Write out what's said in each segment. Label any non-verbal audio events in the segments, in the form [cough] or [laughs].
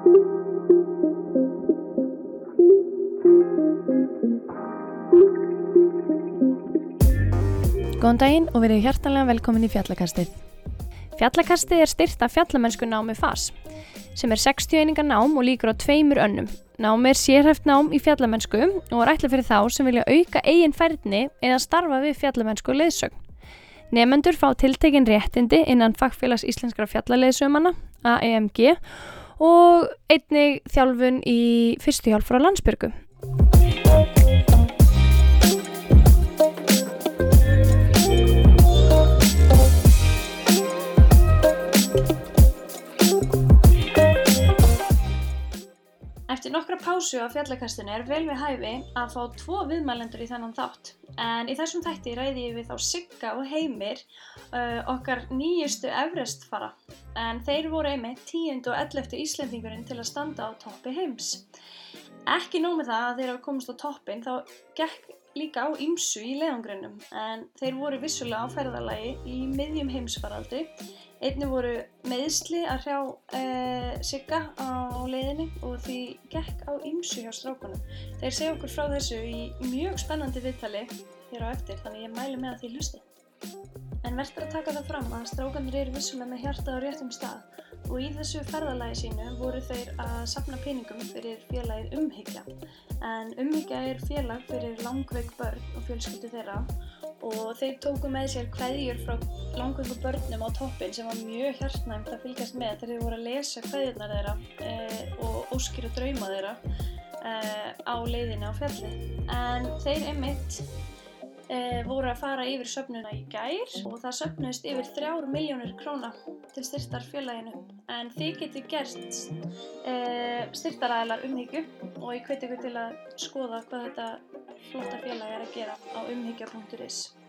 Góðan daginn og verið hjartanlega velkomin í Fjallakastið. Fjallakastið er styrt af fjallamennsku námi FAS, sem er 60 einingar nám og líkur á tveimur önnum. Námi er sérhæft nám í fjallamennsku og er ætla fyrir þá sem vilja auka eigin færðni eða starfa við fjallamennsku leðsögn. Nefendur fá tiltekin réttindi innan Fagfélags Íslenskra fjallaleðsumanna, AEMG, og einnig þjálfun í fyrstu hjálp frá landsbyrgu. Eftir nokkra pásu á fjallakastinu er vel við hæfi að fá tvo viðmælendur í þennan þátt. En í þessum þætti ræði ég við þá Sigga og Heimir, uh, okkar nýjustu Everest-fara. En þeir voru einmitt 10. og 11. Íslendingurinn til að standa á toppi heims. Ekki nómið það að þeir hafa komist á toppin, þá gekk líka á ymsu í leiðangrunum. En þeir voru vissulega á ferðalagi í miðjum heimsfaraldri Einni voru meðsli að hrjá uh, Sigga á leiðinni og því gekk á ymsu hjá strákunum. Þeir segja okkur frá þessu í mjög spennandi viðtali hér á eftir þannig ég mælu með að því hlusti. En verður að taka það fram að strákanir eru vissulega með hjarta á réttum stað og í þessu ferðalagi sínu voru þeir að sapna peningum fyrir félagið Umhyggja. En Umhyggja er félag fyrir langveik börn og fjölskyldu þeirra og þeir tóku með sér hveðjur frá langveiku börnum á toppin sem var mjög hjartnæmt að fylgjast með þegar þeir voru að lesa hveðjurnar þeirra e, og óskir og drauma þeirra e, á leiðinu á fjalli. En þeir einmitt e, voru að fara yfir söfnuna í gær og það söfnust yfir þrjár miljónir króna til styrtar félaginu. En þið getur gert styrtaræðilar umhyggju og ég hveti ykkur til að skoða hvað þetta flotta félag er að gera á umhyggja.is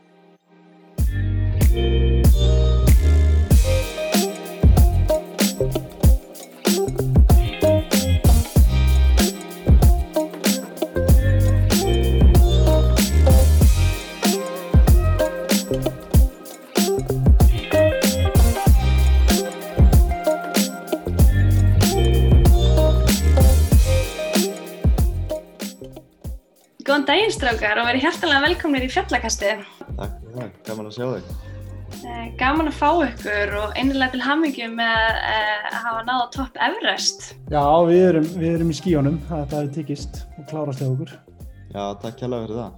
Góðan daginn strákar og verið hjertalega velkomnir í fjallakastið. Takk fyrir það, gaman að sjá þig. Eh, gaman að fá ykkur og einnilega til hammingju með eh, að hafa náða topp Everest. Já, við erum, við erum í skíunum, þetta hefur tekist og klárast hjá okkur. Já, takk kjærlega fyrir það.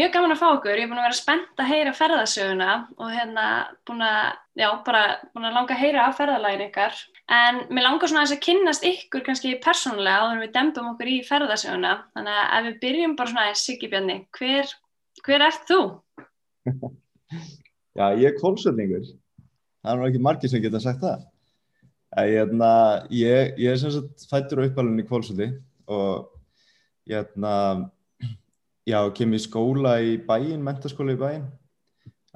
Mjög gaman að fá ykkur, ég er búin að vera spennt að heyra ferðasöguna og hérna búin að, já, bara búin að langa að heyra af ferðalægin ykkar. En mér langar svona að kinnast ykkur kannski persónulega áður en við dembum okkur í ferðasöguna. Þannig að ef við byrjum bara svona aðeins, Siggi Bjarni, hver, hver ert þú? [laughs] Já, ég er kólsöldingur. Það er nú ekki margir sem geta sagt það. Ég, hérna, ég, ég er sem sagt fættur á uppalunni kólsöldi og ég hérna, [clears throat] já, kem í skóla í bæin, mentaskóla í bæin.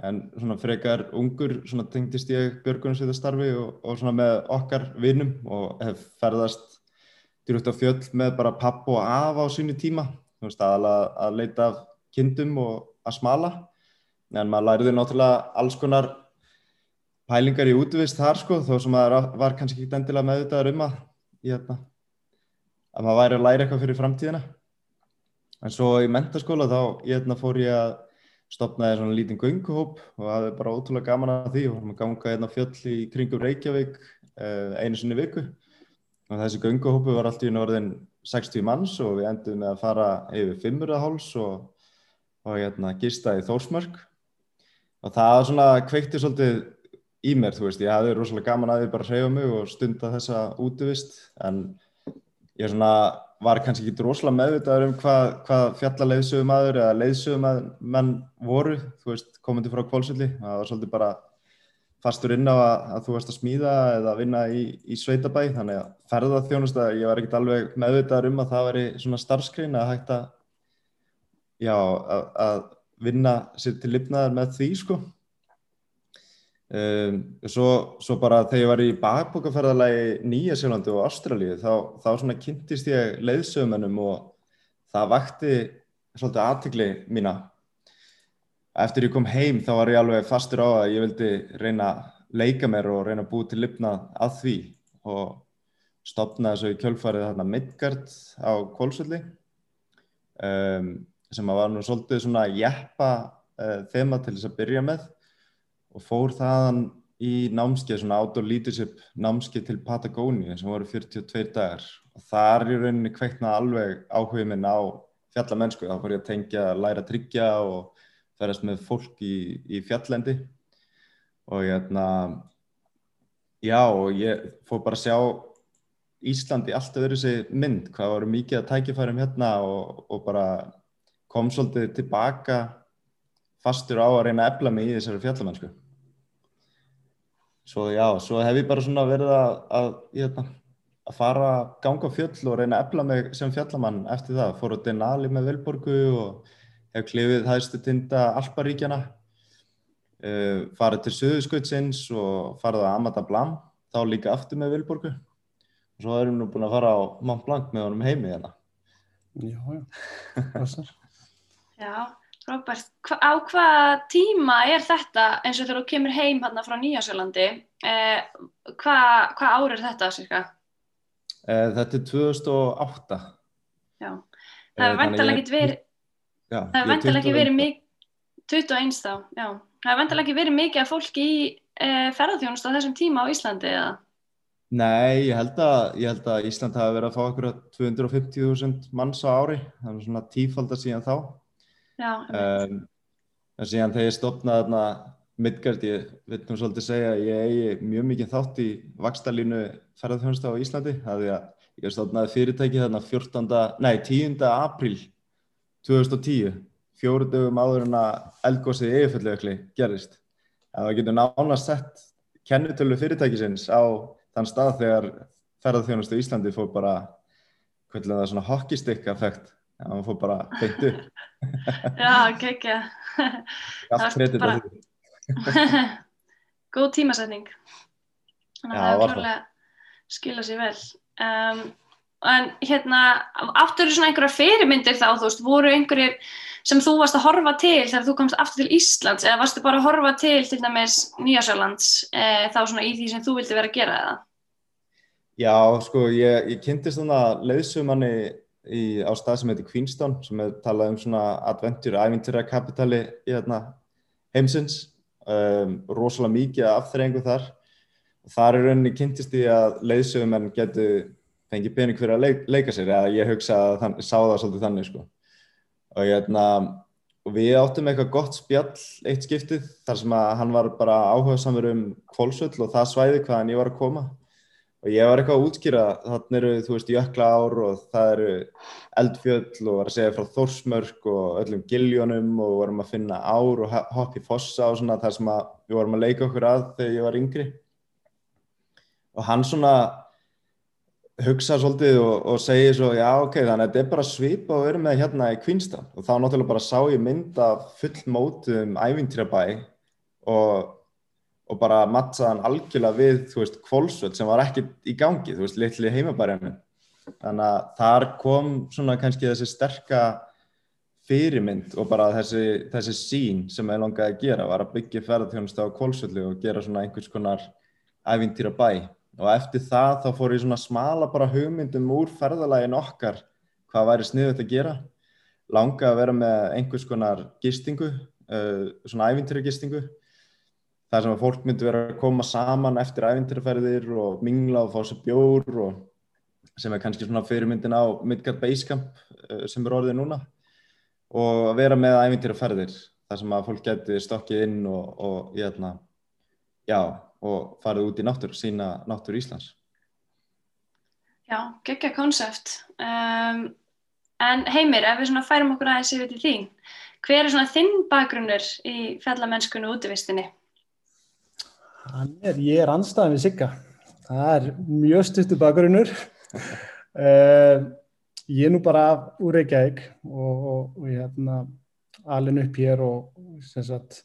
En svona frekar ungur, svona tengdist ég björgunarsveitastarfi og, og svona með okkar vinnum og hef ferðast dyrútt á fjöll með bara papp og af á sínu tíma. Þú veist, aðalega að leita af kindum og að smala. En maður læriði náttúrulega alls konar pælingar í útvist þar sko, þó sem maður var kannski ekki endilega meðvitaður um að, hérna, að maður væri að læra eitthvað fyrir framtíðina. En svo í mentaskóla þá hérna, fór ég að stopnaði svona lítinn gönguhóp og það er bara ótrúlega gaman að því. Og við erum að ganga hérna fjöll í kringum Reykjavík eh, einu sinni viku. Og þessi gönguhópu var allt í norðin 60 manns og við endum með að fara yfir Fimmuraháls og, og hérna gista í Þórsmörk. Og það svona kveikti svolítið í mér, þú veist, ég hafði rosalega gaman að því bara að hreyfa mig og stunda þessa útvist en ég svona var kannski ekki rosalega meðvitaður um hvað, hvað fjallaleiðsögumæður eða leiðsögumæðmenn voru, þú veist, komandi frá kvólsöldi. Það var svolítið bara fastur inn á að, að þú varst að smíða eða að vinna í, í sveitabæ, þannig að ferðað þjónust að ég var ekkert alveg meðvitaður um að það væri svona starfskrein að hægt að, já, að, að vinna sér til lifnaðar með því, sko. Um, svo, svo bara þegar ég var í bakbókaferðalagi Nýja Sjálflandi og Ástralíu þá, þá svona kynntist ég leiðsögumennum og það vakti svolítið aðtikli mína. Eftir ég kom heim þá var ég alveg fastur á að ég vildi reyna að leika mér og reyna að búi til lifnað að því og stopnaði svo í kjölfarið þarna Midgard á Kólsvöldi um, sem að var nú svolítið svona jeppa uh, þema til þess að byrja með og fór þaðan í námskeið, svona outdoor leadership námskeið til Patagóni sem voru 42 dagar. Og þar í rauninni kveiknaði alveg áhugið minn á fjallamennsku, þá fór ég að tengja læra að tryggja og ferast með fólk í, í fjallendi. Og ég hérna já og ég fór bara að sjá Íslandi alltaf verið þessi mynd, hvað voru mikið að tækifærum hérna og, og bara kom svolítið tilbaka fastur á að reyna að ebla mig í þessari fjallamennsku. Svo já, svo hef ég bara svona verið að, að, að, að fara ganga fjöll og reyna að ebla mig sem fjallamann eftir það. Fór á Denali með Vilborgu og hef klifið hægstu tinda Alparíkjana, uh, farið til Suðuskautsins og farið á Amata Blam, þá líka aftur með Vilborgu. Og svo erum við nú búin að fara á Mont Blanc með honum heimi hérna. Já, já, passar. Já, Robert, hva, á hvaða tíma er þetta eins og þegar þú kemur heim hérna frá Nýjásjölandi, eh, hvað hva ár er þetta cirka? Eh, þetta er 2008. Já, það hefur vantilega ekki verið, já, það hefur vantilega ekki verið mikið, 21 þá, já, það hefur vantilega ekki verið mikið að fólki í eh, ferðarþjónust á þessum tíma á Íslandi eða? Nei, ég held að, ég held að Ísland hafi verið að fá okkur 250.000 manns á ári, það er svona tífaldar síðan þá. Um, en síðan þegar ég stopnaði Midgard, ég veit nú svolítið segja ég eigi mjög mikið þátt í vakstarlínu ferðarþjónustu á Íslandi, það er að ég stopnaði fyrirtæki þarna 14. nei 10. apríl 2010, fjóru dögum áður en að eldgósið yfirfjöldlegakli gerist. En það getur nánast sett kennutölu fyrirtækisins á þann stað þegar ferðarþjónustu í Íslandi fór bara, hvernig það er svona hockeystick effekt, það ja, fór bara beint upp. [laughs] Já, geggja. [laughs] Allt kredit að því. [laughs] Góð tímasetning. Þannig að það klárlega skilað sér vel. Um, en hérna, áttur þú svona einhverjar fyrirmyndir þá, þú veist, voru einhverjir sem þú varst að horfa til þegar þú komst aftur til Íslands eða varstu bara að horfa til til dæmis Nýjásjálands e, þá svona í því sem þú vildi vera að gera það? Já, sko, ég, ég kynntist þannig að leiðsumanni í, á stað sem heitir Queenstown sem er talað um svona adventure, ævintýra kapitali í hérna heimsins. Um, rosalega mikið af afþreyingu þar. Og þar er rauninni kynntist í að leiðsugumenn getur fengið pening fyrir að leik, leika sér eða ég hugsa að þann, sá það svolítið þannig sko. Og, hérna, og við áttum eitthvað gott spjall eitt skiptið þar sem að hann var bara áhuga samur um kvólsvöll og það svæði hvaðan ég var að koma og ég var eitthvað að útskýra þannig eru þú veist jökla ár og það eru eldfjöll og var að segja frá Þórsmörk og öllum giljónum og vorum að finna ár og hopp í fossa og svona þar sem að við vorum að leika okkur að þegar ég var yngri. Og hann svona hugsa svolítið og, og segja svo já ok, þannig að þetta er bara svipa og verið með hérna í Queenstown. Og þá náttúrulega bara sá ég mynda full mótum ævintýrabæ og, og bara mattsaðan algjörlega við, þú veist, kvólsvöld sem var ekki í gangi, þú veist, litli heimabæriðinu þannig að þar kom svona kannski þessi sterka fyrirmynd og bara þessi, þessi sín sem ég langaði að gera var að byggja ferðarþjónustu á kvólsvöldu og gera svona einhvers konar ævintýrabæ og eftir það þá fór ég svona smala bara hugmyndum úr ferðalægin okkar hvað væri sniðut að gera. Langa að vera með einhvers konar gistingu, uh, svona ævintýragistingu þar sem að fólk myndi vera að koma saman eftir ævintýraferðir og mingla og fá sér bjór og sem er kannski svona fyrirmyndin á Midgard Basecamp uh, sem er orðið núna og að vera með ævintýraferðir þar sem að fólk geti stokkið inn og, og jæna, já og farið út í náttúr, sína náttúr Íslands. Já, geggja konsept. Um, en Heimir, ef við færum okkur aðeins yfir til þín, hver er þinn bakgrunnur í fjallamennskunni og útvistinni? Er, ég er anstæðan við Sigga. Það er mjög stuttu bakgrunnur. uh, [laughs] ég er nú bara úr Reykjavík og, og, og ég er hérna alin upp hér og sagt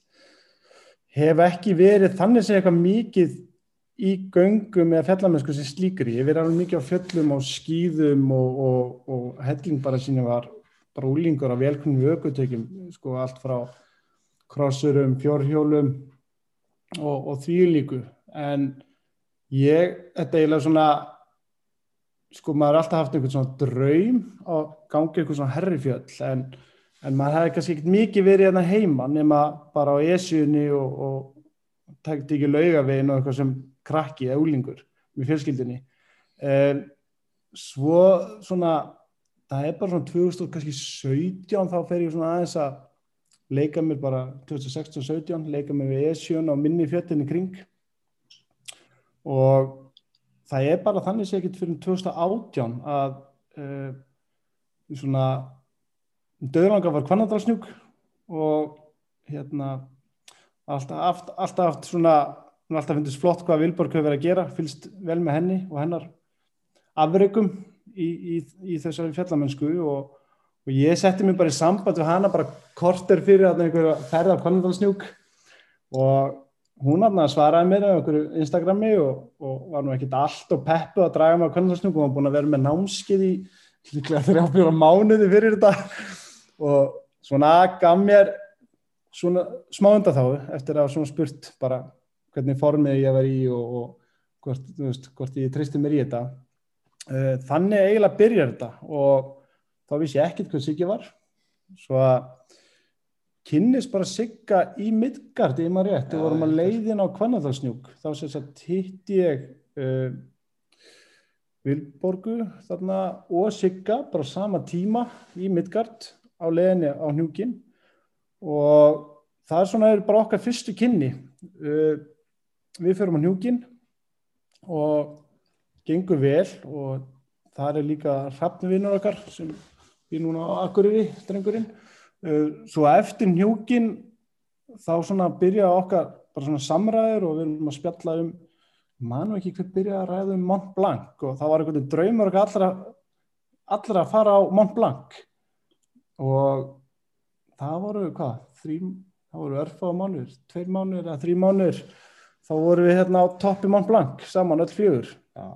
hef ekki verið þannig sem eitthvað mikið í göngum eða fjallamensku sem slíkri. Ég verið alveg mikið á fjöllum og skýðum og, og, og helling bara sína var bara úlingur á velkunni vökutökjum, sko allt frá krossurum, fjórhjólum og, og því líku. En ég, þetta er eiginlega svona sko maður er alltaf haft einhvern svona draum á gangi einhvern svona herrifjöll en, en maður hefði kannski ekkert mikið verið hérna heima nema bara á esjunni og, og tækti ekki laugavegin og eitthvað sem krakki eða úlingur með fjölskyldinni um, svo svona það er bara svona 2017 þá fer ég svona aðeins að leika mér bara 2016-17 leika mér við esjun á minni fjöttinni kring. Og það er bara þannig sé ekkert fyrir 2018 að uh, svona döðlanga var kvannadalsnjúk og hérna alltaf aft, svona alltaf finnst flott hvað Vilborg hefur verið að gera fylgst vel með henni og hennar afreikum í, í, í þessari fjallamennsku og, og ég setti mér bara í samband við hana bara korter fyrir að einhverja ferða af kvannadalsnjúk og hún svaraði mér á einhverju Instagrami og, og var nú ekkert allt og peppu að draga mig á kvannlarsnúk og var búin að vera með námskið í líklega þrjá fjóra mánuði fyrir þetta. Og svona gaf mér svona smá undan þá eftir að svona spurt bara hvernig formið ég var í og, og hvort, veist, hvort ég tristi mér í þetta. Eh, þannig eiginlega byrjar þetta. Og þá vissi ég ekkert hvað sikið var. Svo að kynnis bara sigga í Midgard í maður rétt, við vorum að leiðin á Kvannadalsnjúk, þá sem sagt hitt ég uh, Vilborgu þarna og sigga bara sama tíma í Midgard á leiðinni á hnjúkin. Og það er svona bara okkar fyrstu kynni. Uh, við förum á hnjúkin og gengur vel og það er líka hrappnivinnur okkar sem við núna á Akureyri, drengurinn. Eh, svo eftir njúkin þá svona byrja okkar bara svona samræður og við erum að spjalla um manu ekki hver byrja að ræða um Mont Blanc og þá var einhvern draumur okkar allra, allra að fara á Mont Blanc. Og það voru hvað þrý, það voru örfa á mánur tveir mánur eða þrý mánur þá voru við hérna á toppi Mont Blanc saman öll fjögur. Ja.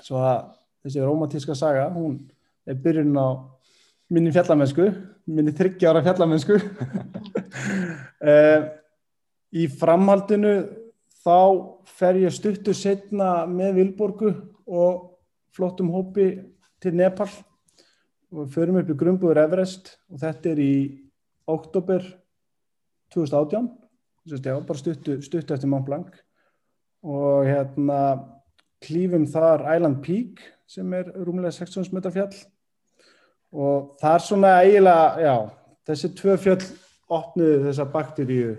svo að þessi romantíska saga hún er byrjun á minni fjallamennsku minni þryggjára fjallamennsku. Uh, [laughs] í framhaldinu þá fer ég stuttu setna með Vilborgu og flottum hópi til Nepal. Og við förum upp í Grumbúður Everest og þetta er í oktober 2018 já, bara stuttu, stuttu eftir Mont Blanc. Og hérna klífum þar Island Peak sem er rúmlega 16 meter fjall og það er svona eiginlega, já, þessi tvö fjöll opniðu þessa bakteríu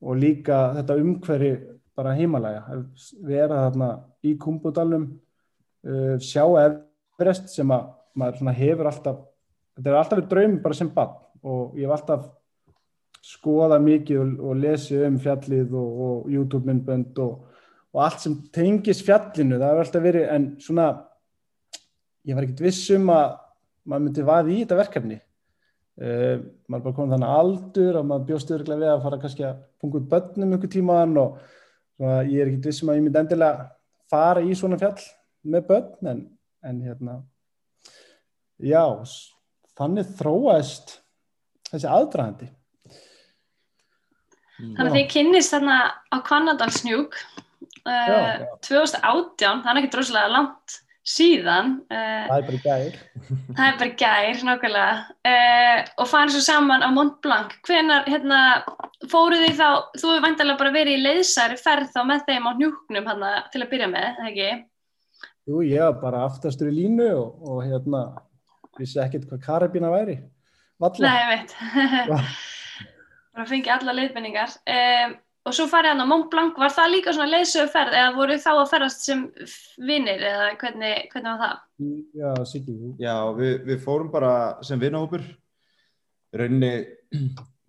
og líka þetta umhverfi bara heimalega, vera þarna í kumbudalum, uh, sjá Everest sem að maður hefur alltaf, þetta er alltaf við draumi bara sem bann og ég hef alltaf skoða mikið og, og lesi um fjallið og, og YouTube-myndbönd og, og allt sem tengis fjallinu, það hefur alltaf verið, en svona, ég var ekkert vissum að maður myndi vaði í þetta verkefni. Uh, maður bara komið þannig aldur og maður bjóst yfirlega við að fara kannski að punga út börnum ykkur tímaðan og svona, ég er ekkert vissum að ég myndi endilega fara í svona fjall með börn en, en hérna já, þannig þróaðist þessi aðdraðandi Þannig að þið kynnist þarna á Kvannadalsnjúk uh, 2018, það er ekki droslega langt síðan uh, það er bara gær. [laughs] það er bara gær, nákvæmlega. Uh, og farið svo saman á Mont Blanc. Hvenar, hérna, fóruð þið þá þú hefur vantilega bara verið í leiðsæri ferð þá með þeim á njúknum hana, til að byrja með, ekki? Jú, ég var bara aftastur í línu og, og hérna, vissi ekkert hvað karabína væri. Valla. Nei, ég veit [laughs] bara fengið alla leiðbenningar um, Og svo farið hann á Mont Blanc, var það líka svona leysögferð eða voru þá að ferðast sem vinnir eða hvernig, hvernig var það? Já, síkjum. Já, við, við fórum bara sem vinnahópur. Rauninni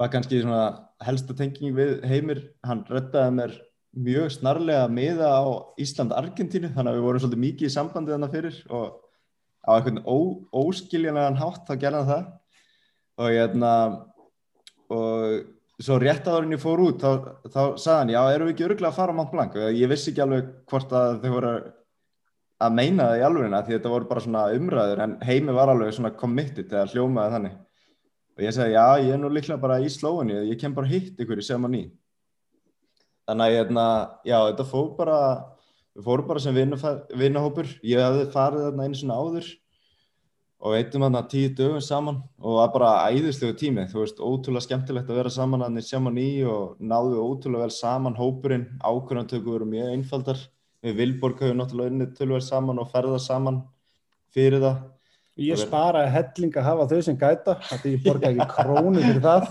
var kannski svona helsta tenging við heimir. Hann rettaði mér mjög snarlega miða á Ísland-Argentínu þannig að við vorum svolítið mikið í sambandi þannig fyrir og á einhvern ó, óskiljanlegan hátt þá gerðan það og ég hérna og svo rétt að orðin ég fór út þá, þá sagðan, já, eru við ekki öruglega að fara á Mont Blanc? Og ég vissi ekki alveg hvort að þau voru að meina það í alvegina því þetta voru bara svona umræður en heimi var alveg svona committed eða hljómaði þannig. Og ég sagði, já, ég er nú líklega bara í slóinu ég kem bara hitt ykkur í sema ný. Þannig að, hérna, já, þetta fóð bara við fórum bara sem vinnahópur, ég hefði farið þarna einu svona áður og veitum þarna tíu dögum saman og það var bara æðislegu tími, þú veist, ótrúlega skemmtilegt að vera saman að nýtt saman í og náðu ótrúlega vel saman hópurinn, ákvörðantöku voru mjög einfaldar, við Vilborg höfum náttúrulega unnið tölverð saman og ferða saman fyrir það. Ég sparaði helling að hafa þau sem gæta, því ég borgaði ekki krónu fyrir það.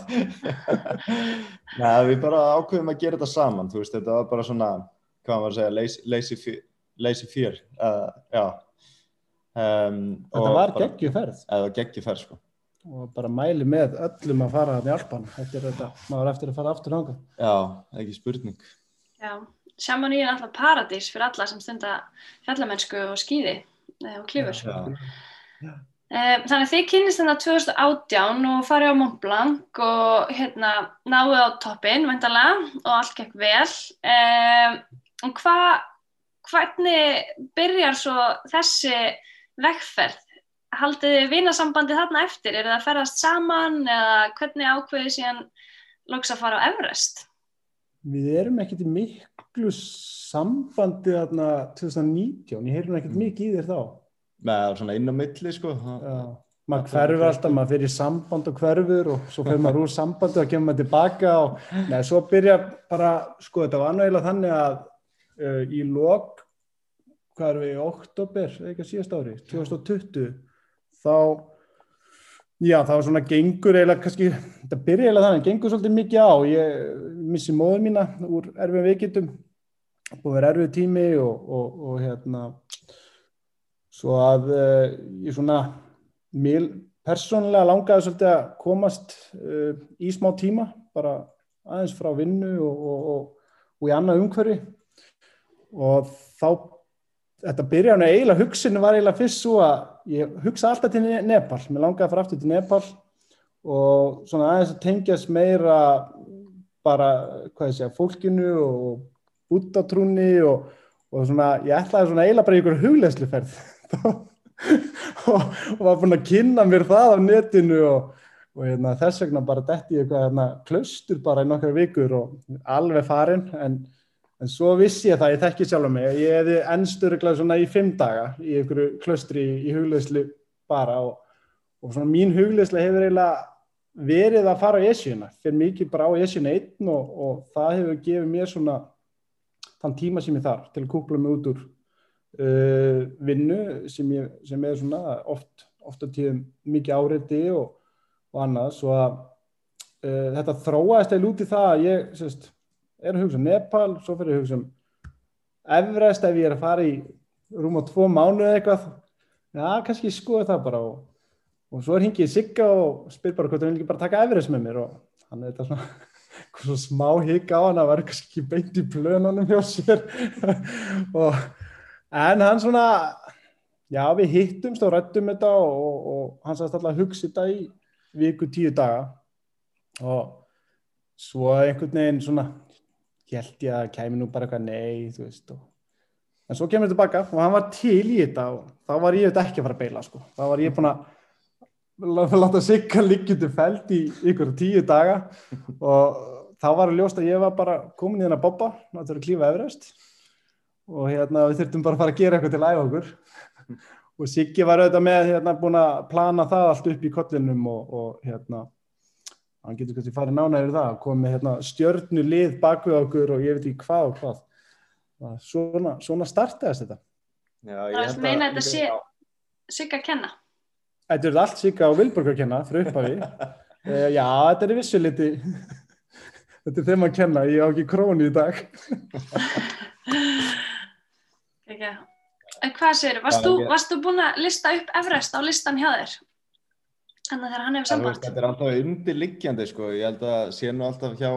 [laughs] Nei, við bara ákveðum að gera þetta saman, þú veist, þetta var bara svona, hvað maður segja, lazy, lazy fear, uh, já. Um, þetta var geggjuferð. Var geggjuferð, sko. Og bara mæli með öllum að fara í Alpan, eftir þetta, maður eftir að fara aftur hanga. Já, ekki spurning. Já, Sjáman í er alltaf paradís fyrir alla sem stundar fjallamennsku og skýði eh, og klifur. Já, já. Eh, þannig að þið kynist þarna 2018 og farið á Mont Blanc og hérna náðu á toppin vendalega og allt gekk vel. Um, og hva, hvernig byrjar svo þessi vegferð? Haldið þið vinasambandi þarna eftir? Er það að ferast saman eða hvernig ákveðið síðan lóks að fara á Everest? Við erum ekkert í miklu sambandi þarna 2019, ég heyrum ekkert mikið í þér þá með svona inn á milli sko maður hverfur alltaf, maður fyrir samband og hverfur og svo fyrir maður úr sambandi og kemur maður tilbaka og neða, svo byrja bara, sko þetta var náðilega þannig að uh, í lok hvað er við, í oktober eitthvað síðast ári, 2020 þá já, þá svona gengur eiginlega kannski, þetta byrja eiginlega þannig, gengur svolítið mikið á. Ég missi móður mína úr erfið veikitum og verið erfið tími og, og, og hérna svo að uh, ég svona mér persónulega langaði svolítið að komast uh, í smá tíma bara aðeins frá vinnu og, og, og, og í annað umhverfi. Og þá þetta byrjaði eiginlega hugsinni var eiginlega fyrst svo að ég hugsa alltaf til Nepal, mér langaði að fara aftur til Nepal og svona aðeins að tengjast meira bara, hvað ég segja, fólkinu og útatrúni og, og svona, ég ætlaði svona eiginlega bara í ykkur huglegsluferð [laughs] og, og var búin að kynna mér það á netinu og, og hérna, þess vegna bara detti ég eitthvað hérna, klaustur bara í nokkar vikur og alveg farin en, en svo vissi ég það, ég þekki sjálf mig. Ég hefði ennsturuglega svona í fimm daga í einhverju klaustri í, í hugleðslu bara og, og svona mín hugleðslu hefur eiginlega verið að fara á esjuna, fyrir mikið bara á esjuna einn og það hefur gefið mér svona þann tíma sem ég þarf til að kúpla mig út úr uh, vinnu sem, ég, sem er svona oft, oft að tíðum mikið áreiti og, og annað. Svo að uh, þetta þróaðist eða lúti það að ég sérst, er að hugsa um Nepal, svo fyrir að hugsa um Everest ef ég er að fara í rúm á tvo mánu eða eitthvað. Já, kannski skoða það bara og, og svo er hingið Sigga og spyr bara hvort það vil ekki bara taka Everest með mér og hann er þetta svona [laughs] svo smá higg á hann að vera kannski beint í plönunum hjá sér. [laughs] Og en hann svona já við hittumst og rættum þetta og, og hann sagðist alltaf að hugsa þetta í viku tíu daga. Og svo einhvern veginn svona held ég að kemi nú bara eitthvað nei veist og en svo kemur þetta tilbaka og hann var til í þetta og þá var ég þetta ekki að fara að beila sko. Þá var ég búin að láta sigga líkjöndu fælt í ykkur tíu daga og þá var að ljósta að ég var bara komin í þennan boppa náttúrulega klífa efraust og hérna við þurftum bara að fara að gera eitthvað til æfa okkur. Og Siggi var auðvitað með hérna búin að plana það allt upp í kollinum og, og hérna hann getur kannski farið nánægur það komið hérna stjörnu lið bak við okkur og ég veit ekki hvað og hvað. Svona, svona startaðist þetta. Já, Það er meina að þetta sé Sigga að kenna Þetta er allt Sigga og Vilborg að kenna frá upphafi. [laughs] E, Já, þetta er vissu liti. Þetta er þeim að kenna, ég á ekki krónu í dag. Ekki. En hvað þú, varst þú búin að lista upp Everest á listan hjá þér? Þannig að þegar hann hefur samband. Þetta er alltaf undirliggjandi sko, ég held að sé nú alltaf hjá,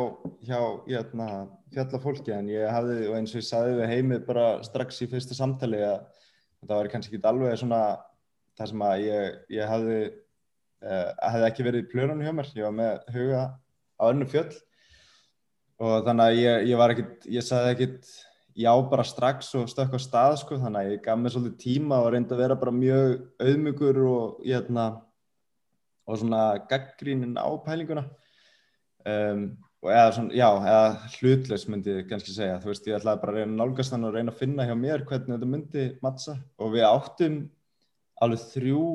hjá hérna, fjallafólki en ég hafði, og eins og ég saði við heimið bara strax í fyrsta samtali að það var kannski ekki alveg svona það sem að ég, ég hafði, uh, hafði ekki verið í plörunum hjá mér, ég var með huga á önnu fjöll. Og þannig að ég, ég var ekkit, ég saði ekkit já bara strax og stökk á stað sko. Þannig að ég gaf mér svolítið tíma og reyndi að vera bara mjög auðmyggur og ég hérna og svona gaggrínin á pælinguna. Um, og eða svona, já, eða hlutleis myndi ég kannski segja, þú veist, ég ætlaði bara að reyna að nálgast hann og reyna að finna hjá mér hvernig þetta myndi mattsa og við áttum alveg þrjú,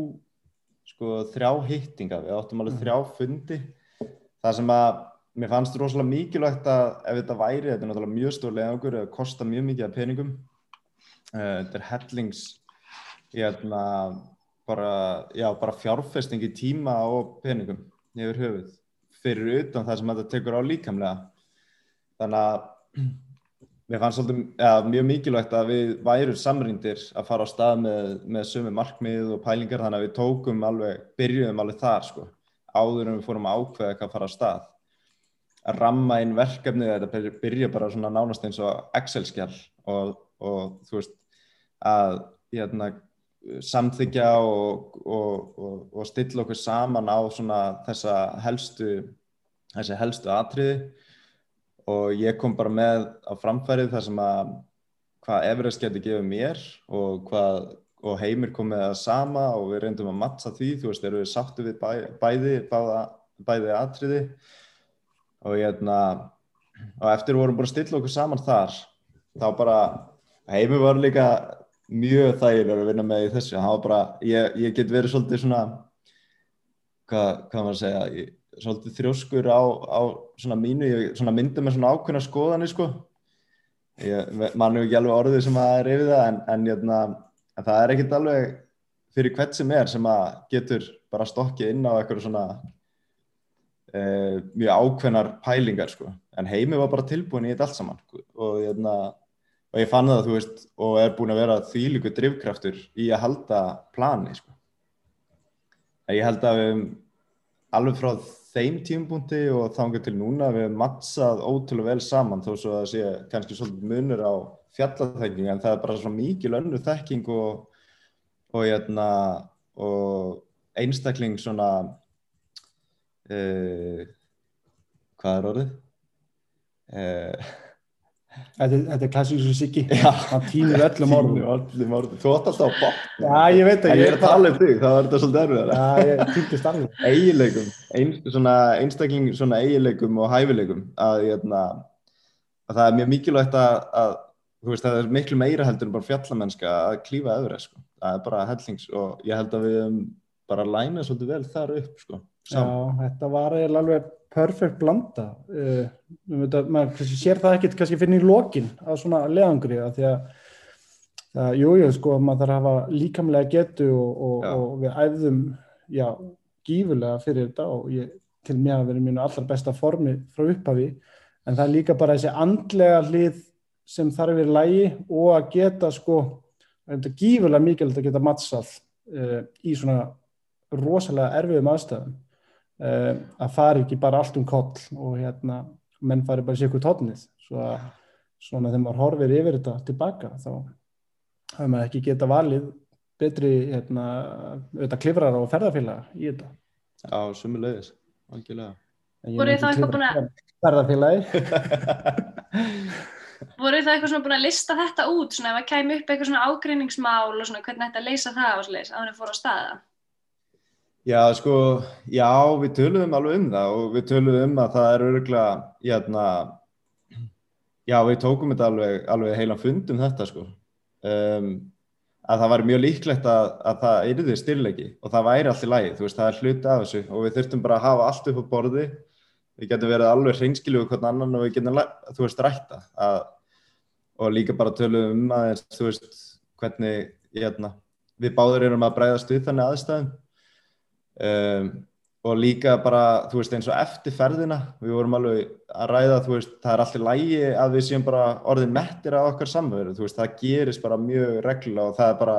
sko, þrjá hittinga, við áttum alveg þrjá fundi, það sem að mér fannst rosalega mikilvægt að ef þetta væri, þetta er náttúrulega mjög stórlega okkur, það kostar mjög mikið af peningum, uh, þetta er hellings, hérna, bara, já, bara fjárfesting í tíma og peningum yfir höfuð fyrir utan það sem þetta tekur á líkamlega. Þannig að mér fannst svolítið ja, mjög mikilvægt að við værum samrýndir að fara á stað með, með sömu markmið og pælingar þannig að við tókum alveg, byrjuðum alveg þar sko, áður en við fórum að ákveða hvað að fara á stað. Að ramma inn verkefnið þetta byrja bara svona nánast eins og Excel-skjál og, og þú veist að hérna samþykja og, og, og, og stilla okkur saman á þessa helstu þessi helstu atriði. Og ég kom bara með á framfærið þar sem að hvað Everest geti gefið mér og hvað og heimir kom með það sama og við reyndum að mattsa því, þú veist, eru við sáttu við bæ, bæði, bæða, bæði atriði. Og ég hérna og eftir vorum bara stilla okkur saman þar þá bara heimir var líka mjög þægilegur að vinna með í þessu. Bara, ég, ég get verið svolítið svona hvað, hvað maður að segja ég, svolítið þrjóskur á, á svona mínu, ég myndi með svona ákveðna skoðanir sko. Mann hefur ekki alveg orðið sem að er yfir það en, en, jötna, hérna, en það er ekkit alveg fyrir hvert sem er sem að getur bara stokkið inn á eitthvað svona e, mjög ákveðnar pælingar sko. En heimi var bara tilbúin í þetta allt saman og ég jötna og ég fann það, þú veist, og er búin að vera þýliku drivkraftur í að halda plani, sko. Ég held að við alveg frá þeim tímbúndi og þángu til núna við mattsað ótrúlega vel saman þó svo að það sé kannski svolítið munur á fjallathekking en það er bara svo mikið lönnu þekking og, og, jæna, og einstakling svona uh, hvað er orðið? Uh, Þetta, þetta er klassísu Siggi, hann týnir öllum orðum. Þú ætti alltaf að botna. Já, ég veit að ég... En ég er að tala um þig, þá er þetta svolítið erfið. Eigileikum, ein, einstakling svona eigileikum og hæfileikum að, ég, hérna, að það er mjög mikilvægt að, að þú veist, það er miklu meira heldur en bara fjallamennska að klífa öðru, sko. Það er bara hellings og ég held að við bara læna svolítið vel þar upp, sko. Já, þetta var alveg perfekt blanda uh, maður sér það ekkert kannski fyrir í lokin á svona leðangri að því að jújú, jú, sko, maður þarf að hafa líkamlega getu og, og, og við æfðum já, gífurlega fyrir þetta og ég, til mér að vera mínu allra besta formi frá upphafi en það er líka bara þessi andlega hlið sem þarf að vera lægi og að geta sko, þetta er gífurlega mikilvægt að geta mattsað uh, í svona rosalega erfiðum aðstæðum að fara ekki bara allt um koll og hérna, menn fari bara sér hvort hodnið svo að svona þegar maður horfir yfir þetta tilbaka þá hafa maður ekki geta valið betri hérna, auðvitað klifrar og ferðarfélaga í þetta. Já, sumulegis, algjörlega. Voru það eitthvað búin að ferðarfélagi [laughs] Voru það eitthvað svona búin að lista þetta út svona ef það kæmi upp eitthvað svona ágreiningsmál og svona hvernig þetta leysa það á sliðis að það fór á staða Já, sko, já, við töluðum alveg um það og við töluðum um að það er öruglega, jæna, já, við tókum þetta alveg, alveg heilan fund um þetta, sko, um, að það var mjög líklegt að, að það erði styrleiki og það væri allt í lagi, þú veist, það er hluti af þessu og við þurftum bara að hafa allt upp á borði, við getum verið alveg hreinskilu og hvern annan og við getum, þú veist, rætta að, og líka bara töluðum um að, þú veist, hvernig, jæna, við báður erum að bræðast við þannig aðstæðum um, og líka bara, þú veist, eins og eftir ferðina, við vorum alveg að ræða, þú veist, það er alltaf lægi að við séum bara orðin mettir á okkar samveru, þú veist, það gerist bara mjög reglulega og það er bara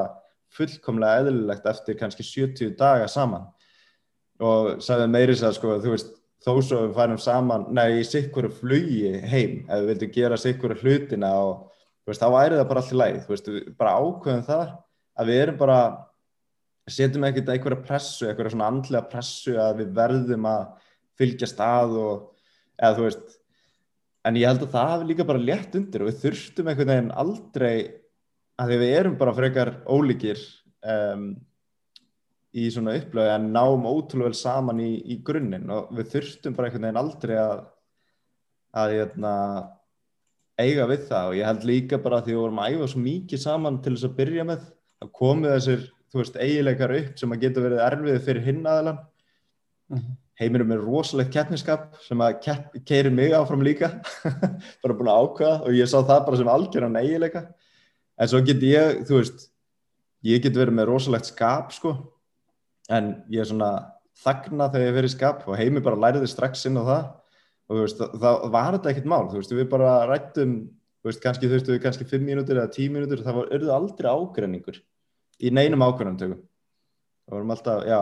fullkomlega eðlilegt eftir kannski 70 daga saman. Og sagðið meiris að, sko, þú veist, þó svo við færum saman, nei, í sikkuru flugi heim, ef við vildum gera sikkuru hlutina og, þú veist, þá væri það bara alltaf lægi, þú veist, bara ákveðum það að við erum bara setjum ekkert eitthvað pressu, eitthvað svona andlega pressu að við verðum að fylgja stað og eða þú veist en ég held að það hefur líka bara létt undir og við þurftum einhvern veginn aldrei að því við erum bara frekar ólíkir um, í svona upplöðu en náum ótrúlega vel saman í, í grunninn og við þurftum bara einhvern veginn aldrei að að hérna, eiga við það og ég held líka bara að því við vorum að æfa svo mikið saman til þess að byrja með að komið þessir, þú veist, eigileikar upp sem að geta verið erfiðið fyrir hinn aðalan Mhm. heiminum er rosalegt keppniskap sem að kepp, keirir mig áfram líka. [laughs] Bara búin að ákveða og ég sá það bara sem algjörðan eigileika en svo get ég, þú veist ég get verið með rosalegt skap sko. En ég er svona þagna þegar ég verið skap og heimi bara læriði strax inn á það. Og þú veist, það, var þetta ekkert mál, þú veist, við bara rættum, þú veist, kannski þurftu við kannski 5 mínútur eða 10 mínútur, það var, auðvitað aldrei ágreiningur í neinum ákvörðantöku. Það vorum alltaf, já,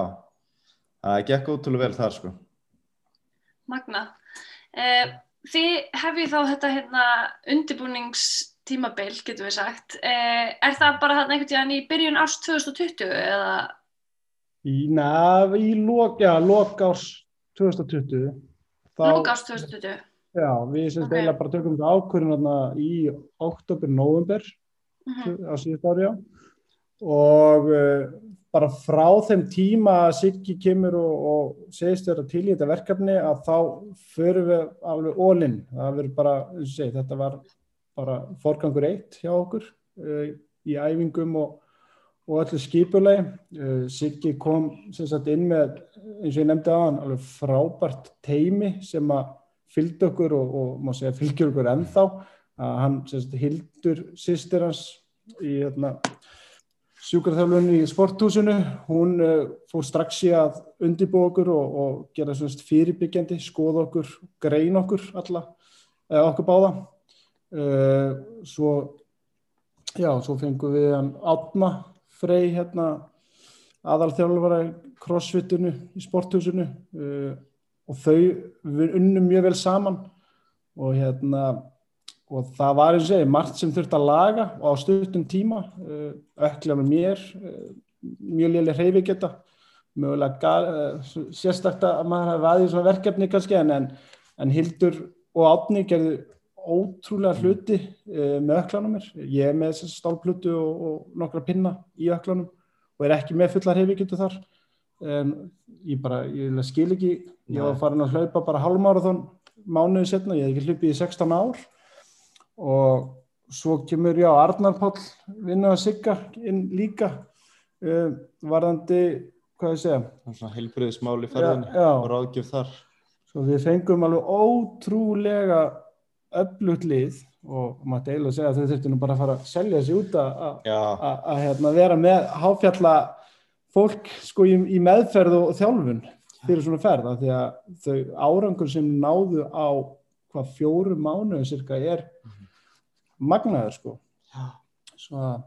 það gekk ótrúlega vel þar, sko. Magna. Eh, þið hefði þá þetta hérna, undirbúningstímabil, getur við sagt. Eh, er það bara þarna einhvern tíðan í byrjun árs 2020 eða? Í, na, í lok, já, lok árs 2020. Þá- Lók árs 2020? Já, við semst Ok. okay. eiginlega bara tökum þetta ákvörðun þarna í oktober, november Mhm. á síðust ári á og uh, bara frá þeim tíma að Siggi kemur og, og segist vera til í þetta verkefni að þá förum við alveg ólinn, það verður bara, segi, þetta var bara forgangur eitt hjá okkur uh, í æfingum og, og öllu skipulegi. Uh, Siggi kom sagt inn með, eins og ég nefndi á hann, alveg frábært teimi sem að fylgdi okkur og, og má segja fylgjur okkur ennþá að hann sagt hildur sýstir hans í hérna, sjúkarþjálfun í sporthúsinu hún uh, fór strax í að undirbúa okkur og, og gera svona fyrirbyggjandi, skoða okkur grein okkur alla, eða okkur báða. Uh, svo já, svo fengum við hann Átna Frey hérna aðalþjálfara crossfitinu í sporthúsinu og þau unnum mjög vel saman og hérna og það var eins og segi margt sem þurfti að laga á stuttum tíma uh, ökla með mér uh, mjög léli hreyfi geta mögulega uh, sérstakta að maður hafi aðeins svona verkefni kannski en, en, en Hildur og Átni gerðu ótrúlega hluti með öklanum mér. Ég er með stálplutu og, og nokkra pinna í öklanum og er ekki með fullar hreyfi getu þar. En ég bara, ég skil ekki ég var farin að hlaupa bara halvmarathon mánuði setna, ég hef ekki hlaupið í 16 ár og svo kemur já Arnar Páll vinnu að sigga inn líka uh, varðandi, hvað ég segja Það svona heilbriðismál í ferðinni Já, já. og ráðgjöf þar. svo við fengum alveg ótrúlega öflugt lið og maður eiginlega segja að þau þurftu nú bara að fara að selja sig út að- að að að, hérna, vera með háfjalla fólk sko í, í meðferð og þjálfun fyrir svona ferð af því að þau árangur sem náðu á hvað fjóru mánuðu cirka er magnaður sko. Svo að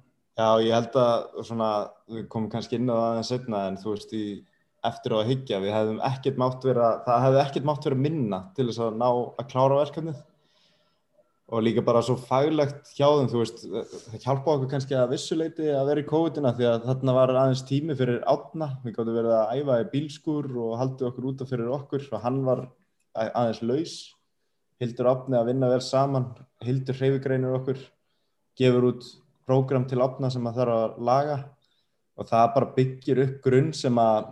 já, ég held að svona, við komum kannski inn á það aðeins setna en þú veist, í, eftir á að hyggja, við hefðum ekkert mátt vera, það hefði ekkert mátt vera minna til þess að ná að klára verkefnið. Og líka bara svo faglegt hjá þeim, þú veist, það hjálpa okkur kannski að vissuleiti að vera í COVID-19 því að þarna var aðeins tími fyrir átna, við gáttum verið að æfa í bílskur og haldið okkur út af fyrir okkur og hann var aðeins laus, Hildur átni að vinna vel saman, Hildur hreyfigreinir okkur, gefur út prógram til átna sem að þarf að laga og það bara byggir upp grunn sem að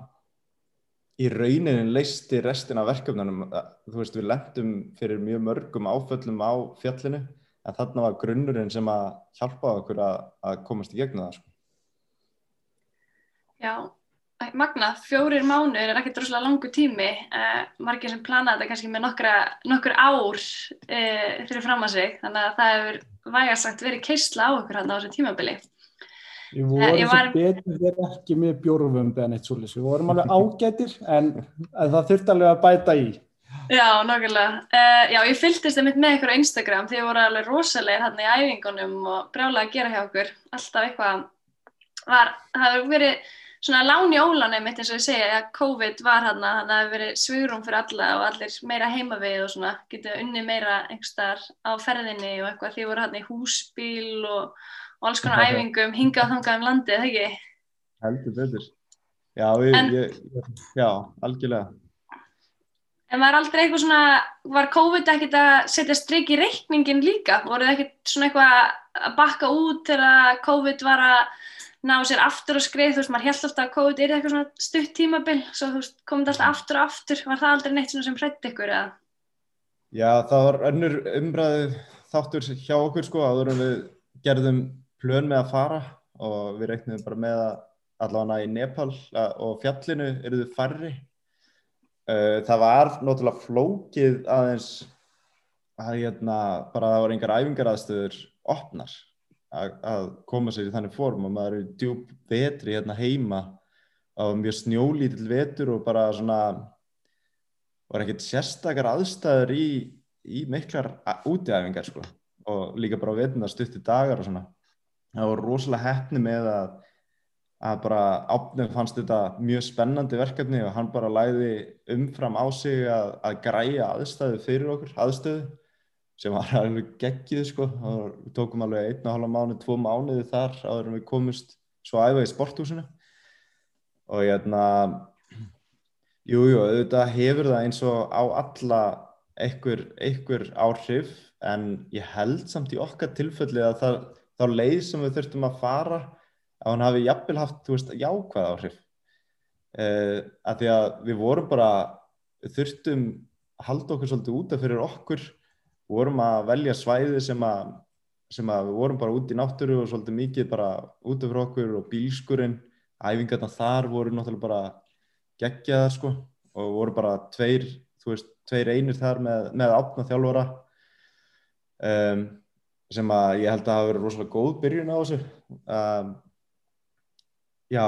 í rauninni leisti restin af verkefnunum. Þú veist, við lendum fyrir mjög mörgum áföllum á fjallinu en þarna var grunnurinn sem að hjálpa okkur að, að komast í gegnum það. Sko. Já, æ, Magna, fjórir mánuður er ekkert droslega langu tími. Uh, margir sem plana þetta kannski með nokkra, nokkur ár uh, fyrir fram að sig, þannig að það hefur vægast sagt verið keisla á okkur hann á þessu tímabili. við Eh, vorum ég var... var- sem betur verið ekki með bjórvömbi en eitt svolítið, við vorum alveg ágætir en, það þurfti alveg að bæta í Já, nokkulega. Uh, já, ég fylgdist það mitt með ykkur á Instagram, þið voru alveg rosalegir hann í æfingunum og brjálega að gera hjá okkur. Alltaf eitthvað var, það hefur verið svona lán í ólanum mitt eins og ég segja, að COVID var hann að það hefur verið svigurum fyrir alla og allir meira heima við og svona, getið unni meira einhverstaðar á ferðinni og eitthvað, þið voru hann í húsbíl og, og alls konar [laughs] æfingum, hingað þangað um landið, það ekki? Heldur betur. Já, við, En- ég, já, algjörlega. En var aldrei eitthvað svona, var COVID ekkert að setja strik í reikningin líka? Voruð þið ekkert svona eitthvað að bakka út þegar COVID var að ná sér aftur og skreið? Þú veist, maður held alltaf að COVID er eitthvað svona stutt tímabil, svo þú veist, komið alltaf aftur og aftur. Var það aldrei neitt sem hrætti ykkur eða? Já, það var önnur umræðu þáttur hjá okkur sko, áður en við gerðum plön með að fara og við reiknum bara með að allavega í Nepal og fjallinu eru þau færri. Uh, það var náttúrulega flókið aðeins að hérna, bara það var engar æfingaraðstöður opnar að, koma sér í þannig form og maður eru djúb vetri hérna heima á mjög snjólítill vetur og bara svona var ekkert sérstakar aðstæður í, í miklar útæfingar sko. Og líka bara vetuna stutti dagar og svona. Það var rosalega hefni með að að bara ápnum fannst þetta mjög spennandi verkefni og hann bara læði umfram á sig að, að græja aðstæðu fyrir okkur, aðstöðu sem var alveg geggið sko. Og við tókum alveg einn og halva mánu, tvo mánuði þar áður en við komumst svo æfa í sporthúsinu. Og ég er hérna jújú, auðvitað hefur það eins og á alla einhver, einhver áhrif en ég held samt í okkar tilfelli að það, þá leið sem við þurftum að fara að hann hafi jafnvel haft, veist, jákvæð áhrif. Uh, að því að við vorum bara þurftum að halda okkur svolítið útaf fyrir okkur vorum að velja svæði sem að, sem að við vorum bara út í náttúru og svolítið mikið bara út af okkur og bílskurinn, æfingarna þar voru náttúrulega bara geggjaðar sko og voru bara tveir, þú veist, tveir einir þar með, með átna þjálfara um, sem að ég held að hafa verið rosalega góð byrjun á þessu. Um, já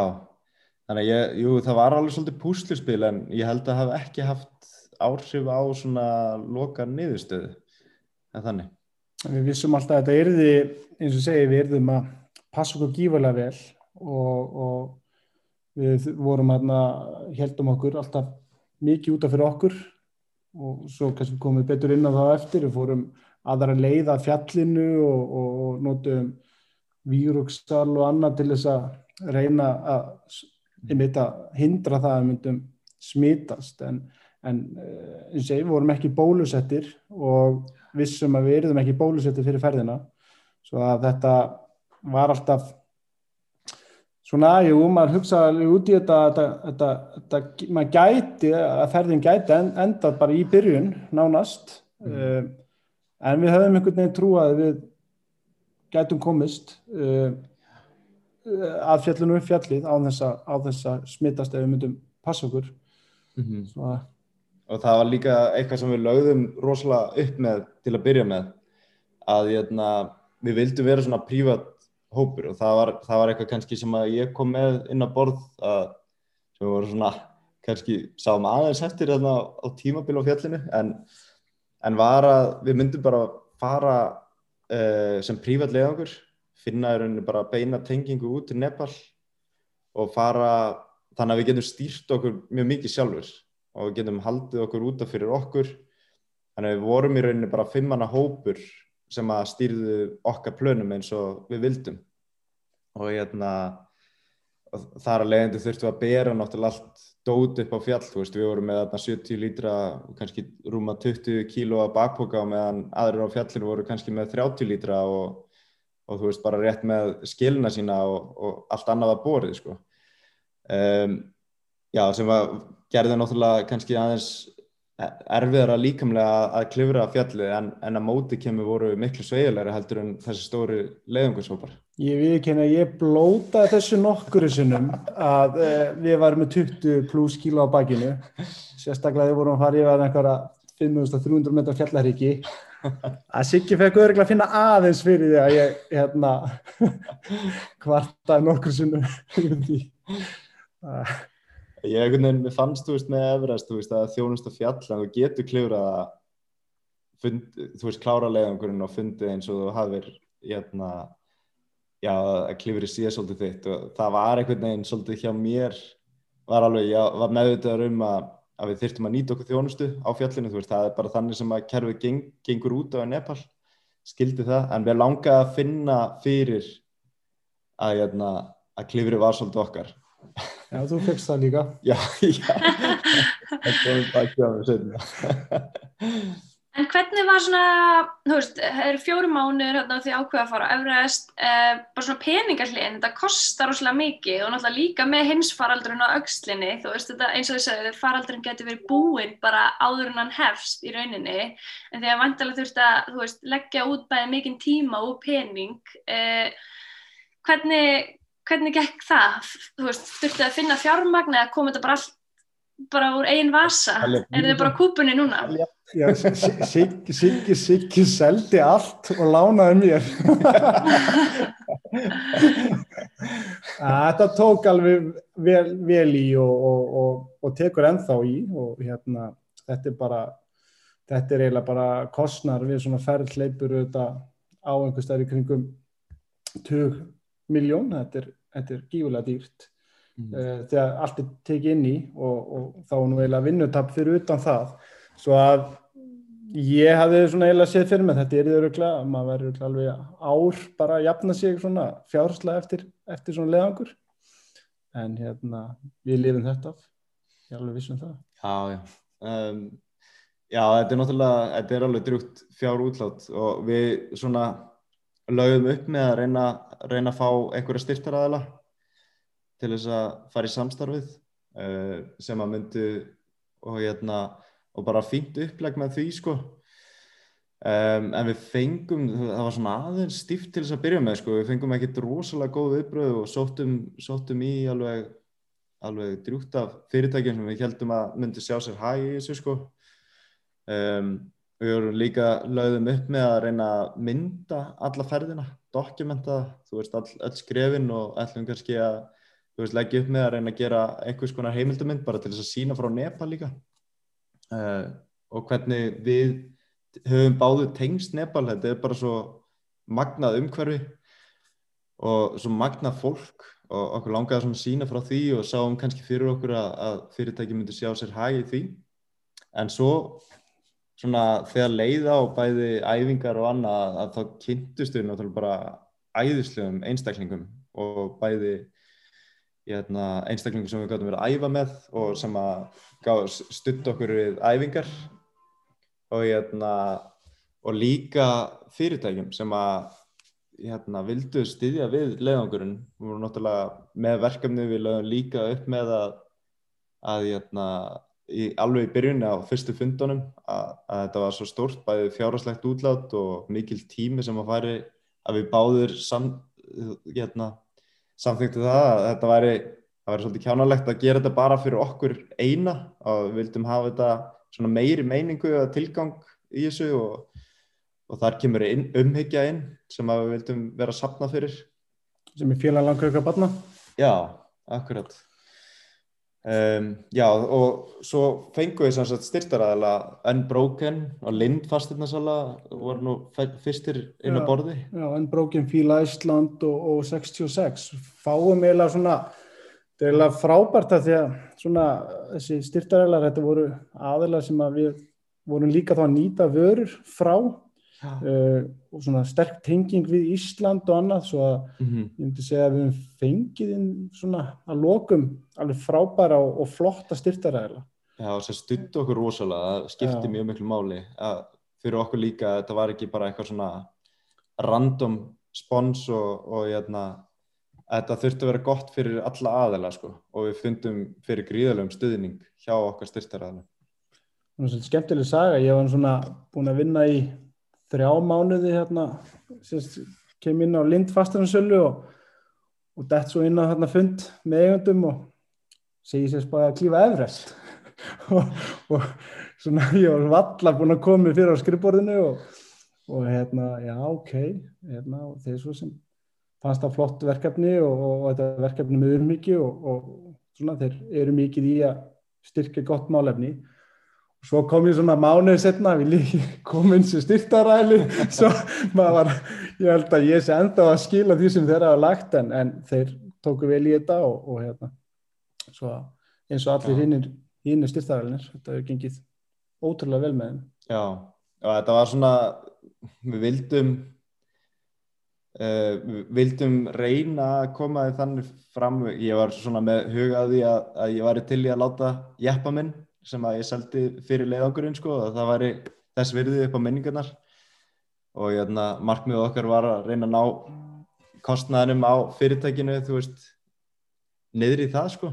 þannig að ég, jú, það var alveg svolítið púslispil en ég held að hafa ekki haft áhrif á svona loka niðurstöðu en þannig. Við vissum alltaf að þetta erði, eins og segi, við erðum að passa okkur gífarlega vel og, og við vorum aðna, heldum okkur alltaf mikið útaf fyrir okkur og svo kannski komum við betur inn á það eftir, við fórum aðra leið að fjallinu og, og, og notum výruksal og annað til þess að reyna að, að hindra það að myndum smítast en, en eh, eins og ég, við vorum ekki bólusettir og vissum að við eruðum ekki bólusettir fyrir ferðina svo að þetta var alltaf svona, jú, maður hugsaði út í þetta, þetta, þetta, þetta maður gæti, að ferðin gæti endað bara í byrjun, nánast mm. uh, en við höfum einhvern veginn trú að við gætum komist uh, að fjallinu fjallið á þess að smittast ef við myndum passa okkur mm -hmm. svo að og það var líka eitthvað sem við lögðum rosalega upp með til að byrja með að jæna, hérna, við vildum vera svona prívat hópur og það var, það var eitthvað kannski sem að ég kom með inn á borð að, sem við vorum svona kannski sáum aðeins eftir þarna á tímabil á fjallinu en, en var að við myndum bara fara uh, sem prívat leiðangur finna í rauninu bara beina tengingu út til Nepal og fara þannig að við getum stýrt okkur mjög mikið sjálfur og getum haldið okkur útaf fyrir okkur. Þannig að við vorum í rauninni bara fimmana hópur sem að stýrðu okkar plönum eins og við vildum. Og hérna þar að leiðandi þurftum við að bera náttúrulega allt dót upp á fjall, veist, við vorum með þarna 70 lítra og kannski rúma 20 kíló að bakpoka og meðan aðrir á fjallinu voru kannski með 30 lítra og, og þú veist, bara rétt með skilna sína og, og allt annað að borið, sko. Um, já, sem var gerði náttúrulega kannski aðeins erfiðara líkamlega að klifra fjallið en, en að móti kemur voru miklu sveigilegri heldur en þessi stóri leiðungurshópar. Ég viðkynna að ég blótaði þessu nokkuru sinnum að eh, við varum með 20 pluss kíla á bakinu. Sérstaklega við vorum að fara yfir einhverja 500-300 metra fjallaríki að Siggi fekk öruglega að finna aðeins fyrir því að ég hérna [laughs] kvartaði nokkur sinnum yfir því. að Ég einhvern veginn, mér fannst þú veist með Everest, þú veist að þjónust að fjalla og þú getur klifrað að fund, þú veist klára leiðangurinn og fundið eins og þú hafðir hérna, já, að klifri síðan svolítið þitt og það var einhvern veginn svolítið hjá mér var alveg, já, var meðvitaður um að, að við þyrftum að nýta okkur þjónustu á fjallinu, þú veist, það er bara þannig sem að kerfið geng, gengur út á Nepal skildi það, en við langaði að finna fyrir að, hérna, að klifri var svolítið okkar Já, þú fegst það líka. [laughs] Já, já. Það komið bara ekki á mig setna. [laughs] En hvernig var svona, þú veist, það eru fjóru mánuður hérna því ákveða að fara á Everest, eh, bara svona peningarliðin, þetta kostar rosalega mikið og náttúrulega líka með hinsfaraldurinn á aukslinni, þú veist, þetta eins og þess að faraldurinn getur verið búinn bara áður en hann hefst í rauninni, en því að vantilega þurft að, þú veist, leggja út bæðið mikinn tíma og pening, eh, hvernig, hvernig gekk það? Þú veist, þurftu að finna fjármagn eða kom þetta bara allt bara úr einn vasa? Er þið bara kúpunni núna? Já, Siggi, Siggi, Siggi seldi allt og lánaði mér. [laughs] Þetta tók alveg vel, vel í og, og, og, og tekur ennþá í og hérna, þetta er bara, þetta er eiginlega bara kostnar við svona ferðleipur auðvitað á einhver stær í kringum 20 miljón, þetta er, þetta er gífulega dýrt. Mm. uh, þegar allt er tekið inn í og þá er nú eiginlega vinnutapp fyrir utan það, svo að Ég hafði svona eiginlega séð fyrir mig þetta er yfiruglega, maður verður alveg ár bara að jafna sig svona fjárslega eftir, eftir svona leðangur en hérna við lifum þetta af, ég er alveg vissum það. Já, já. Um, Já, þetta er náttúrulega, þetta er alveg drúgt fjár útlátt og við svona lögum upp með að reyna, reyna að fá einhverja styrtaræðila til þess að fara í samstarfið uh, sem að myndu og hérna og bara fínt uppleg með því sko. Um, en við fengum það var svona aðeins stíft til þess að byrja með sko. Við fengum ekkert rosalega góð viðbröð og sóttum, sóttum í alveg, alveg drjúkt af fyrirtækjum sem við heldum að myndi sjá sér hæg í þessu sko. Um, við vorum líka lögðum upp með að reyna að mynda alla ferðina, dokumenta þú veist all, all skrefin og ætlum kannski að veist leggja upp með að reyna að gera einhvers konar heimildamind bara til þess að sína frá Nepal líka. Uh, og hvernig við höfum báðu tengst Nepal, þetta er bara svo magnað umhverfi og svo magnað fólk og okkur langaði svona sína frá því og sáum kannski fyrir okkur að, að fyrirtæki myndi sjá sér hægi því. En svo svona þegar leiða á bæði æfingar og annað að þá kynntustu við náttúrulega bara æðislegum einstaklingum og bæði hérna, einstaklingum sem við gáttum verið að æfa með og sem að stutta okkur við æfingar og, hérna, og líka fyrirtækjum sem að hérna, vildu styðja við leiðangurinn. Við vorum náttúrulega með verkefni við lögum líka upp með að, að hérna, í, alveg í byrjunni á fyrstu fundunum að, að þetta var svo stórt, bæðið fjárháslegt útlát og mikil tími sem að færi að við báður sam, hérna, samþýttu það að þetta væri, væri svolítið kjánalegt að gera þetta bara fyrir okkur eina og við vildum hafa þetta meiri meiningu eða tilgang í þessu og, og þar kemur inn, umhyggja inn sem við vildum vera að sapna fyrir. Sem er félaglangur ykkur að batna? Já, akkurat. Um, já og svo fengum við styrtaræðala Unbroken og Lind fastirnarsala voru nú fyrstir inn á borði Já, Unbroken, Fíla Ísland og, og 66 fáum eiginlega svona þetta er eiginlega frábært að því að svona þessi styrtaræðlar þetta voru aðeila sem að við vorum líka þá að nýta vörur frá uh, og svona sterk tenging við Ísland og annað svo að mm -hmm. ég myndi segja að við hefum fengið svona að lokum alveg frábæra og, og flotta styrtaræðila Já, það stutti okkur rosalega það skipti Já. mjög miklu máli að fyrir okkur líka að þetta var ekki bara eitthvað svona random spons og, og jæna, hérna, þetta þurfti að vera gott fyrir alla aðela sko og við fundum fyrir gríðalögum stuðning hjá okkar svona skemmtileg saga, ég var svona búin að vinna í þrjá mánuði hérna kem inn á Lind fastarinsölu og, og dætt svo inn á hérna fund með eigundum og segi sér spáði að klífa efrest [laughs] og, og svona ég var valla búin að koma fyrir á skrifborðinu og, og hérna já ok hérna, og þeir svo sem fannst það flott verkefni og þetta verkefni með umhyggi og svona þeir eru mikið í að styrka gott málefni Svo kom ég svona mánuðið setna, við líki komum sem styrtaræli, [laughs] svo maður var, ég held að ég sé enda að skila því sem þeirra hafa lagt en, en þeir tóku vel í þetta og, og hérna, svo eins og allir hinnir, hinnir styrtarælinir, þetta hefur gengið ótrúlega vel með þeim. Já, og þetta var svona, við vildum, uh, við vildum reyna að koma þannig fram, ég var svona með hugaði að, að ég var til í að láta jæppa minn sem að ég seldi fyrir leiðangurinn sko, það væri, þess virði upp á minningarnar. Og hérna, markmiðu okkar var að reyna að ná kostnæðinum á fyrirtækinu þú veist niður í það sko.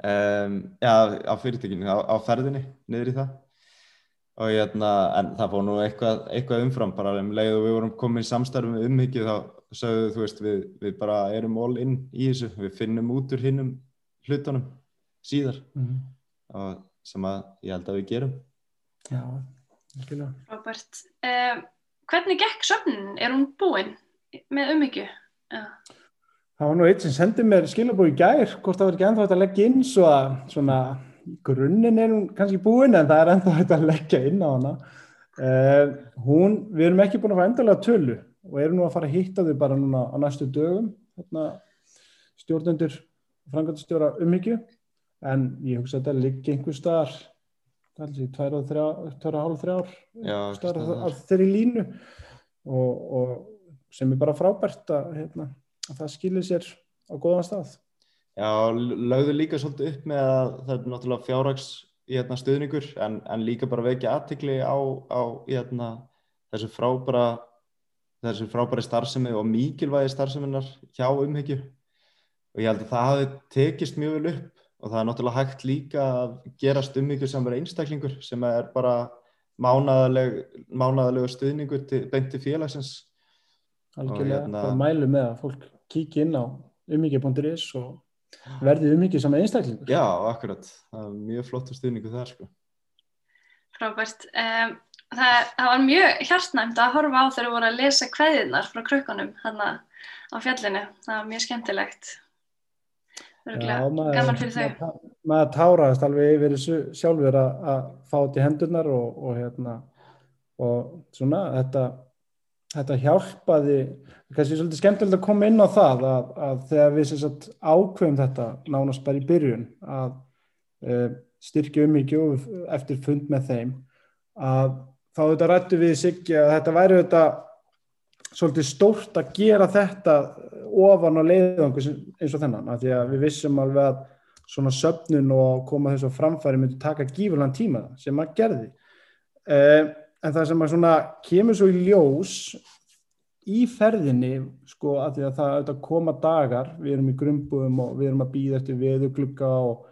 Um, já, á fyrirtækinu, á, á ferðinni niður í það. Og hérna, en það fór nú eitthvað, eitthvað umfram bara um leið og við vorum komið í samstarfum með umhyggju þá sagðu þú veist við, við bara erum all in í þessu, við finnum út úr hinnum hlutunum síðar. Mm -hmm. Og sem að ég held að við gerum Já, skilja Robert, um, hvernig gekk söfnin? Er hún búinn með umhyggju? Ja. Það var nú eitt sem sendið mér skilabói í gær, hvort það var ekki ennþá að leggja inn svo að svona grunninn er hún kannski búinn en það er ennþá að leggja inn á hana. Uh, hún, við erum ekki búin að fara endalega tölu og erum nú að fara að hitta þau bara núna á næstu dögum, hérna, stjórnendur frangatastjóra umhyggju en ég hugsa að þetta liggi einhver staðar, er þessi tværa og hálf þrjár staðar þeirri línu. Og, og sem er bara frábært að, hérna, að það skilir sér á góðan stað. Já, lögðu líka svolítið upp með að það er náttúrulega fjárrags hérna, stuðningur en, en líka bara vekja aðtikli á, á hérna, þessu frábæra þessu frábæri starfsemi og mikilvægi starfseminar hjá umhyggju. Og ég held að það hafi tekist mjög vel upp og það er náttúrulega hægt líka að gerast umhyggju sem er einstaklingur sem er bara mánaðalega stuðningur til, beint til félagsins. Algjörlega, hérna... bara mælu með að fólk kíkja inn á umhyggja.is og verði umhyggja saman einstaklingur. Já, akkurat, það er mjög flott stuðningu þar sko. Frábært. Um, það, það var mjög hjartnæmt að horfa á þegar þú voru að lesa kveðinar frá krökkunum hann á fjallinu, það var mjög skemmtilegt gaman fyrir þau. maður, maður táraðist alveg yfir þessu sjálfur að, fá til hendurnar og, og hérna og svona þetta þetta hjálpaði, kannski svolítið skemmtilegt að koma inn á það að, að þegar við sagt, ákveðum þetta nánast bara í byrjun að e, styrkja um í gjóð eftir fund með þeim að þá þetta rættu við sig að þetta væri þetta svolítið stórt að gera þetta ofan á leiðangu eins og þennan að því að við vissum alveg að svona söpnun og koma þessu framfæri myndi taka gífurlan tíma sem að gerði. Eða en það sem að svona kemur svo í ljós í ferðinni sko að því að það auðvitað koma dagar, við erum í grumbúðum og við erum að býða eftir veðuglugga og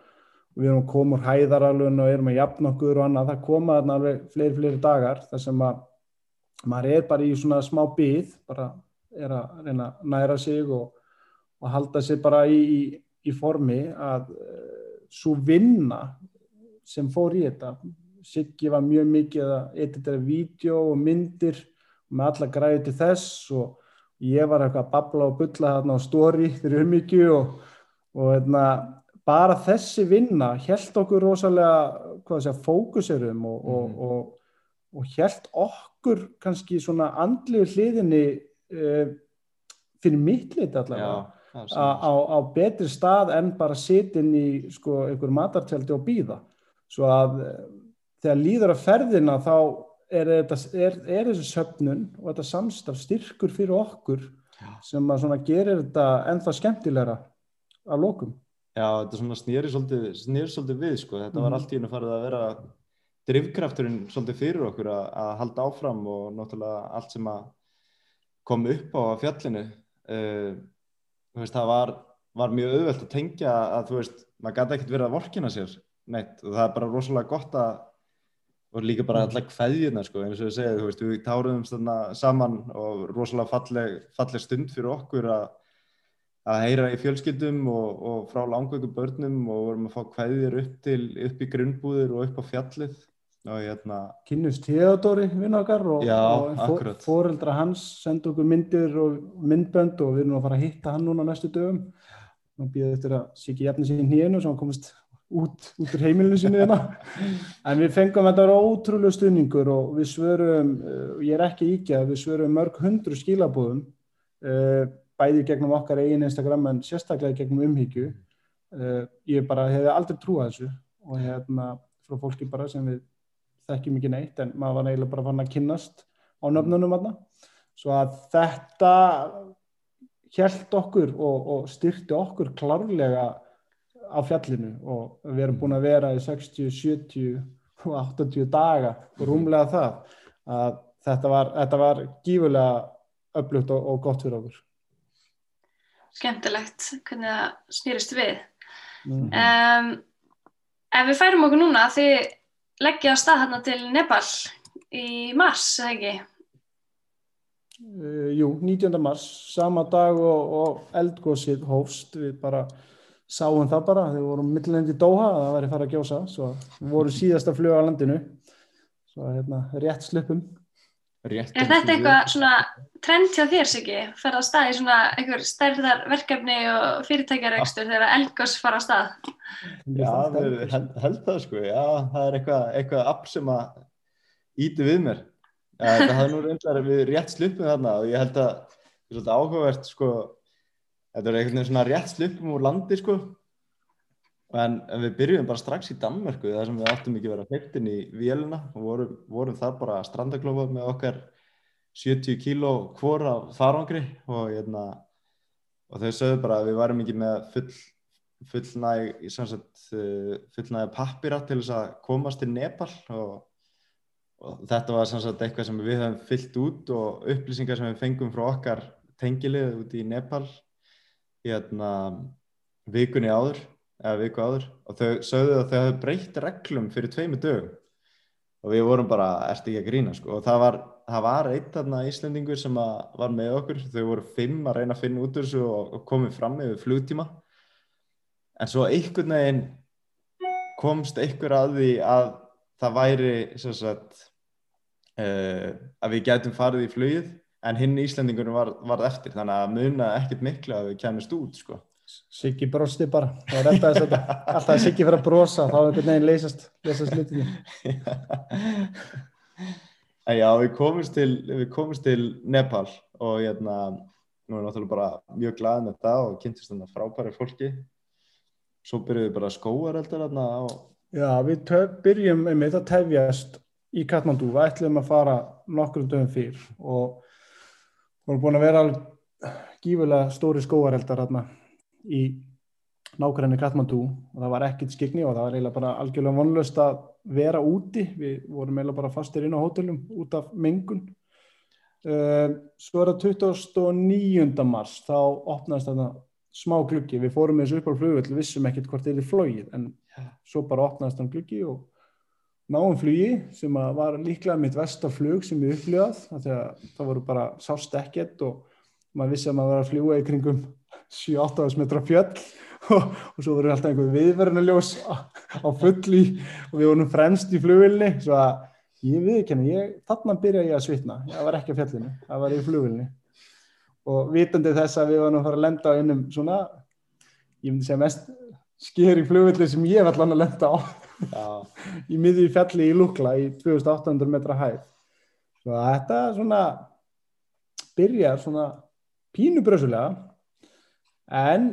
við erum að koma úr hæðaralun og erum að jafna okkur og annað, það koma þarna alveg fleiri, fleiri dagar þar sem að maður er bara í svona smá byð, bara er að reyna að næra sig og, og halda sig bara í, í, í formi að uh, svo vinna sem fór í þetta Siggi var mjög mikið að editera vídeo og myndir með alla græði til þess og ég var eitthvað að babla og bylla þarna á stóri [laughs] fyrir umíkju og, og eitna, hérna, bara þessi vinna held okkur rosalega að fókuserum og, mm. og, og, og held okkur kannski svona andlegu hliðinni uh, fyrir mittlit allavega á, á betri stað en bara sitin í sko einhver matartjaldi og býða svo að þegar líður að ferðina þá er, þetta, er, er þessi söpnun og þetta samstaf styrkur fyrir okkur Já. sem að gerir þetta ennþá skemmtilegra að lókum. Já, þetta svona snýri svolítið, svolítið við sko, þetta mm. var mhm. allt í hennu farið að vera drivkrafturinn svolítið fyrir okkur að, að halda áfram og náttúrulega allt sem að kom upp á fjallinu uh, veist, það var, var mjög auðvelt að tengja að þú veist, maður gæti ekkert verið að vorkina sér neitt og það er bara rosalega gott að og líka bara alltaf hvaðjuna sko, eins og ég segið, þú veist, við táruðum þarna saman og rosalega falleg, falleg stund fyrir okkur að að heyra í fjölskyldum og, og frá langveikum börnum og vorum að fá hvaðjur upp til, upp í grunnbúður og upp á fjallið og hérna Kynnust Theodóri vinnakar og, og fóreldra hans senda okkur myndir og myndbönd og við erum að fara að hitta hann núna næstu dögum. Og býða eftir að Siggi jafna sér nýjunu sem komist út, út úr heimilinu sinni hérna. [laughs] en við fengum þetta ótrúlega stuðningur og við svörum uh, ég er ekki íkjað, við svörum mörg hundru skilabóðum uh, bæði gegnum okkar eigin Instagram en sérstaklega gegnum umhyggju. Uh, ég bara hefði aldrei trúað þessu og hérna frá fólki bara sem við þekkjum ekki neitt en maður var eiginlega bara fann að kynnast á nöfnunum aðna svo að þetta hjælt okkur og, og styrti okkur klárlega á fjallinu og við erum búin að vera í 60-70 80 daga og rúmlega það að þetta var, þetta var gífurlega öflugt og, og gott fyrir okkur Skemmtilegt hvernig það snýrist við. mm. Um, ef við færum okkur núna, þið leggja á stað hérna til Nepal í mars, eða ekki? Uh, jú, 19. mars, sama dag og, og eldgósið hófst, við bara sáum það bara, þegar við vorum millilendi í Doha að það væri fara að gjósa, svo við vorum síðasta flug á landinu, svo hérna rétt slupum. Rétt Er þetta eitthvað svona trend hjá þér, Siggi? Ferða á stað í svona einhver stærðar verkefni og fyrirtækjarekstur þegar eldgós fara á stað? Já, við held, held það sko, já, það er eitthvað, eitthvað app sem að íti við mér. Það hafði nú reyndar við rétt sluppum þarna og ég held að það er svolítið áhugavert sko, þetta er einhvern veginn svona rétt sluppum úr landi sko, en, en við byrjum bara strax í Danmörku þar sem við áttum ekki verið að hleyptin í vélina og vorum, vorum þar bara strandaklófa með okkar 70 kíló hvor af farangri og, hérna, og þau sögðu bara að við varum ekki með full fullnæg fullnæg pappira til þess að komast til Nepal og, og þetta var sagt, eitthvað sem við höfum fyllt út og upplýsingar sem við fengum frá okkar tengilið út í Nepal hérna vikunni áður eða viku áður. Og þau sögðu að þau hafðu breytt reglum fyrir tveimu dögum. Og við vorum bara, ertu ekki að grína? Sko. og það var, það var eitt aðna íslendingur sem var með okkur, þau voru fimm að reyna að finna út úr þessu og, og komið fram yfir flugtíma. En svo einhvern veginn komst einhver að því að það væri sagt, uh, að við gætum farið í flugið en hinn Íslandingunum var, var eftir. Þannig að muna ekkert miklu að við kemist út sko. Siggi brosti bara. Og rettaðist þetta alltaf Siggi fyrir að brosa þá er einhvern veginn leysast, leysast en [laughs] já við komumst til við komumst til Nepal og hérna nú er náttúrulega bara mjög glaðið með það og kynntist þarna frábæri fólki. Svo byrjuðum við bara skóareldar þarna á Já, við töf, byrjum einmitt að tefjast í Katmandú, við ætlum að fara nokkrum dögum fyrr og vorum búin að vera gífulega stóri skóareldar þarna í nákvæmni Katmandú og það var ekkert skikni og það var eiginlega bara algjörlega vonlust að vera úti, við vorum eiginlega bara fastir inn á hótelum út af mengun. Uh, svo er það 29. mars þá opnaðist þetta smá gluggi, við fórum með þessu upp á flugvöld vissum ekkert hvort þetta er flóið en svo bara opnaðist hann gluggi og náum flugi sem var líklega mitt vestaflug sem við upplýðað þegar það voru bara sást ekkert og maður vissi að maður var að fljúa í kringum 7-8 metra fjöll [laughs] og, og svo voru alltaf einhver viðverðnuljós á, á fulli og við vorum fremst í flugvilni svo að ég viðkenni, þarna byrja ég að svitna. Það var ekki að fjallinu, það var í flugvilni og vitandi þess að við varum að fara að lenda á einum svona ég myndi segja mest sker í flugvilli sem ég var allan að lenda á. [laughs] Í miði fjalli í Lukla í 2800 metra hæð. Svo að þetta svona byrjar svona pínu bröðsulega en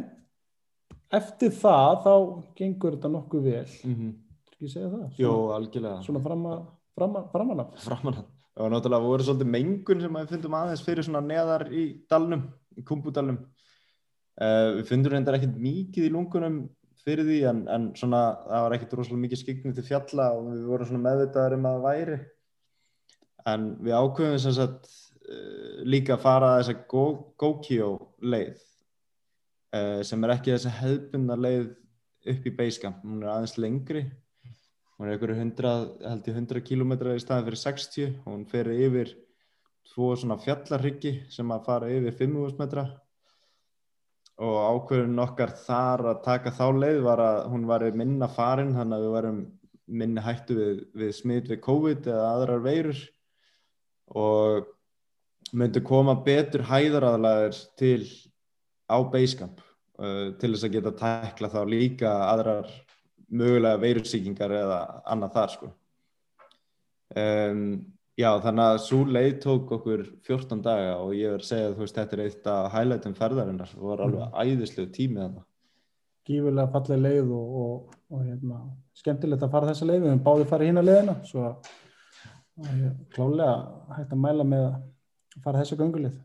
eftir það þá gengur þetta nokkuð vel. Mm -hmm. ekki segja það? Jó, algjörlega. svona framan framan framan framan og náttúrulega voru svolítið mengun sem við fundum aðeins fyrir svona neðar í dalnum í kumbudalnum uh, við fundum reyndar ekkert mikið í lungunum fyrir því en, en svona það var ekkert rosalega mikið skikni til fjalla og við vorum svona meðvitaðar um að væri. En við ákveðum sem sagt líka að fara þess að Gokyo leið uh, sem er ekki þess að hefðbunda leið upp í Basecamp, hún er aðeins lengri. Hún er einhverju 100 held ég 100 km í staðin fyrir 60 og hún fer yfir tvo svona fjallarryggi sem að fara yfir 500 metra. Og ákveðun okkar þar að taka þá leið var að hún var minna farin þannig að við varum minni hættu við, við smitt við COVID eða aðrar veirur. Og myndi koma betur hæðaraðlæðir til á Basecamp uh, til þess að geta tækla þá líka aðrar mögulega veirusíkingar eða annað þar sko um, Já, þannig að svo leið tók okkur 14 daga og ég verði að segja að þetta er eitt af highlightum ferðarinnar og var alveg Mhm. æðislegu tími þannig. gífurlega falleg leið og, og, og hérna, skemmtilegt að fara þessa leið við höfum báði farið hína leiðina svo að að klálega hægt að mæla með að fara þessa göngulið.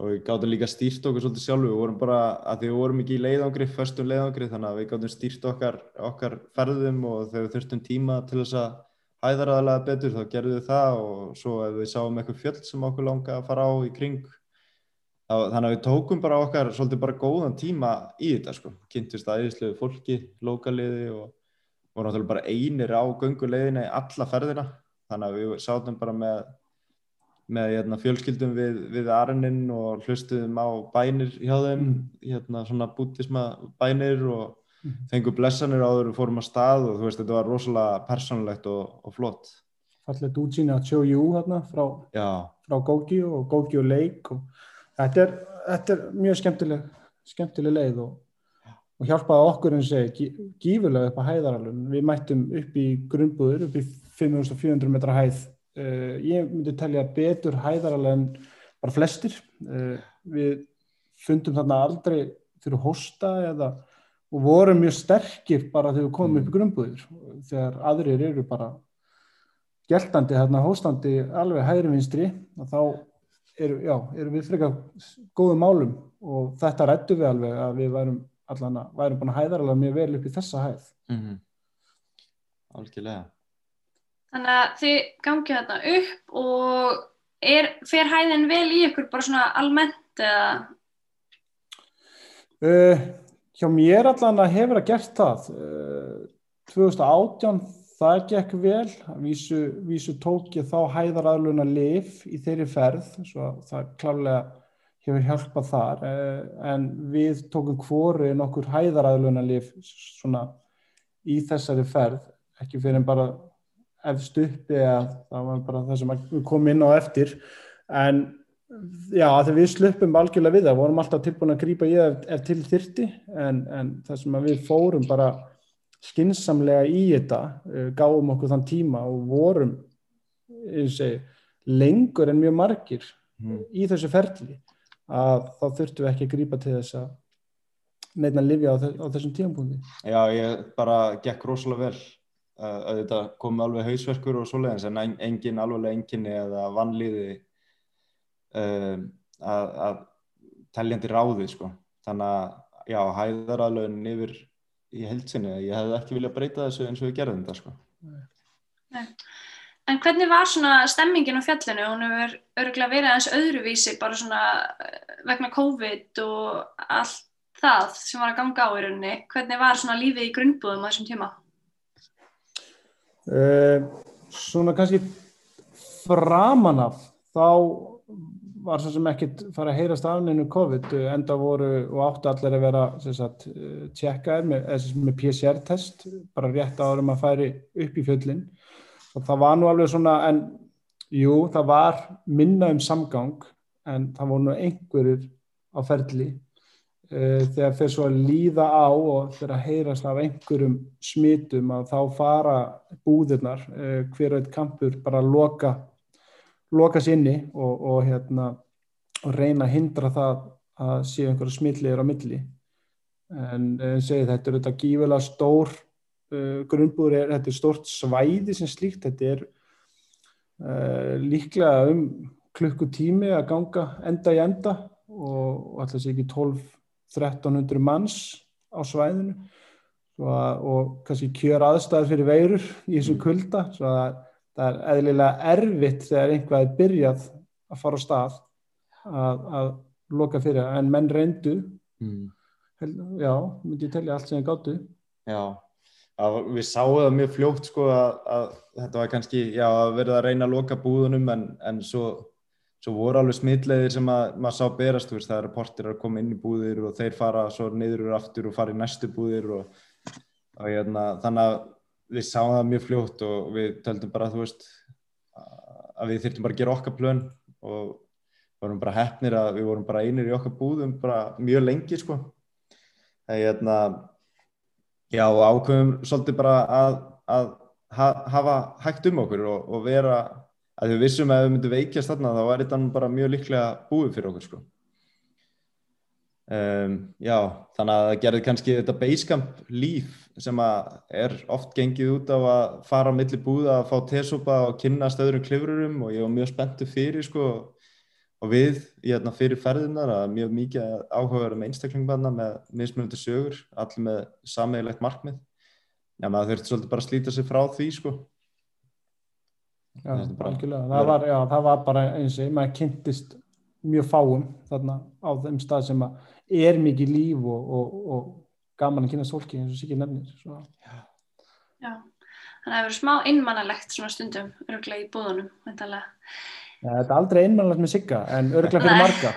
Og við gáttum líka stýrt okkur svolítið sjálfu, við vorum bara, að því við vorum ekki í leiðangri, förstum leiðangri, þannig að við gáttum stýrt okkar, okkar ferðum og þegar við þurftum tíma til þess að hæðaraðalega betur þá gerðum við það og svo ef við sáum eitthvað fjöld sem okkur langa að fara á í kring þá, þannig að við tókum bara okkar svolítið bara góðan tíma í þetta sko, kynntist aðeinslegu fólki, lokaliði og vorum náttúrulega bara einir á gönguleiðina í alla ferðina. Þannig að við sátum bara með með hérna, fjölskyldum við, við Arnin og hlustuðum á bænir hjá þeim, Mm. hérna, svona bútisma bænir og Mhm. fengum blessanir áður við fórum að stað og þú veist þetta var rosalega persónulegt og, og flott Fallet útsýni að Choyu hérna frá, frá Góki og Góki og Leik og þetta er, þetta er mjög skemmtileg, skemmtileg leið og, og hjálpaði okkur en segi gí- gífurlega upp að hæðaralun. Við mættum upp í grunnbúður, upp í 5400 metra hæð. Uh, ég myndi telja betur hæðaralun en bara flestir. Uh, við fundum þarna aldrei fyrir hósta eða og vorum mjög sterkir bara þegar við komum upp í grunnbúður þegar aðrir eru bara geltandi þarna hóstandi alveg hægri vinstri þá eru, já, eru við frekar góðum málum. Og þetta rættu við alveg að við værum allan að værum búin að hæðar alveg mjög vel upp í þessa hæð. mm algjörlega Þannig að þið gangið þarna upp og er, fer hæðin vel í ykkur bara svona almennt eða? Uh, hjá mér allan að hefur að gert það. Uh, 2018 það gekk vel, vísu, vísu tók ég þá hæðaraðluna lif í þeirri ferð, svo það klálega hefur hjálpað þar, uh, en við tókum hvori nokkur hæðaraðluna lif svona í þessari ferð, ekki fyrir en bara efst uppi að það var bara það sem við komum inn á eftir, en Já, þegar við sluppum algjörlega við það, vorum alltaf tilbúin að í það ef, ef til þyrti, en, en það sem við fórum bara skinsamlega í þetta, uh, gáum okkur þann tíma og vorum, ég segi, lengur en mjög margir mm. í þessu ferli, að þá þurftum við ekki að grípa til þess að neina að lifja á, þess, á þessum tímapunkti. Já, ég bara gekk rosalega vel að þetta komi alveg hausverkur og svoleiðins en en- engin alveg enginni eða vanlíði um, að, að teljandi ráði sko. Þannig að já, hæðaraðlögin yfir í heldsinni, ég hefði ekki viljað breyta þessu eins og við gerðum þetta sko. En hvernig var svona stemmingin á fjallinu? Hún hefur örgulega verið aðeins öðruvísi bara svona eh, vegna COVID og allt það sem var að ganga á í rauninni. Hvernig var svona lífið í grunnbúðum á þessum tíma? Uh, svona kannski framan af þá var svo sem ekkit fara að heyrast af neinu COVID enda voru og áttu allir að vera sagt, uh, tjekkaðir með, með PCR-test bara rétt árum að færi upp í fjöllin og það var nú alveg svona en jú, það var minna um samgang en það voru nú einhverjir á ferli þegar þeir svo líða á og þegar að heyrast af einhverjum smitum að þá fara búðirnar, uh, hver og eitt kampur bara að loka loka sinni og, og hérna og reyna að hindra það að séu einhverju smitliðir á milli. En uh, segi þetta er þetta gífilega stór uh, grunnbúður er, þetta er stórt svæði sem slíkt, þetta er uh, líklega um klukkutími að ganga enda í enda og, og alltaf sé ekki 12-1300 manns á svæðinu. Að, og kannski kjör aðstæður fyrir veirur í þessum kulda. Svo að það er eðlilega erfitt þegar einhvað er byrjað að fara á stað að, að loka fyrir. Það. en menn reyndu. Mm. hel- já, myndi ég telja allt sem þeir gáttu Já, að við sáum það mjög fljótt sko að, að þetta var kannski, já, að verið að reyna að loka búðunum en, en svo, svo voru alveg smitleiðir sem að maður sá berast, veist, það eru portir að koma inn í búðir og þeir fara svo niður aftur og fara í næstu búðir og, og hérna, þannig að við sáum það mjög fljótt og við töldum bara, veist, að við þyrftum bara að gera okkar plön og vorum bara hefnir að við vorum bara einir í okkar búðum mjög lengi, sko. Það er hérna, Já, ákveðum svolítið bara að, að ha, hafa hægt um okkur og, og vera, að við vissum að ef við myndum veikjast þarna þá var þetta bara mjög líklega búið fyrir okkur sko. Um, já, þannig að það gerði kannski þetta basecamp líf sem að er oft gengið út á að fara á milli búða að fá tesópa og kynna stöðurum klifurum og ég var mjög spenntu fyrir sko og við, ég er fyrir ferðinar að mjög mikið áhugaður með einstaklingarna með mismunandi sögur, allir með sameigilegt markmið. Já, maður þurfti svolítið bara að slíta sig frá því, sko. Já, er algjörlega. Það var, já, það var bara eins og maður kynntist mjög fáum þarna á þeim stað sem að er mikið líf og, og, og gaman að kynast fólki eins og Siggi nefnir. Svo. Já, þannig að það verður smá innmannalegt svona stundum, örgulega í búðunum. Ja, þetta er aldrei einmannlegt með Sigga en örglega fyrir Nei. marga.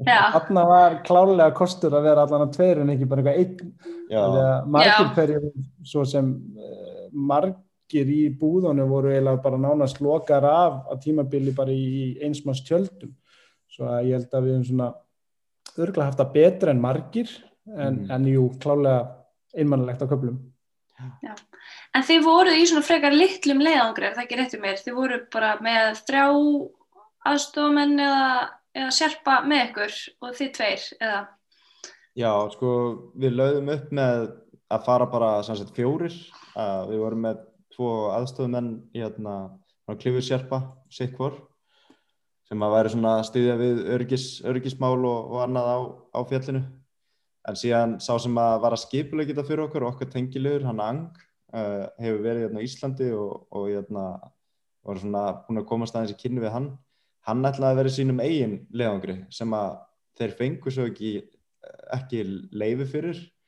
Þarna var klárlega kostur að vera allan að tveir en ekki bara eitthvað einn. Margir Já. hverjum svo sem uh, margir í búðunum voru eiginlega bara nánast lokar af að tímabili bara í einsmanns tjöldum. Svo að ég held að við höfum svona örglega haft það betra en margir en, Mhm. en jú, klálega einmannlegt á köflum. En þið voruð í svona frekar litlum leiðangri, er það ekki rétt um mér? Þið voru bara með þrjá aðstofamenn eða, eða sérpa með ykkur og þið tveir, eða? Já, sko, við lögðum upp með að fara bara sagt fjórir. Uh, við vorum með tvo aðstofumenn í hérna, klifur sérpa, sitt hvor, sem að væri svona að styðja við öryggis, öryggismál og, og annað á, á fjallinu. En síðan sá sem að var að skipulega geta fyrir okkur, okkar tengilegur, hann Ang, uh, hefur verið hérna á Íslandi og, og hérna, var svona búin að komast aðeins í kynni við hann. Hann ætlaði að vera í sínum eigin leiðangri sem að þeir fengu svo ekki ekki leifi fyrir og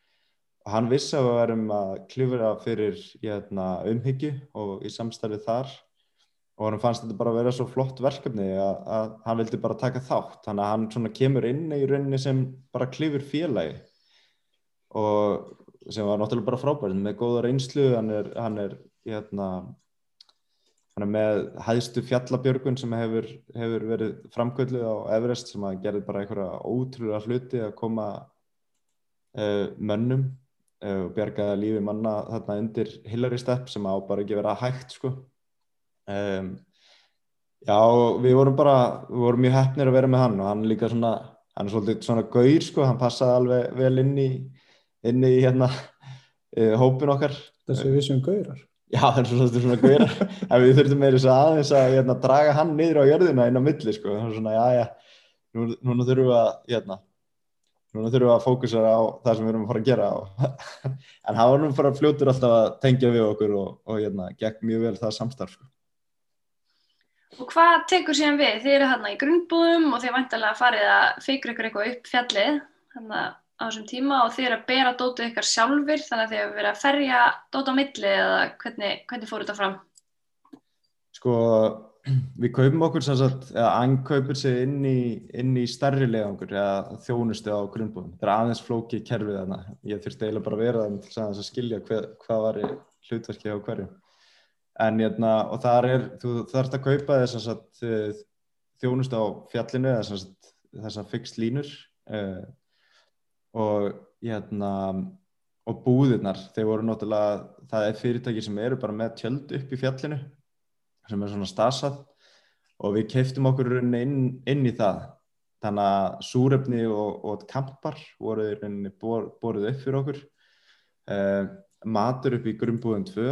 hann vissi að við varum að klifra fyrir hérna, umhyggju og í samstarfið þar og hann fannst þetta bara að vera svo flott verkefni að, að hann vildi bara taka þátt. Þannig að hann svona kemur inn í rauninni sem bara klifur félagi og sem var náttúrulega bara frábært með góða reynslu. Hann er, hann er hérna hann er með hæðstu fjallabjörgun sem hefur, hefur verið framkvöldu á Everest sem að gerði bara einhverja ótrúlega hluti að koma uh, mönnum og bjargaði lífi manna þarna undir Hillary Step sem á bara ekki vera hægt sko um, já við vorum bara við vorum mjög hefnir að vera með hann og hann líka svona hann er svolítið svona gaur sko hann passaði alveg vel inn í inn í hérna uh, hópin okkar Þessi vissum gaurar. Já, það er svona, svona gaurar [laughs] en við þurftum meira þess að aðeins að hérna, draga hann niður á jörðina inn á milli sko. svona, já, já, nú, núna þurfum við að hérna, núna þurfum við að fókusera á það sem við erum að fara að gera [laughs] en hann var nú bara fljótur alltaf að tengja við okkur og, og hérna, gekk mjög vel það samstarf sko. Og hvað tekur síðan við? Þið eru hérna í grunnbúðum og þið vantarlega farið að feikra ykkur eitthvað upp fjallið hérna á þessum tíma og þið eru að bera dótið ykkar sjálfur þannig að þið hefur verið að ferja dótið á milli eða hvernig, hvernig fór þetta fram? Sko, við kaupum okkur sem sagt, eða Ang kaupir sig inn í, inn í stærri leiðangur eða þjónustu á grunnbúðum. Það er aðeins flókið kerfið þarna. Ég þurfti eiginlega bara að vera það til að skilja hver, hvað var hlutverkið á hverju. En hérna, og þar er, þú þarfst að kaupa þess að þjónustu á fjallinu eða þess að fixt línur uh, og hérna, og búðirnar, þeir voru náttúrulega, það er fyrirtæki sem eru bara með tjöld upp í fjallinu sem er svona stasað. Og við keiftum okkur inn, inn í það. Þannig að súrefni og, og kampar voru bor, borðið upp fyrir okkur. Uh, matur upp í grunnbúðum 2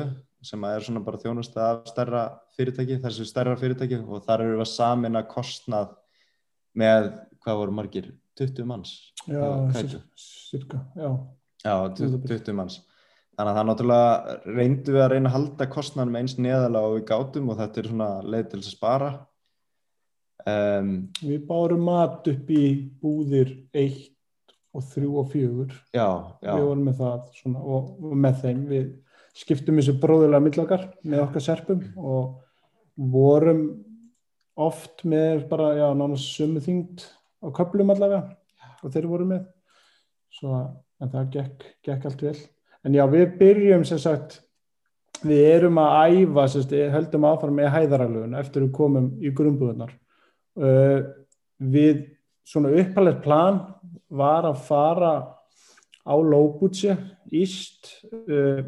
sem er svona bara þjónust af stærra fyrirtæki, þessu stærra fyrirtæki. Og þar eru við að samina kostnað með, hvað voru margir? 20 manns? Já, cirka, já. Já, 20, 20 manns þannig að það náttúrulega reyndu við að reyna að halda kostnæðan með eins neðalega og við gátum og þetta er svona leið til að spara. Um, Við bárum mat upp í búðir 1 og 3 og 4 Já, já, við vorum með það svona, og, og með þeim. Við skiptum þessu bróðulega millakar með okkar serpum og vorum oft með bara, já, nánast sömu þyngd á köplum allavega og þeir voru með. Svo að það gekk, gekk allt vel en já, við byrjum sem sagt við erum að æfa sagt, höldum áfram með hæðaralögun eftir við komum í grunnbúðunar uh, við svona upphæðilegt plan var að fara á Lóbútsi íst uh,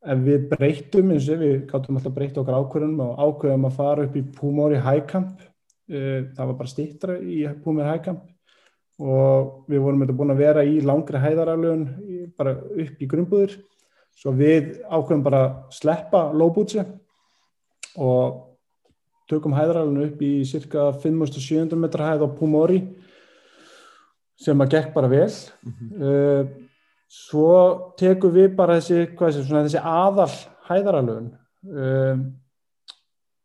en við breytum eins og við gáttum alltaf breytt okkar ákvörðunum og ákvörðum að fara upp í Púmóri Hækamp uh, það var bara stittra í Púmóri Hækamp og við vorum þetta búin að vera í langri hæðaraflögun bara upp í grunnbúður svo við ákveðum bara að sleppa Lóbútsi og tökum hæðaraflögun upp í cirka 5.700 metra hæð á Púmóri sem að gekk bara vel mm -hmm. uh, svo tekum við bara þessi, svona, þessi aðal hæðaralögun uh,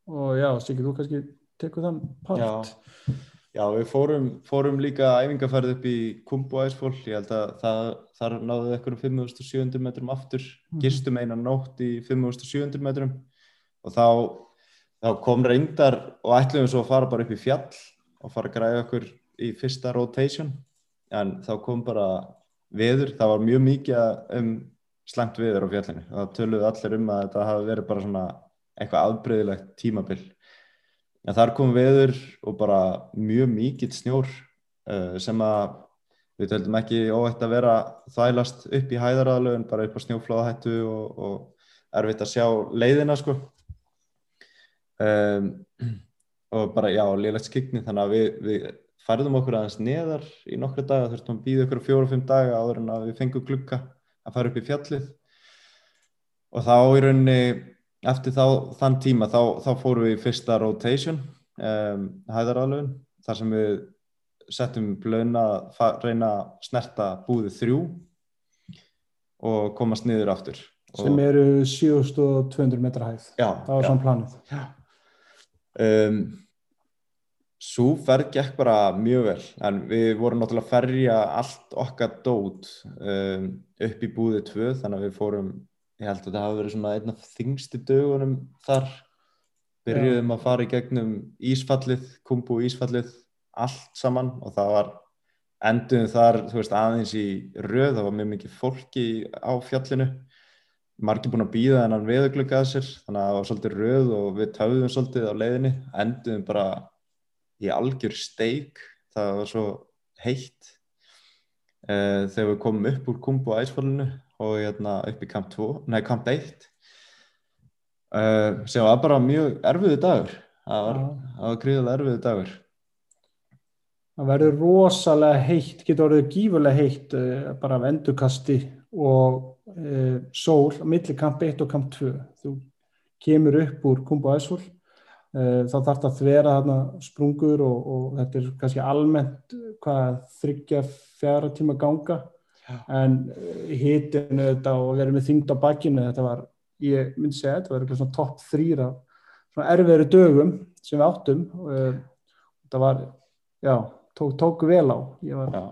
og já, Siggi, þú kannski tekur þann part. Já, já við fórum, fórum líka æfingarferð upp í Kumbu æsfól, ég held að það, þar náðuð ekkur um 5700 metrum aftur, Mhm. gistum einan nótt í 5700 metrum. Og þá, þá kom reyndar og ætluðum svo að fara bara upp í fjall og fara að græða okkur í fyrsta rotation. En þá kom bara veður, það var mjög mikið um slæmt veður á fjallinu. Og það töluðu allir um að þetta hafi verið bara svona eitthvað afbreyðilegt tímabil en þar kom veður og bara mjög mikill snjór uh, sem að við töldum ekki óætt að vera þælast upp í hæðaraðalögun bara upp á snjófláðahættu og, og erfitt að sjá leiðina sko. Um, og bara já, liðlegt skikni þannig að við, við færðum okkur aðeins neðar í nokkru daga, þurftum að býða okkur fjóru og fimm daga áður en að við fengum glukka að fara upp í fjallið. Og þá í rauninni eftir þá, þann tíma þá, þá fórum við í fyrsta rotation um, hæðaraðalögun þar sem við settum blöðna að reyna að snerta búðið þrjú og komast niður aftur Sem eru 7200 metra hæð. já, Það var svona planið. um, Sú ferð gekk bara mjög vel en við vorum náttúrulega að ferja allt okkar dót um, upp í búðið tvö þannig að við fórum, ég held að þetta hafi verið svona einn af þingstu dögunum þar. Byrjuðum að fara í gegnum Ísfallið, Kumbu Ísfallið allt saman og það var enduðum þar, þú veist, aðeins í röð, það var mjög mikið fólki á fjallinu. Margir búin að býða þennan veðuglögg að sér þannig að það var svolítið röð og við töfðum svolítið á leiðinni, enduðum bara í algjör steik. Það var svo heitt uh, þegar við komum upp úr Kumbu æsfólinu og hérna upp í kamp 2, nei kamp 1 uh, sem var bara mjög erfiðu dagur það var, var gríðilega erfiðu dagur Það verður rosalega heitt, getur orðið gífurlega heitt uh, bara af endurkasti og uh, sól á milli kamp 1 og kamp 2. Þú kemur upp úr Kumbu Æsfól, uh, þá þarf það að þvera þarna sprungur og, og þetta er kannski almennt hvað þryggja fjara tíma ganga. En uh, hitinu þetta og verið með þyngd á bakkinu þetta var, ég myndi segja, þetta var eitthvað svona topp þrýra svona erfiðri dögum sem við áttum uh, þetta var, já, tók, tók vel á. Ég var já,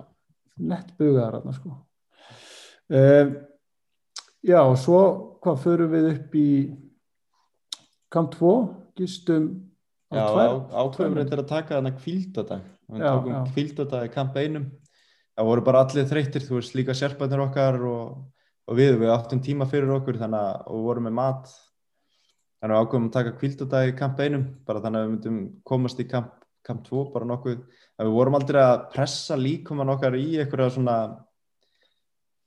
nett bugaðar þarna sko. Uh, já, og svo hvað förum við upp í kamp 2 gistum á tvær- á- ákveðum tvær reyndar að taka þarna kvíldadag við tókum já. kvíldadag í kamp einum það voru bara allir þreyttir, þú veist líka sérpænir okkar og, og við, við áttum tíma fyrir okkur þannig að við vorum með mat. Þannig að ákveðum að taka kvíldadag í kamp einum bara þannig að við myndum komast í kamp, kamp 2 bara nokkuð, að við vorum aldrei að pressa líkumann okkar í einhverja svona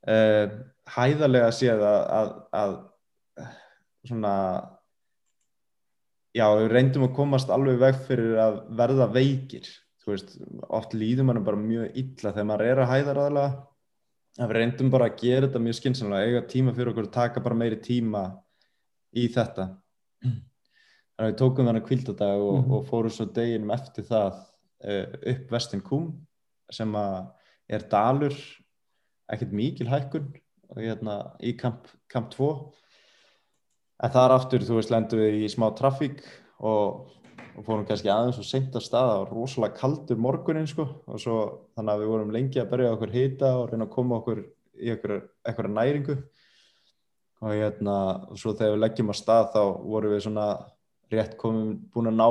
uh, hæðarlega séð að, að, að svona já, við reyndum að komast alveg veg fyrir að verða veikir þú veist, oft líður mann bara mjög illa. Þegar maður er að hæðar aðalega að við reyndum bara að gera þetta mjög skynnsamlega, eiga tíma fyrir okkur taka bara meiri tíma í þetta. Þannig að við tókum þannig kvildadag og, Mhm. og fórum svo deginum eftir það uh, upp Vestin Kúm sem að er dalur ekkert mikil hækkun hérna í kamp, kamp 2 en þar aftur, þú veist, lendum við í smá trafík og, og fórum kannski aðeins og seint að staða og rosalega kaldur morgunin sko. Og svo þannig að við vorum lengi að berja okkur hita og reyna að koma okkur í eitthvað næringu. Og hérna og svo þegar við leggjum að stað þá vorum við svona rétt komum búin að ná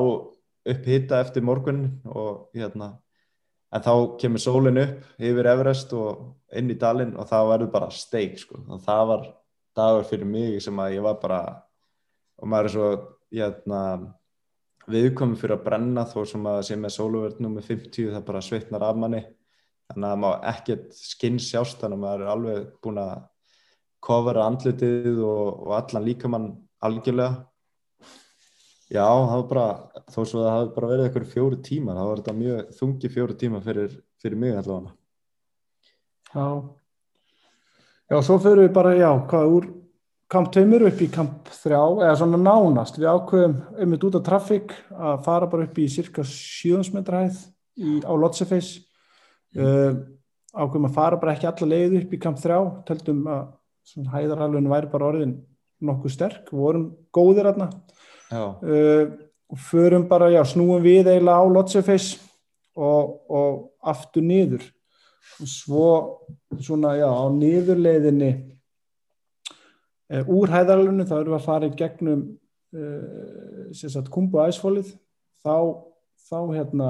upp hita eftir morgunin og hérna en þá kemur sólinn upp yfir Everest og inn í dalinn og það verður bara steik sko. Og það var dagur fyrir mig sem að ég var bara og maður er svo hérna, viðkomið fyrir að brenna þó sem að sé með sóluverðnum með 50 það bara svitnar af manni. Þannig að það má ekkert skinn sjást þannig að maður er alveg búin að kofara andlitið og, og allan líkamann algjörlega. Já, það var bara þó að það hafi bara verið eitthvað fjóri tíma það var þetta mjög þungi fjóri tíma fyrir, fyrir mig allavega. Já. Já, svo fyrir við bara, já, hvað úr kamp 2 upp í kamp 3 eða svona nánast, við ákveðum einmitt út af trafík að fara bara upp í cirka 700 metra hæð í, á Lotsefeis uh, ákveðum að fara bara ekki alla leið upp í kamp 3 töldum að svona hæðarhalvun væri bara orðin nokkuð sterk, vorum góðir aðna uh, og förum bara, já, snúum við eiginlega á Lotsefeis og, og aftur niður. Og svo svona, já, á niðurleiðinni úr hæðaralunum þá erum við að fara í gegnum sagt kumbu æsfólið þá, þá hérna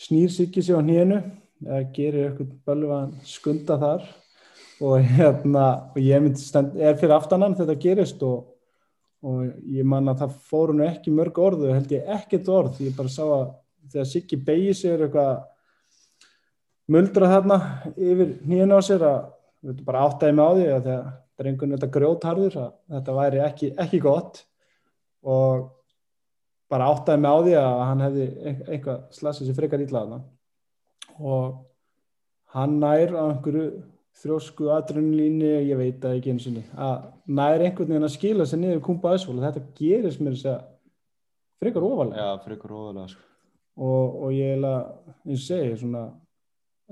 snýr sig ekki sig á hnénu eða gerir eitthvað bölvan skunda þar. Og hérna og ég stend, er fyrir aftanan þetta gerist og, og ég man að það fóru nú ekki mörg orðu held ég ekkert orð, ég bara sá að þegar Siggi beigir er eitthvað muldra þarna yfir nýjana á sér að við bara áttæði með á því að þegar drengun þetta grjótharður að þetta væri ekki, ekki gott. Og bara áttæði með á því að hann hefði eitthvað slasið sér frekar ítlaðna og hann nær á einhverju þrósku adrenalínu, ég veit það ekki eins og ný að nær einhvern veginn að skila sér niður kumpa aðsvölu, þetta gerist mér þess að frekar ofalega Já, frekar ofalega sko. og, og ég er að, eins og segi svona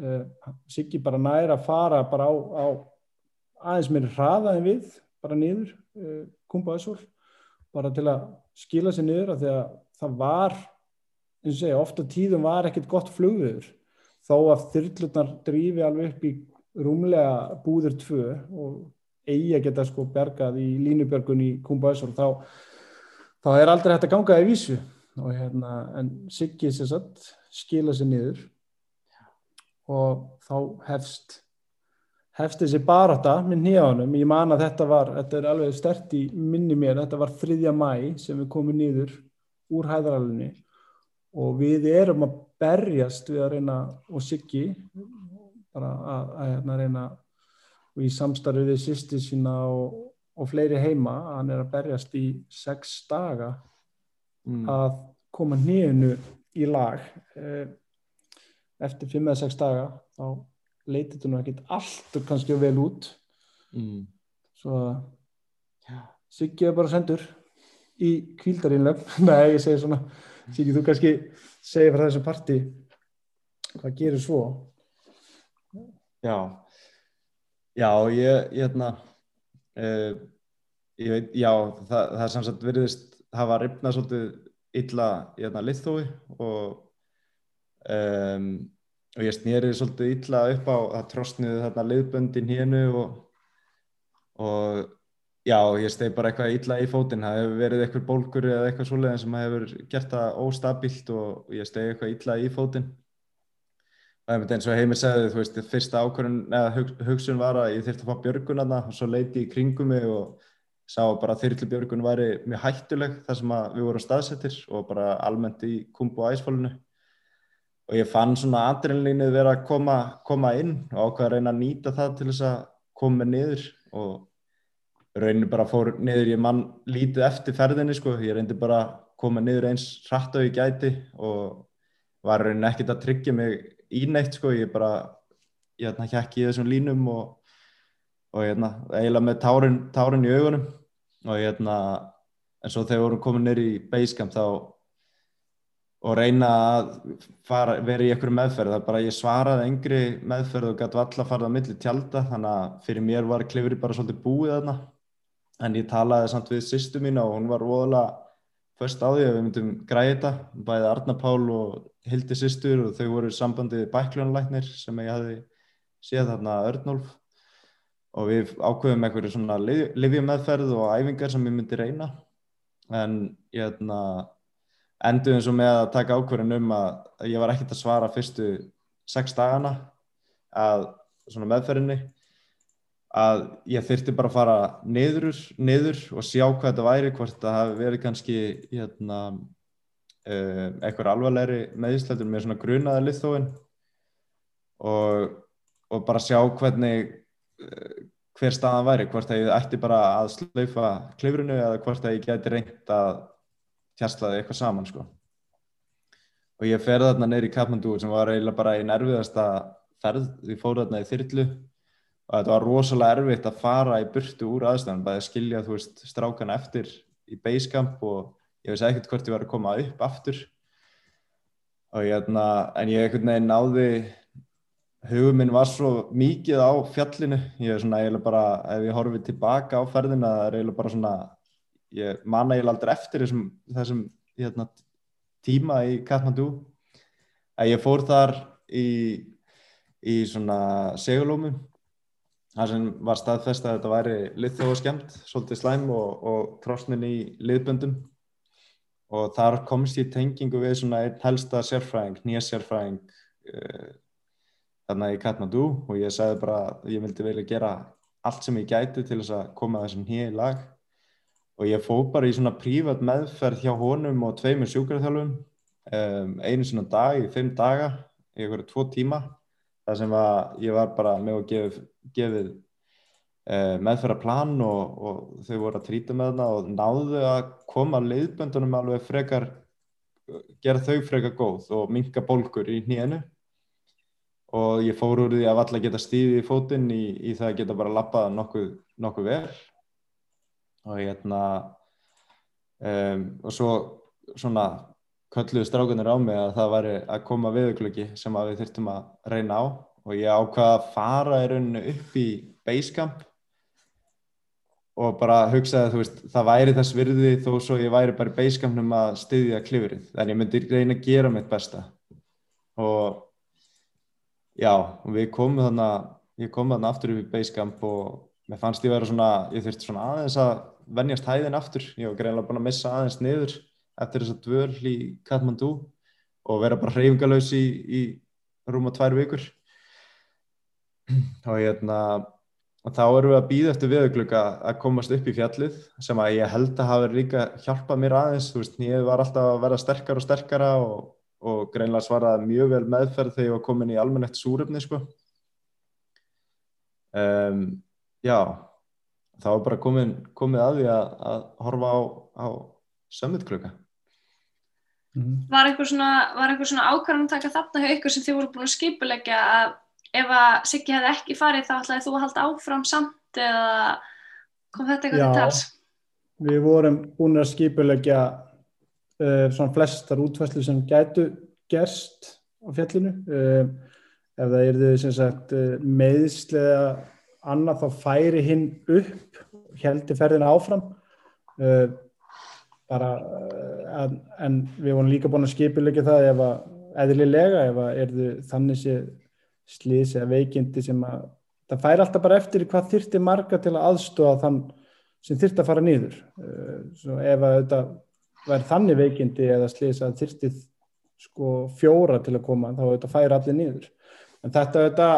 uh, Siggi bara nær að fara bara á, á aðeins mér hraðaði við bara niður uh, kumpa aðsvöl bara til að skila sér niður að því að það var eins og segi, ofta tíðum var ekkert gott flugviður þó að þyrlutnar drífi alveg upp í rúmlega búður tvö og eigi að geta sko bergað í línubjörgun í Kumbæsor þá, þá er aldrei hægt að ganga í vísu. Og hérna en Siggi sér satt skila sér niður og þá hefst hefst þessi baráta með nýjanum, ég man að þetta var þetta er alveg stert í minni mér þetta var 3. mæ sem við komum niður úr hæðaralunni og við erum að berjast við að reyna og Siggi bara að, að hérna reyna og í samstarfið við sýsti sína og, og fleiri heima hann er að berjast í sex daga mm. að koma nýjunu í lag eh, eftir fimm eða sex daga þá leytið þetta nú ekkert allt og kannski vel út. Mm. svo ja. Siggi er bara sendur í kvíldarinlöf [laughs] nei ég segir svona Siggi þú kannski segir frá þessu parti. Hvað gerir svo? Já, já, ég, ég, hérna, uh, ég veit, já, það, það er samsagt veriðist hafa ripnað svolítið illa í hérna liðþói og, um, og ég snýrið svolítið illa upp á að trostniðu þarna liðböndin hénu og, og já, ég stegi bara eitthvað illa í fótinn, það hefur verið eitthvað bólkur eða eitthvað svoleiðin sem hefur gert það óstabilt og ég stegi eitthvað illa í fótinn. Eins og Heimir segði, þú veist, fyrsta ákvörðun eða hugsun var að ég þurfti að fá björgunarna og svo leiti í kringum mig og sá bara að þyrlubjörgun væri mjög hættuleg þar sem við vorum staðsettir og bara almennt í kumbu og æsfólunu og ég fann svona adrenalínuð vera að koma, koma inn og ákvaða að reyna að nýta það til þess að koma niður. Og raunin bara fór niður, ég mann lítið eftir ferðinni sko, ég reyndi bara að koma niður eins hratt á ég gæti og var raunin ekkert að tryggja mig í neitt sko, ég bara ég hérna hjekki í þessum línum og, og hérna, eiginlega með tárin, tárin í augunum. Og hérna en svo þegar við vorum komin neyri í basecamp þá og reyna að fara, vera í einhverju meðferð. Það er bara ég svaraði engri meðferð og gæti valla að fara það millir tjálta þannig að fyrir mér var klifri bara svolítið búið þarna. En ég talaði samt við sýstu mín og hún var voðalega först á því að við myndum græði þetta. Bæðið Arna Pál og Hildi sýstur og þau voru sambandið bækljónlæknir sem ég hafi séð þarna Örnolf og við ákveðum einhverju svona livjumeðferð og æfingar sem ég myndi reyna. En ég hérna, endur eins og með að taka ákveðin um að ég var ekkert að svara fyrstu sex dagana að svona meðferðinni að ég þurfti bara að fara niður, niður og sjá hvað þetta væri hvort það hafi verið kannski hérna uh, eitthvað alvarlegri meðisleitur með svona grunaða liðþóin og, og bara sjá hvernig uh, hver staðan væri, hvort að ég ætti bara að slaufa klifrunu eða hvort að ég geti reynt að tjastlaði eitthvað saman sko. Og ég ferði þarna neyri í Kathmandu sem var eiginlega bara í nerviðasta ferð, ég fór þarna í þyrlu og þetta var rosalega erfitt að fara í burtu úr aðstæðan, bæði að skilja þú veist strákana eftir í basecamp og ég veist ekkert hvort ég var að koma upp aftur. Og ég hérna en ég ekkert neginn náði hugum minn var svo mikið á fjallinu. Ég er svona eiginlega bara ef ég horfið tilbaka á ferðina það er eiginlega bara svona ég manna eiginlega aldrei eftir þessum, þessum hérna, tíma í Kathmandu að ég fór þar í, í svona segulómu það sem var staðfest að þetta væri liðþóa skemmt, svolítið slæm og, og trosnin í liðböndum. Og þar komst ég tengingu við svona einn helsta sérfræðing, nýja sérfræðing uh, þarna í Kathmandu og ég sagði bara ég vildi velja gera allt sem ég gæti til þess að koma þessum nýja í lag og ég fóð bara í svona prívat meðferð hjá honum og tveimur sjúkarþjálfum um, einu svona dag í fimm daga í einhverju tvo tíma þar sem að ég var bara með að gef, gefið uh, meðferða plan og, og þau voru að trýta með það og náðu að koma leiðböndunum alveg frekar gera þau frekar góð og minka bólkur í nýjanu og ég fór úr því að valla geta stíði í fótinn í, í það að geta bara lappað nokkuð, nokkuð vel og hérna um, og svo svona kölluðu strákunir á mig að það væri að koma viðuglöki sem að við þurftum að reyna á. Og ég ákvaða að fara í rauninu upp í Basecamp og bara hugsaði veist það væri þess virði þó svo ég væri bara í Basecampnum að styðja klifrið en ég myndi reyna að gera mitt besta. Og já, við komum þannig ég kom þannig aftur upp í Basecamp og mér fannst ég vera svona, ég þurfti svona aðeins að vennjast hæðin aftur, ég var greinlega búin að missa aðeins niður eftir þess að dvöl í Kathmandu og vera bara hreyfingalös í, í rúma tvær vikur. Og hérna og þá erum við að býða eftir viðuglöka að komast upp í fjallið sem að ég held að hafa líka hjálpað mér aðeins, þú veist, ég var alltaf að vera sterkar og sterkara og, og greinlega svaraði mjög vel meðferð þegar ég var komin í almennett súröfni sko. Um, já þá er bara komin, komið að því að, að horfa á, á sömutklöka mm. Var eitthvað svona, svona ákvæmum taka þarna hjá ykkur sem þið voru búin að skipulegja að ef að Siggi hefði ekki farið þá ætlaði þú að halda áfram samt eða kom þetta eitthvað til tals? Já, við vorum búin að skipulegja uh, svona flestar útfæslu sem gætu gerst á fjallinu uh, ef það er þau sem sagt uh, meðslega annað þá færi hinn upp heldur ferðina áfram uh, bara uh, en, en við vorum líka búin að skipilegja það ef að eðlilega ef að er þau þannig sé slís eða veikindi sem að það færi alltaf bara eftir hvað þyrti marga til að aðstofa þann sem þyrti að fara nýður uh, ef að þetta væri þannig veikindi eða slís að þyrti sko fjóra til að koma þá þetta færi allir nýður en þetta þetta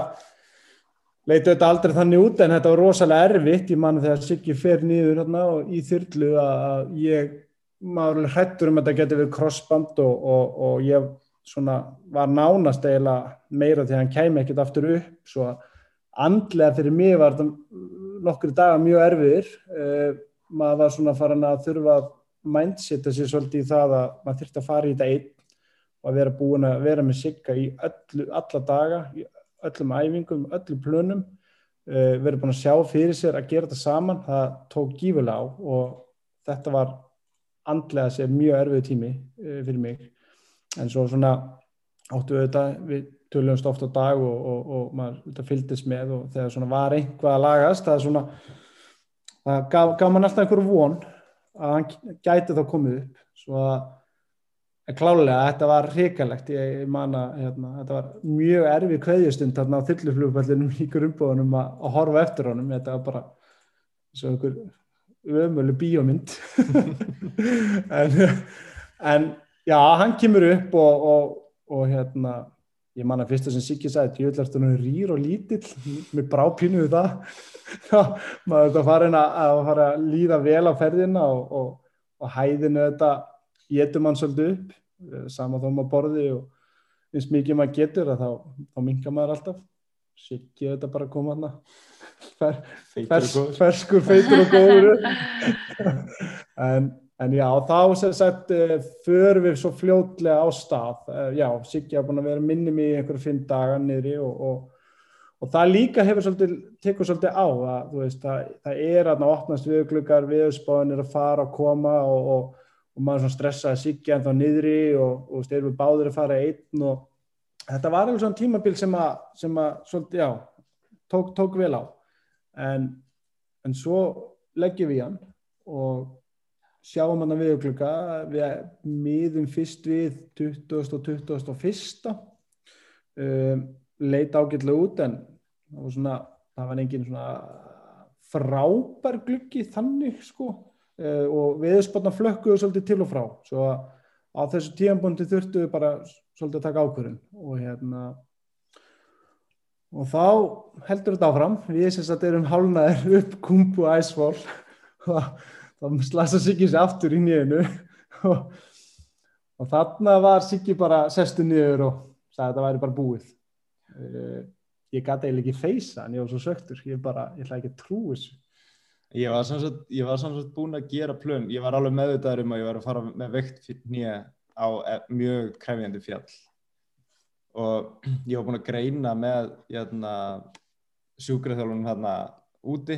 leitu þetta aldrei þannig út en þetta var rosalega erfitt. Ég manna þegar Siggi fer nýður hérna í þyrlu að ég maður hrettur um að þetta geti verið crossband og, og, og ég svona var nánast eiginlega meira því að hann kæmi ekkert aftur upp. Svo andlega fyrir mig var þetta nokkur dagar mjög erfiðir. Uh, maður var svona farin að þurfa að mindseta sér svolítið í það að maður þurfti að fara í þetta einn og að vera búin að vera með sigga í öllu, alla daga í öllum æfingum, öllum plönum uh, verið búin að sjá fyrir sér að gera þetta saman, það tók gífulega á og þetta var andlega sér mjög erfið tími uh, fyrir mig. En svo svona áttu þetta við tölumst ofta á dag og, og, og maður fylgist með og þegar svona var einhvað að lagast það er svona það gaf, gaf mann alltaf einhverju von að hann gæti þá komið upp. Svo að En klálega, þetta var hrikalegt, ég man að hérna, þetta var mjög erfið kveðjastund þarna á þylluflugfallinum í grunnbóðunum að, að horfa eftir honum, þetta var bara og einhver ömölu bíómynd. [laughs] en, en já, hann kemur upp og, og, og hérna, ég man að fyrsta sem Siggi sagði, djöðlartunum rýr og lítill, með brápínuðu það, [laughs] maður þetta farin að, að fara að líða vel á ferðina og, og hæðinu þetta getur mann svolítið upp eh, sama þó maður borði og eins mikið maður getur þá, þá mingar maður alltaf. Sikið þetta bara að koma hana [laughs] Fer, fers, ferskur, feitur og góður. [laughs] En, en já þá sem sagt eh, förum við svo fljótlega á stað. Eh, já, sikið hafa búin að vera minnum í einhverju fimm daga niðri og, og og það líka hefur svolítið, tekur svolítið á að, veist, það, það er að opnast viðgluggar, viðspáðin er að fara og koma og, og og maður svona stressaði sigja en þá niðri og, og styrir við báður að fara einn og þetta var alveg svona tímabil sem að, sem að svolítið, já, tók, tók vel á en, en svo leggjum við hann og sjáum hann að viðugluga, við miðum fyrst við 20. og 21. Um, leit ágætlega út en það var svona, það var engin svona frábær gluggi þannig sko uh, og viðspotna flökkuðu svolítið til og frá. Svo að á þessu tíanbúndi þurftu við bara svolítið að taka ákvörðun. Og hérna og þá heldur þetta áfram. Við sem sagt erum hálnaðir [laughs] upp kumpu æsfól [laughs] þá slasa Siggi sér aftur í nýjunu [laughs] og, og þarna var Siggi bara sestu niður og sagði að þetta væri bara búið. Uh, ég gæti eiginlega ekki feysa en ég var svo söktur ég bara, ég ætla ekki að trú þessu Ég var samsagt, búin að gera plön, ég var alveg meðvitaður um að ég var að fara með veikt nýja á e, mjög krefjandi fjall. Og ég var búin að greina með hérna, sjúkraþjálunum hérna úti.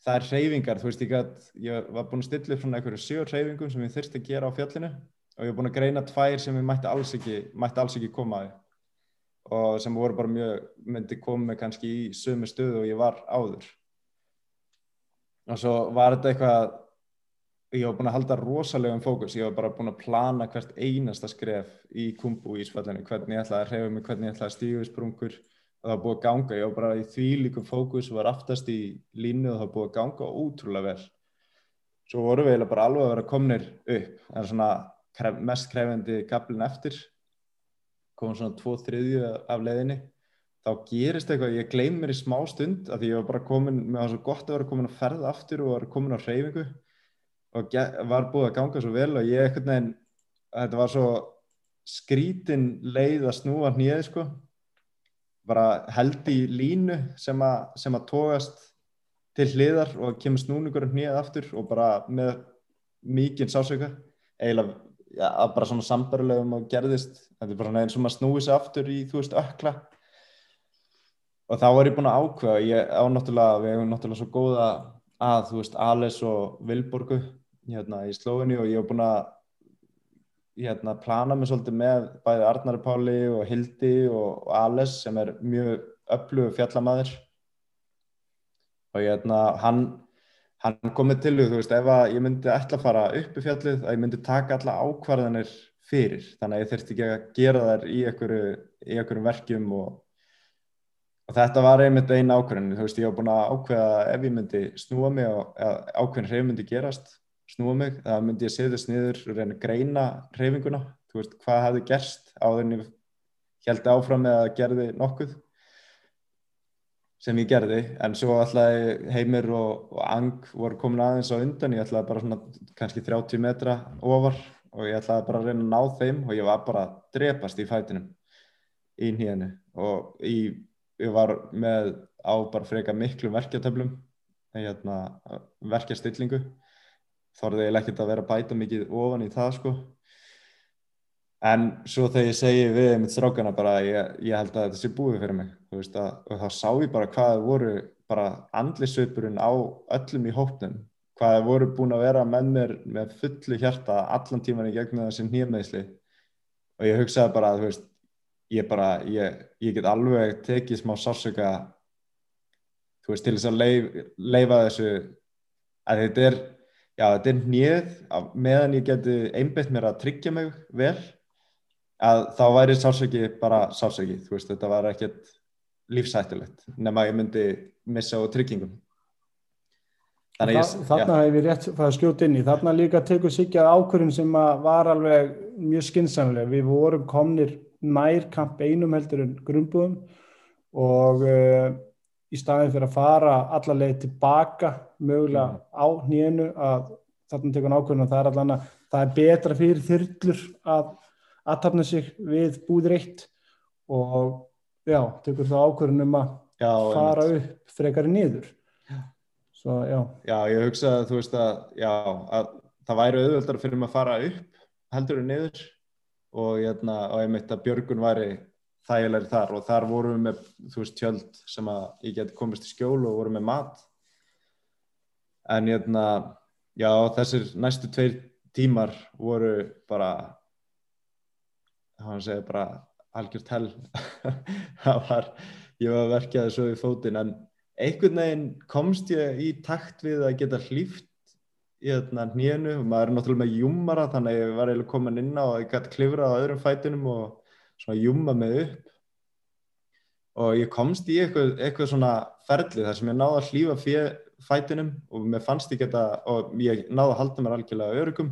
Það er hreyfingar, þú veist ég gæt ég var búin að stilla upp svona einhverju sjö hreyfingum sem ég þurfti að gera á fjallinu. Og ég var búin að greina tvær sem ég mætti alls ekki mætti alls ekki koma að. Og sem voru bara mjög, myndi komið kannski í sömu stöðu og ég var áður og svo var þetta eitthvað ég var búin að halda rosalega um fókus. Ég var bara búin að plana hvert einasta skref í kumbu í Ísfallinu hvernig ég ætlaði að hreyfa mig, hvernig ég ætlaði að stígu í sprungur. Og það var búin að ganga, ég var bara í því líkum fókus var aftast í línu og það var búin að ganga ótrúlega vel. Svo voru við eiginlega bara alveg að vera komnir upp. Er svona kref, mest krefendi gablin eftir. Komum svona tvo þriðju af leðinni þá gerist eitthvað, ég gleym mér í smá stund af því ég var bara komin, mér var svo gott að vera komin að ferða aftur og var komin á hreyfingu. Og var búið að ganga svo vel og ég eitthvað neginn, þetta var svo skrítin leið að snúa nýðið sko. Bara held í línu sem að, sem að tóast til hliðar og kemur snúningur nýðið aftur og bara með mikinn sásöka eiginlega, já, bara svona sambarulegum og gerðist, þetta er bara eins og maður snúið sér aftur í, þú veist, ökla og þá var ég búin að ákveða ég á náttúrulega, við hefum náttúrulega svo góða að, þú veist, Ales og Vilborgu hérna í Slóðinni og ég hef búin að hérna plana mig svolítið með bæði Arnari Páli og Hildi og, og Ales sem er mjög öflugu fjallamæður og hérna hann hann komið til þú veist, ef að ég myndi ætla að fara upp í fjallið, að ég myndi taka alla ákvarðanir fyrir, þannig að ég þurfti ekki að gera þær í einhverjum verkjum og og þetta var einmitt einn ákveðin þú veist ég var búin að ákveða ef ég myndi snúa mig og ákveðin hreyf myndi gerast snúa mig, það myndi ég setjast niður og reyna að greina hreyfinguna. Þú veist hvað hefði gerst á þenni held áfram með að gerði nokkuð sem ég gerði. En svo ætlaði Heimir og, og Ang voru komin aðeins á undan. Ég ætlaði bara svona kannski 30 metra ofar og ég ætlaði bara að reyna að ná þeim og ég var bara að drepast í fætinum í nýjanu og í ég var með á bara freka miklu verkjartöflum hérna, verkjarstillingu þorði ég ekkert að vera að bæta mikið ofan í það sko. En svo þegar ég segi við mitt strákana bara ég, ég held að þetta sé búið fyrir mig að, og þá sá ég bara hvað voru bara andlisveipurinn á öllum í hópnum. Hvað voru búin að vera með mér með fullu hjarta allan tíman í gegnum þessi nýjumæðsli og ég hugsaði bara að þú veist ég bara, ég, ég get alveg tekið smá sársöka þú veist, til þess að leif, leifa þessu að þetta er, já, þetta er nýð meðan ég geti einbætt mér að tryggja mig vel að þá væri sársöki bara sársöki, þú veist, þetta var ekkert lífsættilegt, nema ég myndi missa á tryggingum. Þannig ég, þarna hefur við rétt að skjóta inn í, þarna líka tekur Sigja ákvörðin sem var alveg mjög skinsanlega, við vorum komnir nær kamp einum heldur en grunnbúðum og uh, í staðin fyrir að fara allarleið tilbaka mögulega mm. á nýjenu að þarna tekur að það er allan að það er betra fyrir þyrlur að aðtapna sig við búðir eitt og já, tekur það ákveðin um að já, fara einmitt. upp frekari niður Svo, já. já, ég hugsa að þú veist að, já, að það væri auðvöldar fyrir maður að fara upp heldur en niður og, hérna, ég mitt að Björgun væri þægilegri þar. Og þar vorum við með þú veist tjöld sem að ég geti komist í skjól og vorum með mat. En hérna já þessir næstu tveir tímar voru bara hann segja bara algjört hell. [laughs] Það var, ég var að verka þessu í fótinn en einhvern veginn komst ég í takt við að geta hlýft í hérna hnénu og maður er náttúrulega með júmara þannig að ég var eiginlega komin inn á og ég gæti klifrað á öðrum fætinum og svona júma mig upp. Og ég komst í eitthvað, eitthvað svona ferli þar sem ég náði að hlýfa fyrir fætinum og mér fannst ég geta og ég náði að halda mér algjörlega örugum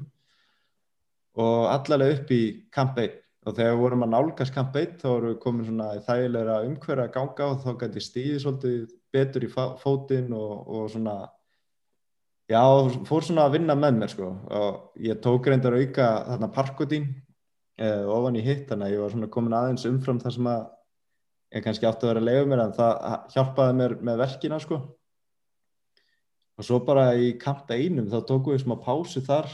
og allavega upp í kamp 1 og þegar við vorum að nálgast kamp 1 þá vorum við komin svona í þægilega umhverja að ganga og þá gæti ég stíði svolítið betur í fótinn og, og svona já, fór svona að vinna með mér sko. Og ég tók reyndar auka þarna parkotín eh, ofan í hitt þannig að ég var svona komin aðeins umfram það sem að ég kannski átti að vera að leiða mér en það hjálpaði mér með verkina sko. Og svo bara í kamp einum þá tóku við smá pásu þar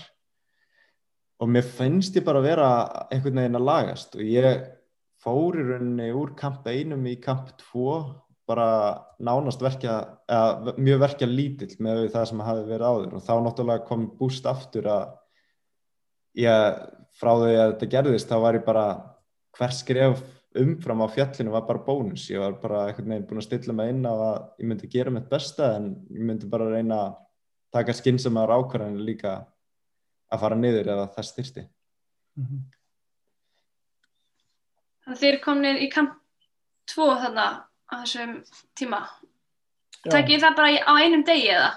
og mér finnst ég bara að vera einhvern veginn að lagast. Og ég fór í rauninni úr kamp einum í kamp tvo bara nánast verkja, eða mjög verkja lítill með það sem hafi verið áður. Og þá náttúrulega kom búst aftur að ég frá því að þetta gerðist þá var ég bara hver skref umfram á fjallinu var bara bónus. Ég var bara einhvern veginn búin að stilla mig inn á að ég myndi gera mitt besta en ég myndi bara reyna að taka skynsama rákvarðinu líka að fara niður eða það styrsti mm -hmm. Þannig að þér komnir í kamp 2 þannig á þessum tíma Tækir það bara á einum degi eða?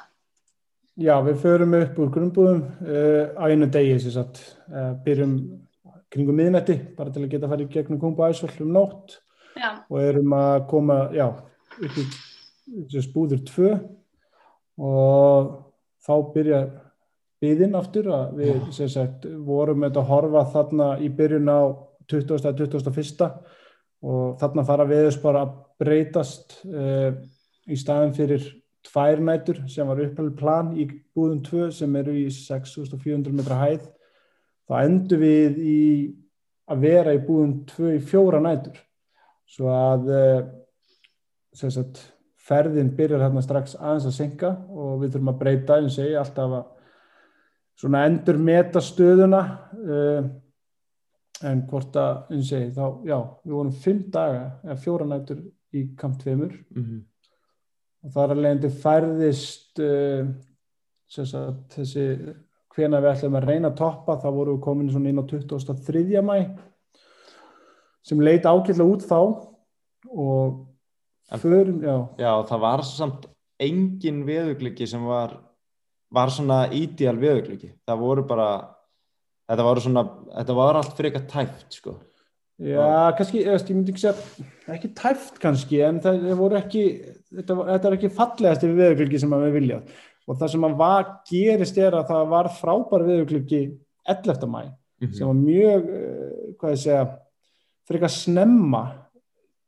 Já, við förum upp úr grunnbúðum uh, á einum degi sem sagt, uh, byrjum kringum miðnætti bara til að geta að fara í gegnum kombu æsvall um nótt já. og erum að koma já, upp í spúður 2 og þá byrja byðin aftur að við sem sagt vorum með að horfa þarna í byrjun á 20. að 21. og þarna fara viðs bara að breytast uh, í staðin fyrir tvær nætur sem var upphælið plan í búðum 2 sem eru í 6400 metra hæð þá endur við í að vera í búðum 2 í fjóra nætur. Svo að uh, sagt, ferðin byrjar hérna strax aðeins að senka og við þurfum að breyta eins og segja alltaf að svona endur meta stöðuna uh, en hvort að, eins og segi, þá, já, við vorum fimm daga, eða fjóra nættur í kamp 2 mm -hmm. og er alveg endur færðist uh, sagt, þessi hvena við ætlum að reyna að toppa þá vorum við komin svona inn á 23. mæ sem leiti ákveðlega út þá og förum, já Já, það var samt engin veðugliki sem var var svona ídíal viðögliki það voru bara þetta, svona, þetta var allt eitthvað tæft sko Já, og... kannski, ég myndi ekki segja ekki tæft kannski, en það voru ekki þetta, þetta er ekki fallegast yfir viðögliki sem við viljað og það sem að var, gerist er að það var frábær viðögliki 11. mæ mm -hmm. sem var mjög, eh, hvað ég segja eitthvað snemma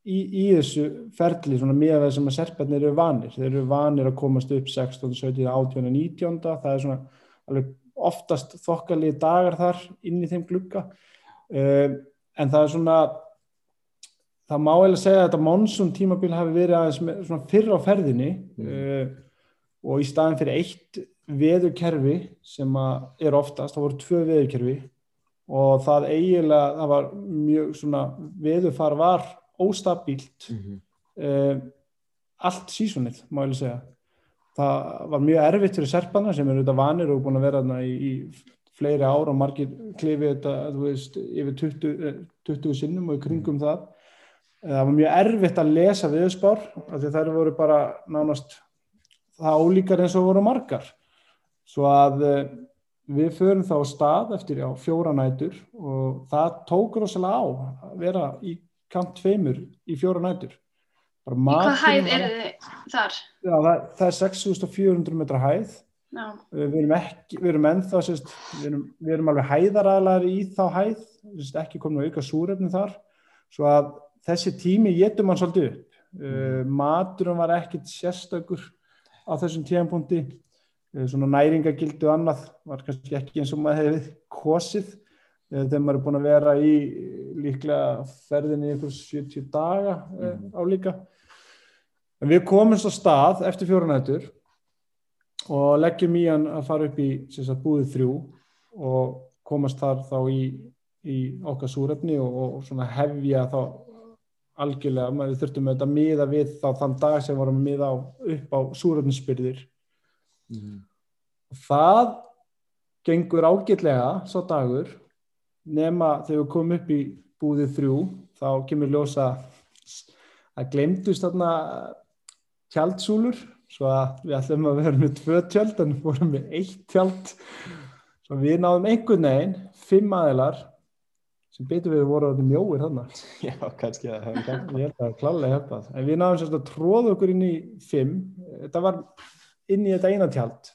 í, í þessu ferli svona með það sem að serparnir eru vanir þeir eru vanir að komast upp 16, 17, 18, 19 það er svona alveg oftast þokkalið dagar þar inn í þeim glukka um, en það er svona það má eiginlega segja að þetta monsun tímabil hafi verið aðeins fyrr á ferðinni mm. uh, og í staðin fyrir eitt veðurkerfi sem er oftast, það voru tvö veðurkerfi og það eiginlega, það var mjög svona veðurfar var óstabílt mm -hmm. uh, allt sísunnið má ég lega segja það var mjög erfitt fyrir serpana sem eru auðvitað vanir og búin að vera í, í fleiri ára og margir klifið þetta veist, yfir 20, 20 sinnum og í kringum mm. það eh, það var mjög erfitt að lesa viðspár af því þær voru bara nánast það ólíkar eins og voru margar svo að uh, við förum þá stað eftir já, fjóra nætur og það tók rosalega á að vera í kant tveimur í fjóra nætur Í hvað hæð eru þið þar? Já, það, það er 6400 metra hæð. Við erum ekki, við erum ennþá sérst, við, erum, við erum alveg hæðaraðlar í þá hæð, sérst, ekki komin að auka súrefni þar, svo að þessi tími getur mann svolítið upp. Mm. uh, maturum var ekkit sérstakur á þessum tíanpunkti uh, svona næringagildu annað var kannski ekki eins og maður hefði kosið. Eh, þegar maður er búin að vera í líklega ferðinni í einhvers 70 daga mm. á líka. En við komumst á stað eftir fjórunættur og leggjum í hann að fara upp í sagt, búðið þrjú og komast þar þá í, í okkar súrefni og, og hefja þá algjörlega, maður þurftum að miða við þá þann dag sem vorum að miða á, upp á súrefninsbyrðir mm. það gengur ágætlega sá dagur nema þegar við komum upp í búðið þrjú þá kemur ljósa að glemdust þarna tjaldsúlur svo að við ætlum að vera með tvö tjald en við vorum með eitt tjald svo við náðum einhvern veginn fimm aðilar sem betur við voru að mjóir þarna. [laughs] Já, kannski að það hefði það. En við náðum sérst að tróða okkur inn í fimm. Þetta var inn í þetta eina tjald.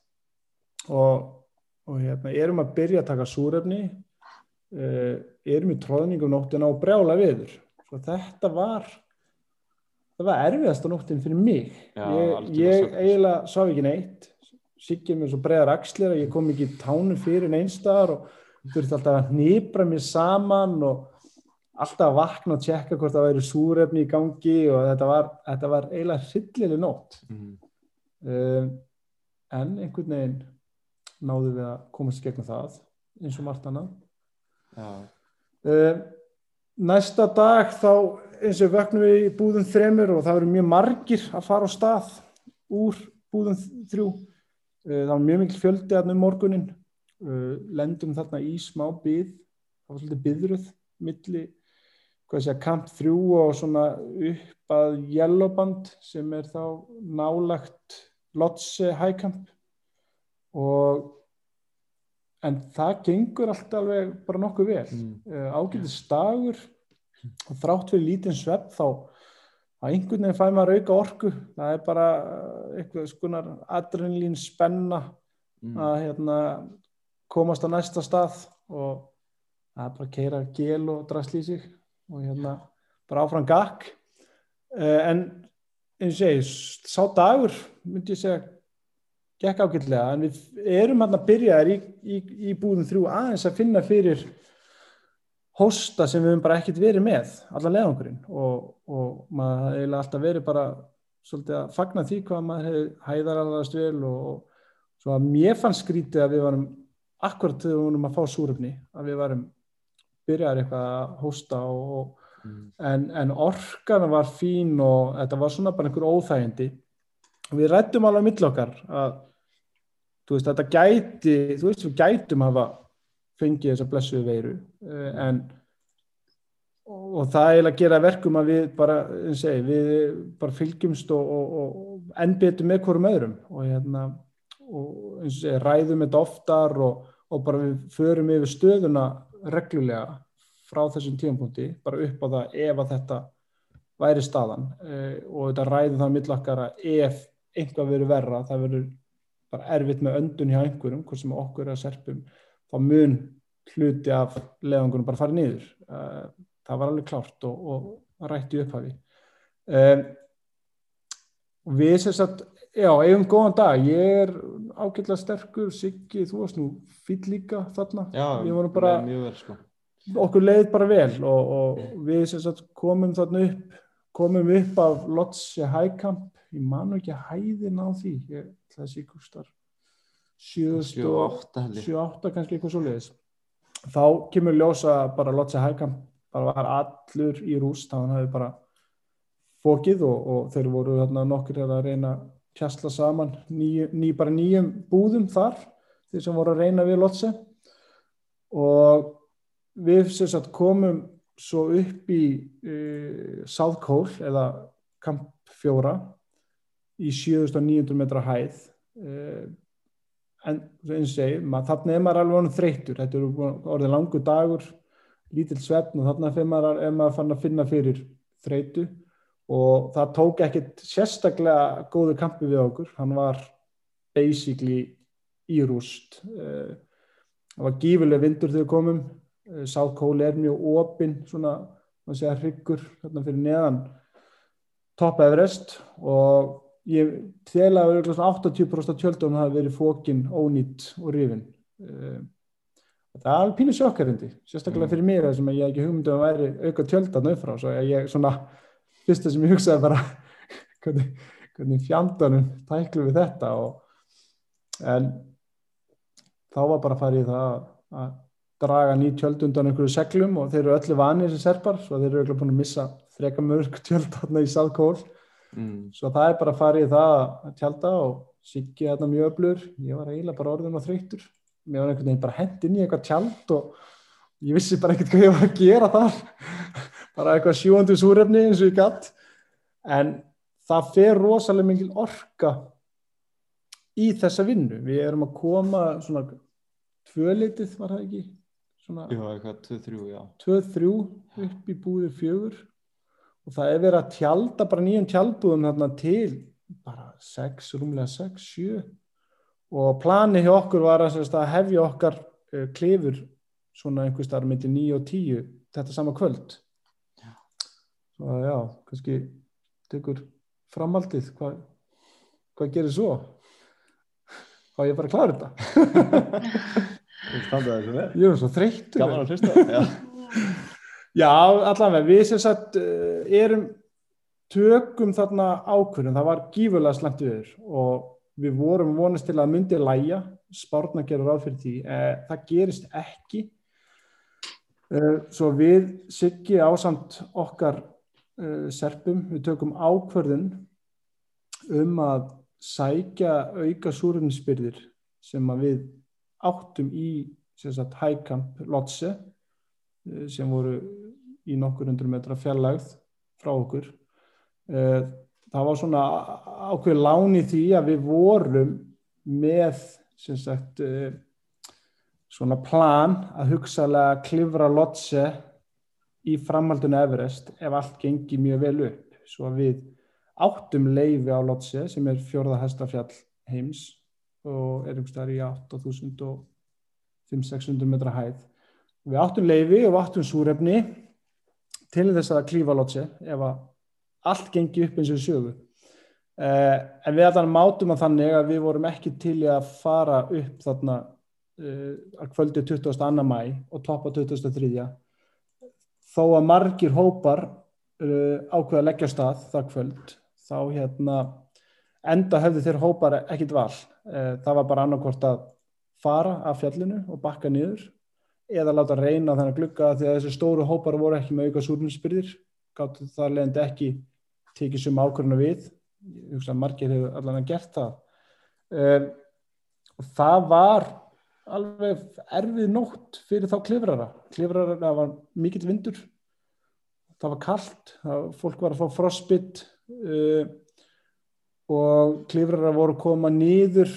Og, og hérna, erum að byrja að taka súrefni uh, erum í tróðningum nóttina og brjála viður svo þetta var það var erfiðasta nóttin fyrir mig. Já, ég, ég eiginlega sá ekki neitt. Siggið mér svo breiðar axlir að ég kom ekki í tánu fyrir neinstaðar og þurfti alltaf að hnýpra mér saman og alltaf að vakna og tjekka hvort það væri súrefni í gangi og þetta var, þetta var eiginlega hryllileg nótt. Mhm. um, en einhvern veginn náðu við að komast í gegnum það eins og margt annað um, næsta dag þá eins og vöknum við í búðum þremur og það eru mjög margir að fara á stað úr búðum þrjú. Uh, það var mjög mikil fjöldi að um morgunin uh, lendum þarna í smá byð það var svolítið byðruð milli að kamp þrjú og svona upp að Yellowband sem er þá nálagt Lotse Hækamp og en það gengur allt alveg bara nokkuð vel. Mm. uh, ágætis dagur og þrátt fyrir lítinn svepp þá að einhvern veginn fæ maður auka orku. Það er bara uh, eitthvað skonar adrenalín spenna Mm. að hérna, komast á næsta stað og er bara að keira gel og drasli í sig og hérna bara áfram gakk. Uh, en eins og ég sá dagur myndi ég segja gekk ágætlega. En við erum hann að byrja í, í, í búðum þrjú aðeins að finna fyrir hósta sem við höfum bara ekkert verið með allan leðangurinn og, og maður hefði alltaf verið bara svolítið að fagna því hvað maður hefði hæðaralast vel og, og svo að mér fann skrítið að við varum akkurat þegar við vorum að fá súröfni að við varum byrjaðar eitthvað að hósta og, Mm. en, en orkan var fín og þetta var svona bara einhver óþægindi við rættum alveg mill okkar að veist þetta gæti þú veist við gætum hafa fengið þessa blessuðu veiru uh, en og, það er eiginlega að gera verkum að við bara, segi, við bara fylgjumst og, og, og ennbetum með hverjum öðrum. Og hérna og segi, ræðum þetta oftar og, og bara við förum yfir stöðuna reglulega frá þessum tímapunkti, bara upp á það ef að þetta væri staðan. Uh, og þetta ræðum það millakkar að ef einhvað verður verra, það verður bara erfitt með öndun hjá einhverjum, hvort sem okkur er að serpum, þá mun hluti af leðangunum bara fara niður. Uh, það var alveg klárt og, og rætti upphafi. Um, við sem sagt, já, eigum góðan dag, ég er ágætlega sterkur, Siggi, þú varst nú fýll líka þarna. Já, Við vorum bara- mjög vel sko. okkur leið bara vel og, og við sem sagt komum þarna upp komum upp af Lotse Hækamp ég man nú ekki að hæðin á því ég ætla að sé kustar 7-8 held ég. 7-8 kannski eitthvað svo leiðis þá kemur ljósa bara Lotse Hækamp bara var allur í rúst þá hann hefði bara fókið og, og þeir voru þarna nokkur að reyna að kjastla saman ný, ný, bara nýjum búðum þar þeir sem voru að reyna við Lotse og við sem sagt komum svo upp í uh, South Cole eða Camp 4 í 7900 metra hæð uh, en mað, þarna er maður alveg honum þreyttur, þetta er orðið langur dagur lítill svefn og þarna er maður, maður fann að finna fyrir þreytu. Og það tók ekkert sérstaklega góðu kampi við okkur, hann var basically í rúst uh, það var gífurlega vindur þegar við komum. South Cole er mjög opinn svona, maður segja hryggur hérna fyrir neðan Top Everest. Og ég tel að vera svona 80% af tjöldunum hafi verið fókin, ónýtt og rifin. Það er alveg pínu sjokkarindi sérstaklega fyrir mér að ég ekki hugmyndi að væri auka tjöldan auðfrá svo ég svona fyrsta sem ég hugsaði bara [laughs] hvernig, hvernig fjandanum tæklu við þetta og, en þá var bara að fara í það að draga ný tjöld undan einhverju seglum og þeir eru öllu vanir sem serpar svo þeir eru ekki búin að missa freka mörg tjöld þarna í Cole Mm. svo það er bara að fara í það að tjálta og Siggi þarna mjög öflur ég var eiginlega bara orðin og þreyttur. Mér var einhvern veginn bara hend inn í eitthvað tjald og ég vissi bara ekkert hvað ég var að gera þar. [laughs] Bara eitthvað sjóandi súrefni eins og ég gatt en það fer rosalega mingil orka í þessa vinnu. Við erum að koma svona tvölitið var það ekki? Svona Já, eitthvað 2-3, já. 2-3 upp í búði fjögur og það er verið að tjálta bara nýjum tjálbúðum þarna til bara 6, rúmlega 6, 7 og plani hjá okkur var að, að hefja okkar uh, klifur svona einhver starf myndi 9 og 10 þetta sama kvöld Já. svo já, kannski tekur framaldið hvað, hvað gerir svo hvað ég bara að klára þetta ég er svo þreyttur Gaman að hlusta. Já. [laughs] Já, allavega, við sem sagt uh, erum tökum þarna ákvörðum, það var gífurlega slæmt yfir og við vorum vonast til að myndi læja, spárna gerur ráð fyrir því, eh, það gerist ekki. Uh, svo við siggi ásamt okkar uh, serpum, við tökum ákvörðun um að sækja auka súrunnsbyrðir sem að við áttum í hækamp Lotse eh, sem voru í nokkur hundur metra fjarlægð frá okkur. Eh, það var svona ákveð lán í því að við vorum með sagt eh, svona plan að hugsalega klifra Lotse í framhaldinu Everest ef allt gengi mjög vel upp. Svo að við áttum leifi á Lotse sem er fjörða hestafjall heims og er einhverstaðar í 8500-600 metra hæð. Við áttum leifi og áttum súrefni til þess að klífa Lotse ef að allt gengi upp eins og sögu uh, en við allan mátum að þannig að við vorum ekki til að fara upp þarna uh, að kvöldi 22. mæ og toppa 23. þó að margir hópar uh, ákveða að leggja stað það kvöld þá hérna enda hefðu þeir hópar ekkit val það var bara annarkort að fara af fjallinu og bakka niður eða láta reyna þennan glugga því að þessi stóru hópar voru ekki með auka súrninsbyrðir gáttu það leðandi ekki tekið sem ákvörðuna við. Að margir hefur allan að gert það. Um, og það var alveg erfið nótt fyrir þá klifrara. Klifrara, það var mikill vindur það var kallt það, fólk var að fá frostbitt uh, og klifrara voru að koma nýður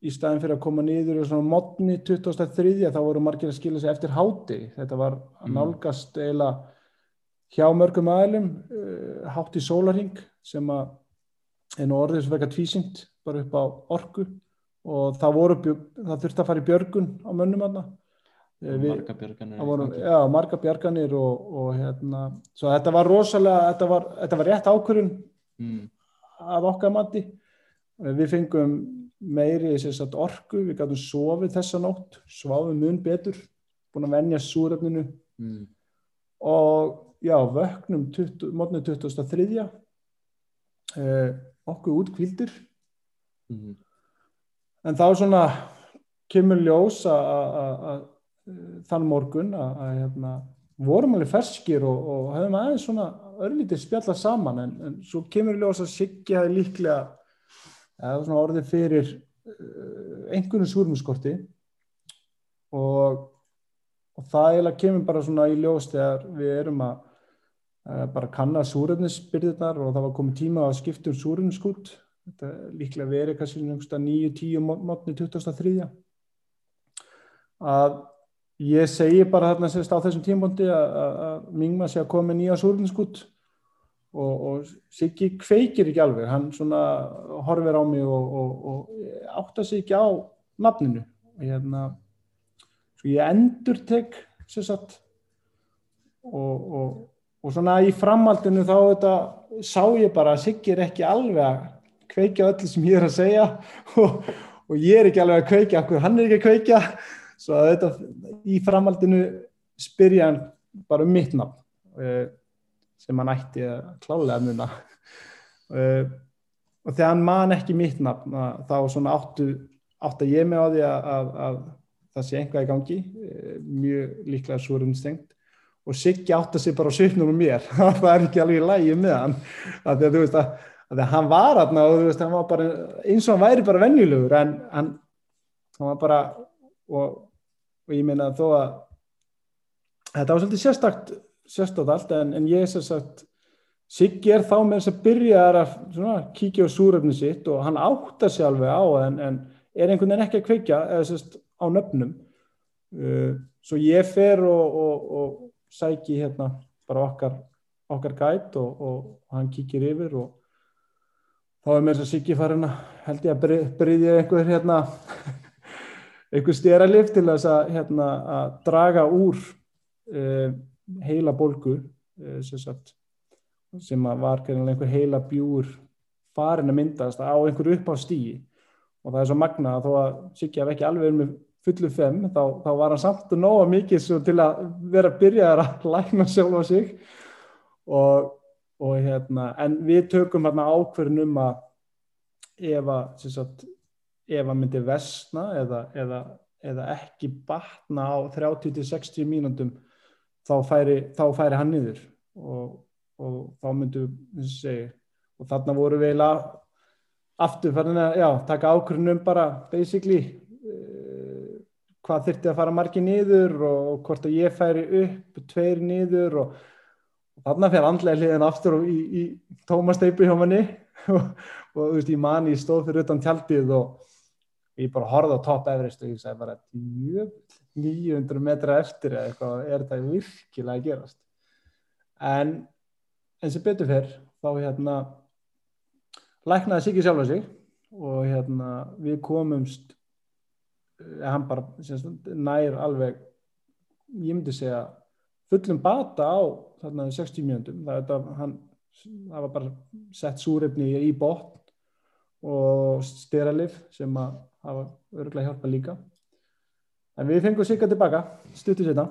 í staðin fyrir að koma nýður í svona modni 2003 þá voru margir að skilja sig eftir háti. Þetta var að nálgast eiginlega hjá mörgum aðlum uh, hátt í sólaring sem að einu orðið sem verka tvísynt bara upp á orku. Og það, voru, það þurfti að fara í björgun á mönnum aðna marga björganir voru, já, marga björganir og, og hérna, svo þetta var rosalega þetta var, þetta var rétt ákvörun mm. að okkar mati. Við fengum meiri sagt, orku, við gætum sofið þessa nótt, sváðum mun betur. Búin að venja súrefninu. Mm. og já, vöknum 20, mótnið 2003 eh, okkur út kvildir Mm. en þá svona kemur ljós að þann morgun að hérna, vorum alveg ferskir og, og hefðum aðeins svona örlítið spjalla saman. En, en svo kemur ljós að Siggi hafi líklega eða svona orðið fyrir uh, einhvern súrumskorti og, og það eiginlega kemur bara svona í ljós þegar við erum að uh, bara kanna súrefnisbyrðirnar og það var komið tíma að skipta um súrefniskút þetta líklega verið kannski 9-10 mótni 2003 að ég segi bara þarna sérst á þessum tímbondi að Mingma sé að koma með nýja súrefniskút og, og Siggi kveikir ekki alveg. Hann svona horfir á mig og, og, og áttar sig ekki á nafninu. Og hérna svo ég endur tek sérst og svona í framhaldinu þá þetta sá ég bara að Siggi er ekki alveg að kveikja öllu sem ég er að segja. [laughs] Og, og ég er ekki alveg að kveikja okkur, hann er ekki að kveikja. Svo að þetta í framhaldinu spyrja hann bara um mitt nafn. Uh, sem hann ætti að klálega muna. Uh, og þegar hann man ekki mitt nafn þá svona áttu, áttu að ég með á því að, að, að það sé einhvað í gangi uh, mjög líklega súrunstengt og Siggi átti sig bara á söfnum um mér. [laughs] Það er ekki alveg í lægi með hann. Að því að þú veist að að hann var aðna og þú veist, hann var bara eins og hann væri bara venjulegur en hann, hann var bara og, og ég meina þó að þetta var svolítið sérstakt sérstakt allt en, en ég er sér sagt Siggi er þá með þess að byrja að svona, kíkja á súröfni sitt og hann áttar sér alveg á en, en er einhvern veginn ekki að kveikja eða sérst á nöfnum. Uh, svo ég fer og, og, og sæki hérna bara okkar, okkar gæt og, og hann kíkir yfir og þá er mér þess að Siggi farin að held ég að bryðja einhver hérna [laughs] einhver stjæralif til þess að hérna að draga úr uh, heila bólgu uh, sem sagt sem var einhver heila bjúr farin að myndast á einhver upp á stíi og það er svo magna að þó að Siggi hef ekki alveg með fullu fem þá, þá var hann samt og nóga mikið til að vera að byrja [laughs] að lækna sjálf á sig. Og, og hérna en við tökum hérna ákverðin um að ef að ef að myndi vestna eða, eða, eða ekki batna á 30-60 mínúndum þá færi, þá færi hann niður og og þá myndu segi, og þarna voru við eiginlega aftur farin að já, taka ákvörnum bara basically uh, hvað þurfti að fara margi niður og hvort að ég færi upp tveir niður og, og þarna fyrir andlega hliðin aftur í, í tómasteipi hjá manni. [laughs] Og, og þú veist ég mani stóð fyrir utan tjaldið og ég bara horfði á top Everest og ég sagði bara 900 metra eftir eða eitthvað er þetta virkilega að gerast? En en sem betur fyrr þá hérna læknaði Siggi sjálfa sig og hérna við komumst eh, hann bara semst, nær alveg ég myndi segja fullum bata á þarna 60 mjöndum það, það, hann, það var bara sett súrefni í botn og styralif sem að hafa öruglega hjálpa líka en við fengum Sigga tilbaka stuttu setna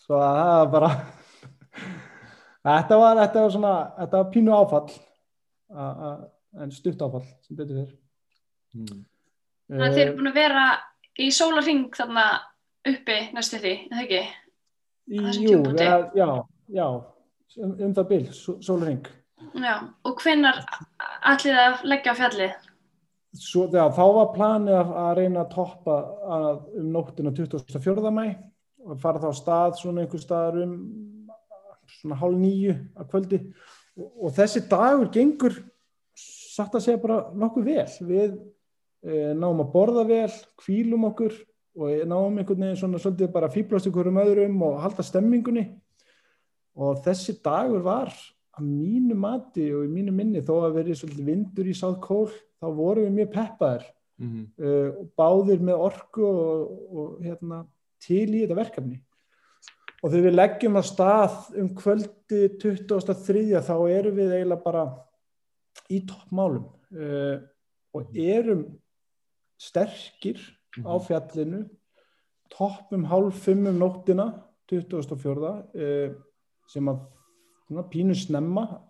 svo að það var bara [laughs] Þetta var, þetta var svona, þetta var pínu áfall a, a, en stutt áfall sem betur fyrr. Mm. Þannig að þið eru búin að vera í sólaring þarna uppi næstu því, eða ekki? Jú, ja, já, já, um, um það byrj, sólaring. Já, og hvenar allir að leggja á fjallið? Svo, já, þá var planið að, að reyna að toppa að, um nóttina 24. mæ og fara þá stað svona einhver staðar um svona hálf nýju að kvöldi og, og þessi dagur gengur satt að segja bara nokkuð vel við e, náum að borða vel kvílum okkur og náum einhvern veginn svona svolítið bara fýblast ykkur um öðrum og halda stemmingunni og þessi dagur var að mínu mati og í mínu minni þó að verið svolítið vindur í sáðkól þá vorum við mjög peppaðir mm -hmm. uh, og báðir með orku og, og hérna, til í þetta verkefni og þegar við leggjum að stað um kvöldi 2003 þá erum við eiginlega bara í toppmálum uh, og erum sterkir mm -hmm. á mhm. fjallinu toppum hálf fimmum nóttina 2004 uh, sem að pínu snemma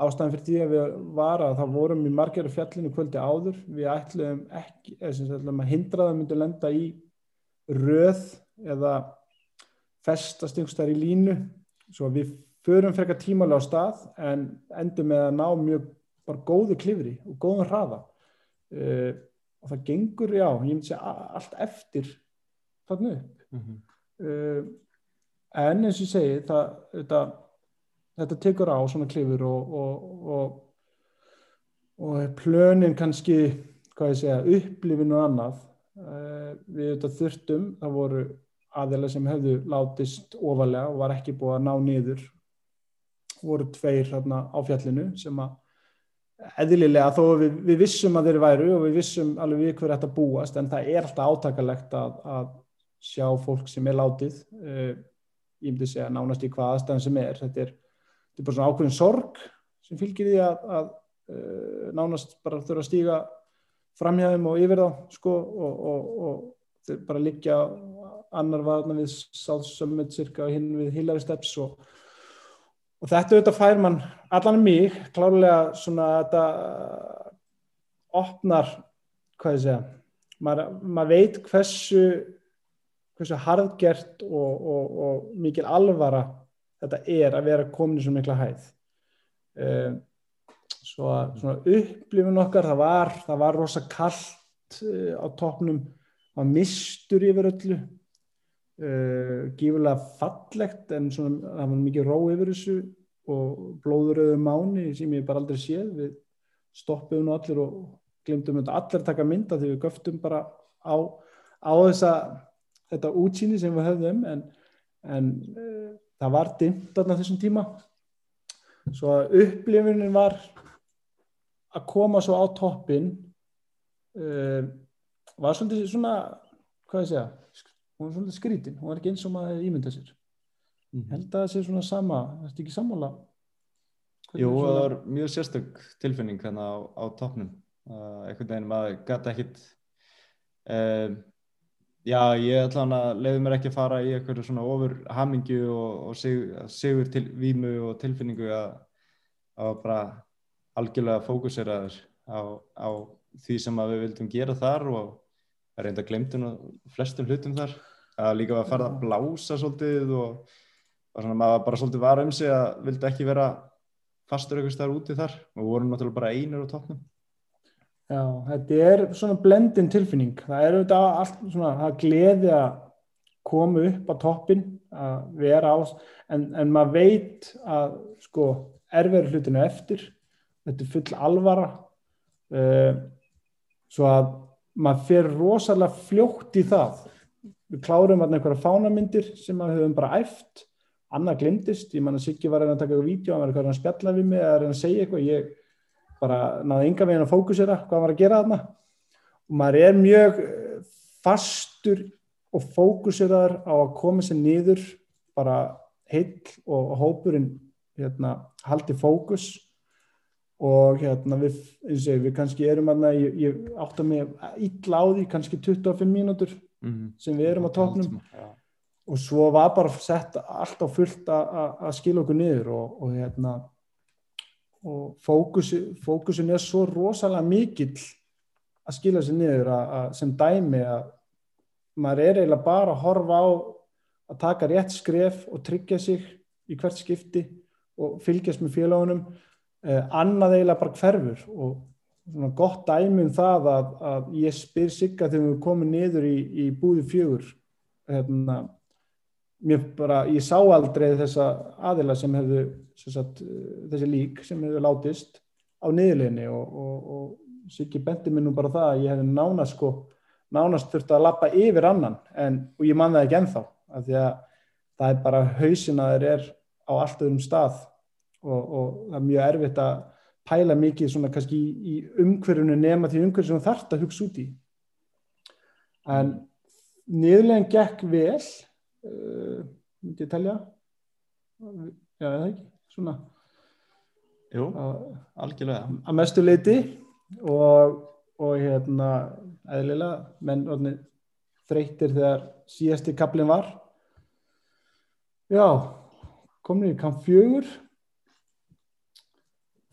ástæðan fyrir því að við var að það vorum í margir fjallinu kvöldi áður við ætlum ekki, ætlum að hindra það myndi lenda í röð eða festast einhverstaðar í línu. Svo við förum frekar tímalega á stað en endum með að ná mjög bara góðu klifri og góðan hraða. Uh, og það gengur, já, ég myndi segja allt eftir þarna upp. Mm -hmm. uh, en eins og ég segi það, þetta, þetta tekur á svona klifur og, og, og, og plönin kannski, hvað ég segja upplifinu annað uh, við þetta þurftum, það voru aðeila sem hefðu látist ofalega og var ekki búið að ná niður voru tveir hérna á fjallinu sem að eðlilega þó við, við vissum að þeir væru og við vissum alveg við hverju þetta búast en það er alltaf átakalegt að, að sjá fólk sem er látið uh, ég myndi segja nánast í hvað aðstæðan sem er. Þetta er, þetta er bara svona ákveðin sorg sem fylgir því að, að uh, nánast bara þurfa að stíga framhjáðum og yfir þá sko og, og, og bara liggja annar var við South Summit cirka og hinn við Hillary Steps og, og þetta auðvitað fær mann allan mig, klárlega svona þetta opnar hvað ég segja maður, maður veit hversu hversu og, og mikil alvara þetta er að vera komin í svo mikla hæð. Um, svo að upplifun okkar það var, það var rosa kallt uh, á toppnum. Var mistur yfir öllu. Uh, gífurlega fallegt en svona, það var mikið ró yfir þessu og blóðuröðu máni sem ég bara aldrei séð. Við stoppuðum nú allir og glemdum allir taka mynda því við göftum bara á, á þessa þetta útsýni sem við höfðum en, en uh, það var dimmt þarna þessum tíma. Svo að upplifunin var að koma svo á toppin uh, var svolítið svona hvað ég segja, hún var svolítið skrítin. Hún var ekki eins og maður ímynda sér. Mhm. held að það sé svona sama það er ekki sammála? Hvernig Jú, það var mjög sérstök tilfinning hérna á, á toppnum. Uh, einhvern veginn maður gæti ekkit uh, já, ég ætla hann að leiði mér ekki að fara í eitthvað svona ofur hamingju og, og sig, sigur til vímu og tilfinningu að, að bara algjörlega fókuseraður á, á því sem við vildum gera þar og reynda glemtum flestum hlutum þar. Að líka að fara að blása svolítið og, og svona maður bara svolítið var um sig að vildi ekki vera fastur eitthvað starf úti þar. Og vorum náttúrulega bara einir á toppnum Já, þetta er svona blendin tilfinning. Það er auðvitað allt svona, það er gleði að koma upp á toppin, að vera á, en, en maður veit að sko erfiður hlutinu eftir, þetta er full alvara, uh, svo að maður fer rosalega fljótt í það. Við klárum að einhverja fánamyndir sem maður höfum bara æft, annað glimtist, ég man að Siggi var að taka eitthvað vídeo, hann var að spjalla við mig að reyna að segja eitthvað, ég bara náði enga veginn að fókusera hvað var að gera þarna og maður er mjög eh, fastur og fókuseraður á að koma sér niður bara heill og hópurinn hérna, haldi fókus og hérna við, eins og ég, við kannski erum aðna, ég, ég átta mig illa á því kannski 25 mínútur mm -hmm. sem við erum á toppnum Já. og svo var bara sett allt á fullt að- skila okkur niður og, og hérna og fókusin, fókusin er svo rosalega mikill að skila sér niður að, að, sem dæmi að maður er eiginlega bara að horfa á að taka rétt skref og tryggja sig í hvert skipti og fylgjast með félagunum eh, annað eiginlega bara hverfur og svona gott dæmi um það að, að ég spyr Sigga þegar við komum niður í, í búði fjögur hérna, bara, ég sá aldrei þessa aðila sem hefðu sem sagt, eh, þessi lík sem hefðu látist á niðurleginni og, og, og Siggi benti mér nú bara það að ég hefði nánast sko, nánast þurft að lappa yfir annan en, og ég man það ekki ennþá af því að það er bara hausin að þeir er á allt öðrum stað og, og það er mjög erfitt að pæla mikið svona kannski í, í umhverjunu nema því umhverju sem þú þarft að hugsa út í. En niðurlegin gekk vel uh, myndi ég telja. Já, eða ekki svona. Jú, algjörlega. að mestu leiti og, og hérna eðlilega menn orðnir þreyttir þegar síðasti kaplinn var. Já komin í kamp fjögur.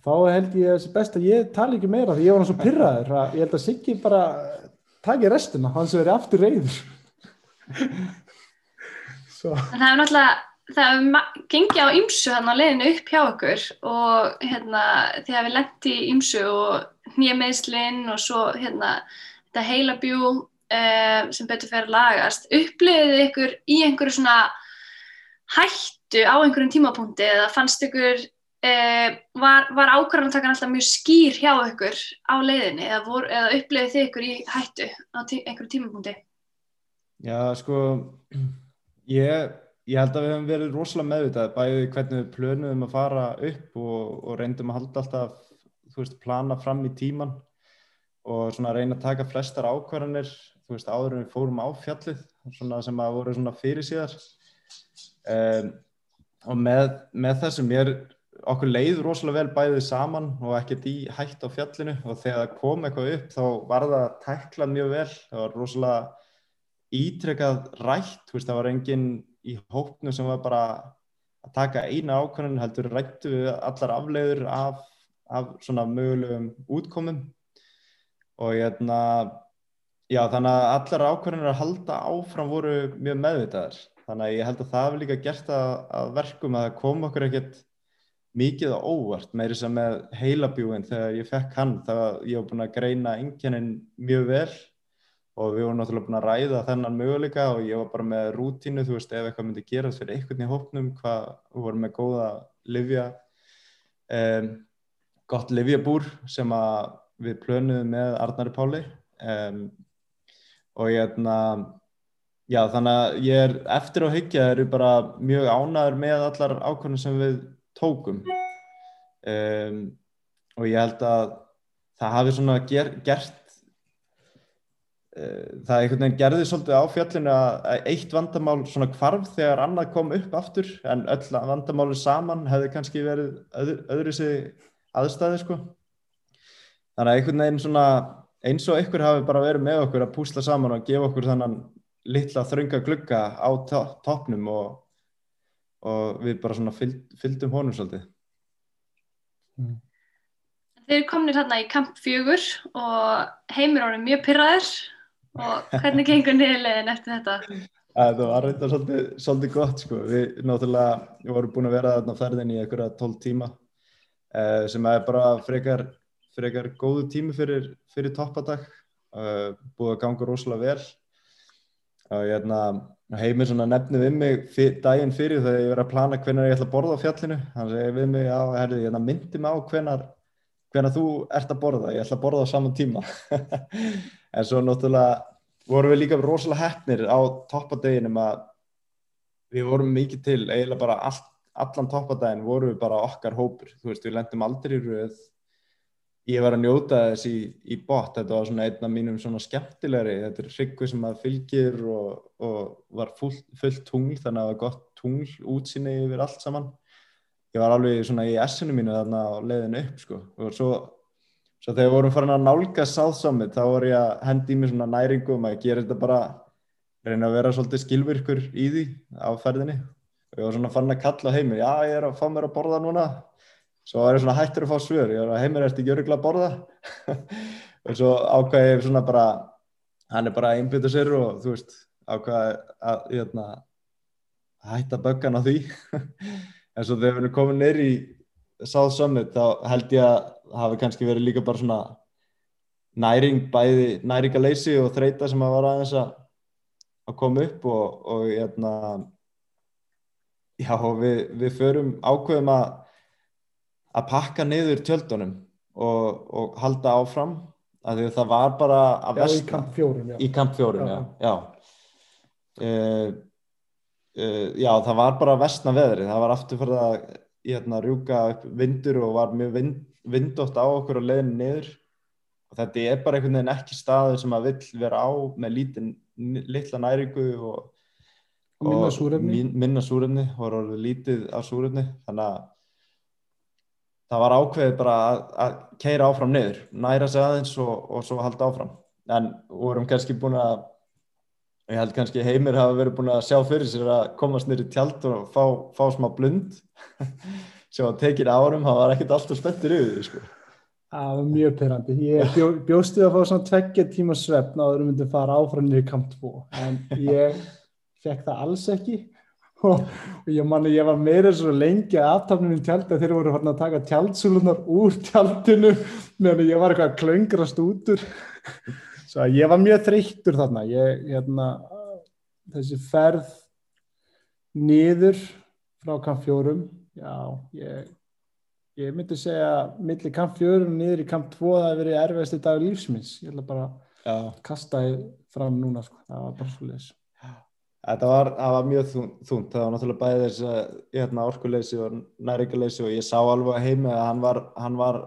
Þá held ég þessi best að ég tala ekki meira því ég var hann svo pyrraður að ég held að Siggi bara taki restina, hann sem verið aftur reyður [laughs] svo En það er náttúrulega, það hefur gengið á ymsu hann á leiðinu upp hjá okkur og hérna þegar við lendi í ymsu og hnjömeðslinn og svo hérna þetta heilabjú uh, sem betur fyrir að lagast. Uppliðið ykkur í einhverju svona hættu á einhverjum tímapunkti eða fannst ykkur, uh, var, var ákvarðantakan alltaf mjög skýr hjá ykkur á leiðinni eða, vor, eða uppliðið þið ykkur í hættu á tí, einhverjum tímapunkti? Já, sko ég, ég held að við hefum verið rosalega meðvitað bæði hvernig við plönuðum að fara upp og, og reyndum að halda alltaf þú veist, plana fram í tíman og svona reyna að taka flestar ákvarðanir þú veist, áður en við fórum á fjallið svona sem að voru svona fyrir síðar um, og með, með þessum mér okkur leið rosalega vel bæðið saman og ekkert í hætt á fjallinu og þegar það kom eitthvað upp þá var það tæklað mjög vel það var rosalega ítrekkað rætt, veist, það var enginn í hópnu sem var bara að taka eina ákvörðun, heldur rættu við allar afleiður af, af svona mögulegum útkomum. Og hérna já, þannig að allar ákvörðunir að halda áfram voru mjög meðvitaðar. Þannig að ég held að það hefur líka gert að, að verkum að það kom okkur ekkert mikið á óvart meiri sem með heilabjúin þegar ég fekk hann, það ég var búin að greina enginin mjög vel og við vorum náttúrulega búin að ræða þennan möguleika og ég var bara með rútínu, þú veist, ef eitthvað myndi gerast fyrir einhvern í hópnum, hvað, vorum með góða livja, um, gott livjabúr sem við plönuðum með Arnari Páli um, og ég er já þannig að ég er eftir á hyggja eru bara mjög ánæður með allar ákvörðum sem við tókum. Um, og ég held að það hafi svona ger, gert það einhvern veginn gerði svolítið á fjallinu að eitt vandamál svona kvarf þegar annað kom upp aftur en öll vandamáli saman hefði kannski verið öðru, öðru sig aðstæði sko þannig að einhvern veginn svona eins og ykkur hafi bara verið með okkur að púsla saman og gefa okkur þannan litla þrönga glugga á toppnum og, og við bara svona fylg, fylgdum honum svolítið. Mm. Þeir eru kominir hérna í kamp fjögur og heimir árið mjög pyrraður og hvernig gengur niðurlegin eftir þetta? Það var reynda svolítið, svolítið gott sko. Við náttúrulega vorum búin að vera þarna ferðin í einhverja tólf tíma eh, sem er bara frekar, frekar góðu tími fyrir, fyrir toppadag. Eh, búið að ganga rosalega vel og ég hérna, heimir svona nefni við mig fyr, daginn fyrir þegar ég verið að plana hvernig ég ætla að borða á fjallinu hann segi við mig, já, herri, ég myndi mig á hvernar þú ert að borða ég ætla að borða á saman tíma [laughs] en svo náttúrulega vorum við líka rosalega hefnir á toppadeginum að við vorum mikið til, eiginlega bara all, allan toppadegin vorum við bara okkar hópur, þú veist, við lendum aldrei í rauð ég var að njóta þess í, í bot, þetta var svona einn af mínum svona skemmtilegri, þetta er hryggu sem að fylgir og, og var fullt full tungl, þannig að það var gott tungl útsinni yfir allt saman. Ég var alveg svona í essinu mínu þarna á leiðinu upp sko. Og svo, svo þegar vorum farin að nálga sáðsamit þá var ég að hendi í mig svona næringum að gera þetta bara reyna að vera svolítið skilvirkur í því á ferðinni. Og ég var svona farin að kalla heimir, já ég er að fá mér að borða núna. Svo var ég svona hættur að fá svör ég var að heimir eftir ekki öruglega að borða? [laughs] Og svo ákvæði ég svona bara hann er bara að einbytta sér og þú veist ákvæði að, hérna, að hætta böggan á því. [laughs] En svo þegar við erum komin neyri Summit þá held ég að hafi kannski verið líka bara svona næring bæði næringaleysi og þreita sem að var aðeins að að koma upp og, og hérna já við, við förum ákveðum að að pakka niður tjöldunum og, og halda áfram að því að það var bara að vestna. Já, í kamp fjórun, já. Í kamp fjórun, já. Já. Uh, uh, já, það var bara að vestna veðri. Það var aftur fyrir að hérna, rjúka upp vindur og var mjög vind, vindótt á okkur og leiðin niður. Og þetta er bara einhvern veginn ekki staður sem að vill vera á með lítin, litla næringu og, og minna súrefni. Minna súrefni og orðið lítið á súrefni. Þannig að það var ákveðið bara að, að keira áfram niður, næra sig aðeins og, og svo halda áfram en vorum kannski búin að ég held kannski heimir hafa verið búin að sjá fyrir sér að komast nýri tjald og fá, fá smá blund [laughs] sem að tekið árum, það var ekkert alltaf spettir yfir því sko. Það var mjög pyrrandi, ég bjó, bjóstu að fá svona tveggja tíma svefn á þau myndi fara áfram nýri kamp 2 en ég fekk það alls ekki. Og, og ég manni ég var meira svo lengi að aftafnum í tjald að þeir voru að taka tjaldsúlunar úr tjaldinu meðan ég var eitthvað að klöngrast út úr. Svo ég var mjög þreyttur þarna. Ég, hérna, þessi ferð niður frá kamp fjórum já, ég ég myndi segja millir kamp fjórum og niður í kamp tvo það hefur verið erfiðasti dag lífsminns ég ætla bara að kasta það fram núna sko. það var bara svo les Þetta var, var mjög þúnt, það var náttúrulega bæðið þess að hérna, orkuleysi og næringaleysi og ég sá alveg að heimi að hann var, hann var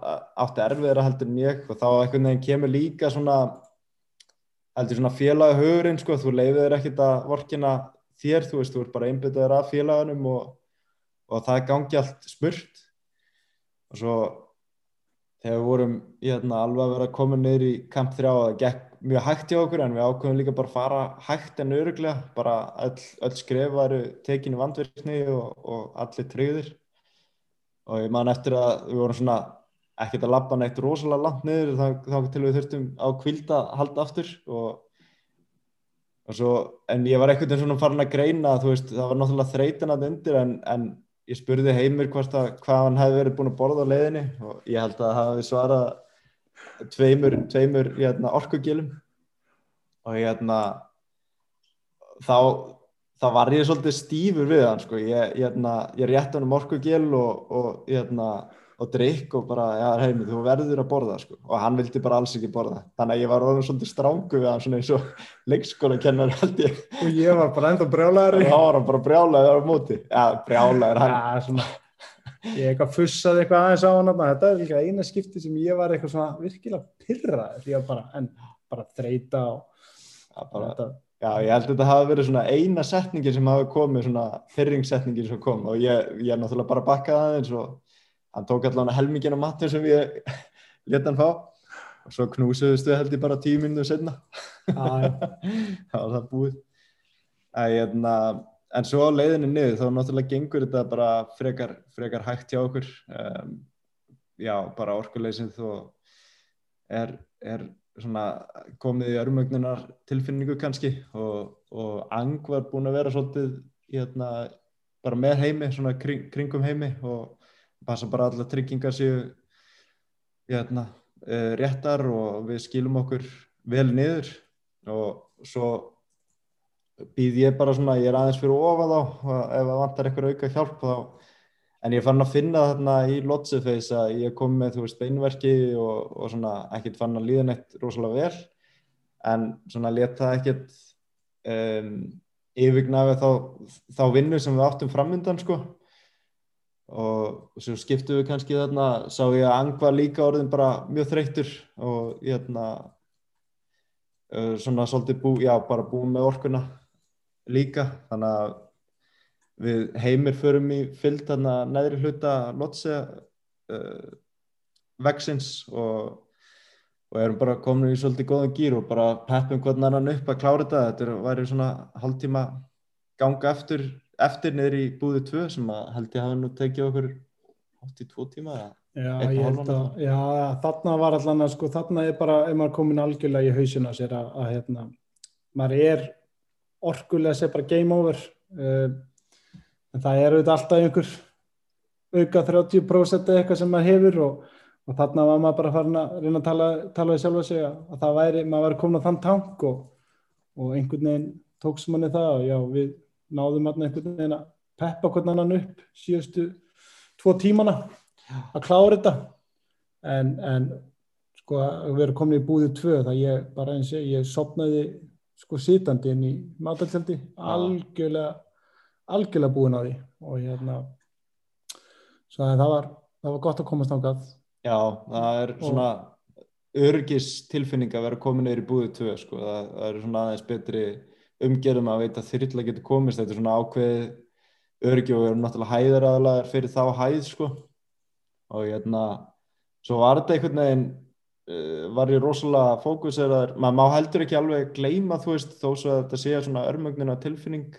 átti erfiðra heldur en ég og þá einhvern veginn kemur líka svona, heldur svona félaga hugurinn sko, þú leiðir ekkert að vorkina þér, þú veist, þú ert bara einbyttaður af félaganum og, og það gangi allt smurt. Og svo þegar við vorum hérna, alveg að vera komin neyri í kamp 3 og það gekk mjög hægt hjá okkur en við ákveðum líka bara að fara hægt en öruglega, bara öll, öll skref varu tekinu vandverkni og, og allir treyðir og ég man eftir að við vorum svona ekkert að lappa neitt rosalega langt niður þá, þá til við þurftum á kvild að halda aftur. Og, svo, en ég var ekkert eins og farin að greina, veist, það var náttúrulega þreytan að undir en, en ég spurði heimir hvað hann hefði verið búin að borða á leiðinni og ég held að það hafi svarað tveimur, tveimur hérna, orkugilum og hérna þá, þá var ég svolítið stífur við hann sko. ég, hérna, ég rétti hann um orkugél og, og, hérna, og drikk og bara, já, heimi, þú verður að borða sko. og hann vildi bara alls ekki borða. Þannig að ég var orðin svolítið strángu við hann svona eins og [laughs] leikskóla kennar held ég. Og ég var bara enda brjálæður og þá var hann bara brjálæður á móti. Já, brjálæður hann. Ja, svona, ég eitthvað fussaði eitthvað aðeins á hann þetta er líka eina skipti sem ég var eitthvað svona virkilega pyrrað því að bara, en, bara þreita og Já, bara, já, ég held að þetta hafi verið svona eina setningin sem hafi komið, svona fyrringsetningin sem kom. Og ég, ég náttúrulega bara bakkað aðeins og hann tók allavega helmingin á mattin sem ég leta hann fá. Og svo knúsuðustu held ég bara tíu minnum senna [laughs] það var það búið. Æ, hérna, en svo á leiðinni niður þá náttúrulega gengur þetta bara frekar, frekar hægt hjá okkur. Um, já, bara orkuleysið og er, er svona komið í örmögnunar tilfinningu kannski. Og, og Ang var búin að vera svolítið hérna, bara með heimi, svona kring, kringum heimi. Og passa bara allar tryggingar séu hérna, uh, réttar og við skilum okkur vel niður. Og svo býð ég bara svona, ég er aðeins fyrir ofa þá ef það vantar eitthvað auka hjálp þá en ég fann að finna þarna í Lotsefeis að ég kom með þú veist beinverki og, og svona ekkert fann að líða neitt rosalega vel. En svona leta ekkert um, yfirgnafi þá, þá vinnu sem við áttum framöndan sko og svo skiptu við kannski þarna sá ég að Angvar líka orðin bara mjög þreytur og ég þarna uh, svona svolítið bú, já bara búin með orkuna líka. Þannig að við heimir förum í fyllt þarna neðri hluta lotse uh, veksins og, og erum bara komin í svolítið góðan gýr og bara peppum hvern annan upp að klára þetta. Þetta væri svona hálftíma ganga eftir, eftir niður í búðu 2 sem að held ég hafa nú tekið okkur 82 tíma Já, ég held að, já, þarna var allan að sko, þarna er bara, ef maður komin algjörlega í hausina sér að, að hérna, maður er orkulega sér bara game over uh, en það er auðvitað alltaf einhver auka 30% eitthvað sem maður hefur og, og þarna var maður bara farin að reyna að tala, tala við sjálfa sig að það væri, maður væri komin á þann tank og, og einhvern veginn tóks manni það og já, við náðum einhvern veginn að peppa hvern annan upp síðustu tvo tímana að klára þetta. En, en sko að vera komin í búðið tvö það ég bara eins og ég sopnaði sko sitandi inn í mataltjaldi algjörlega algjörlega búin á því. Og hérna svo það var, það var gott að komast ángað Já, það er svona örgis tilfinning að vera komin neyri búið tvö sko, það, það er svona aðeins betri umgerðum að veita þyrrla getur komist, þetta er svona ákveð örgi og við erum náttúrulega hæðar aðalega fyrir þá hæð sko. Og hérna, svo var þetta einhvern veginn uh, var ég rosalega fókuseraður, maður má heldur ekki alveg gleyma þú veist þó svo að þetta sé svona örmögnuna tilfinning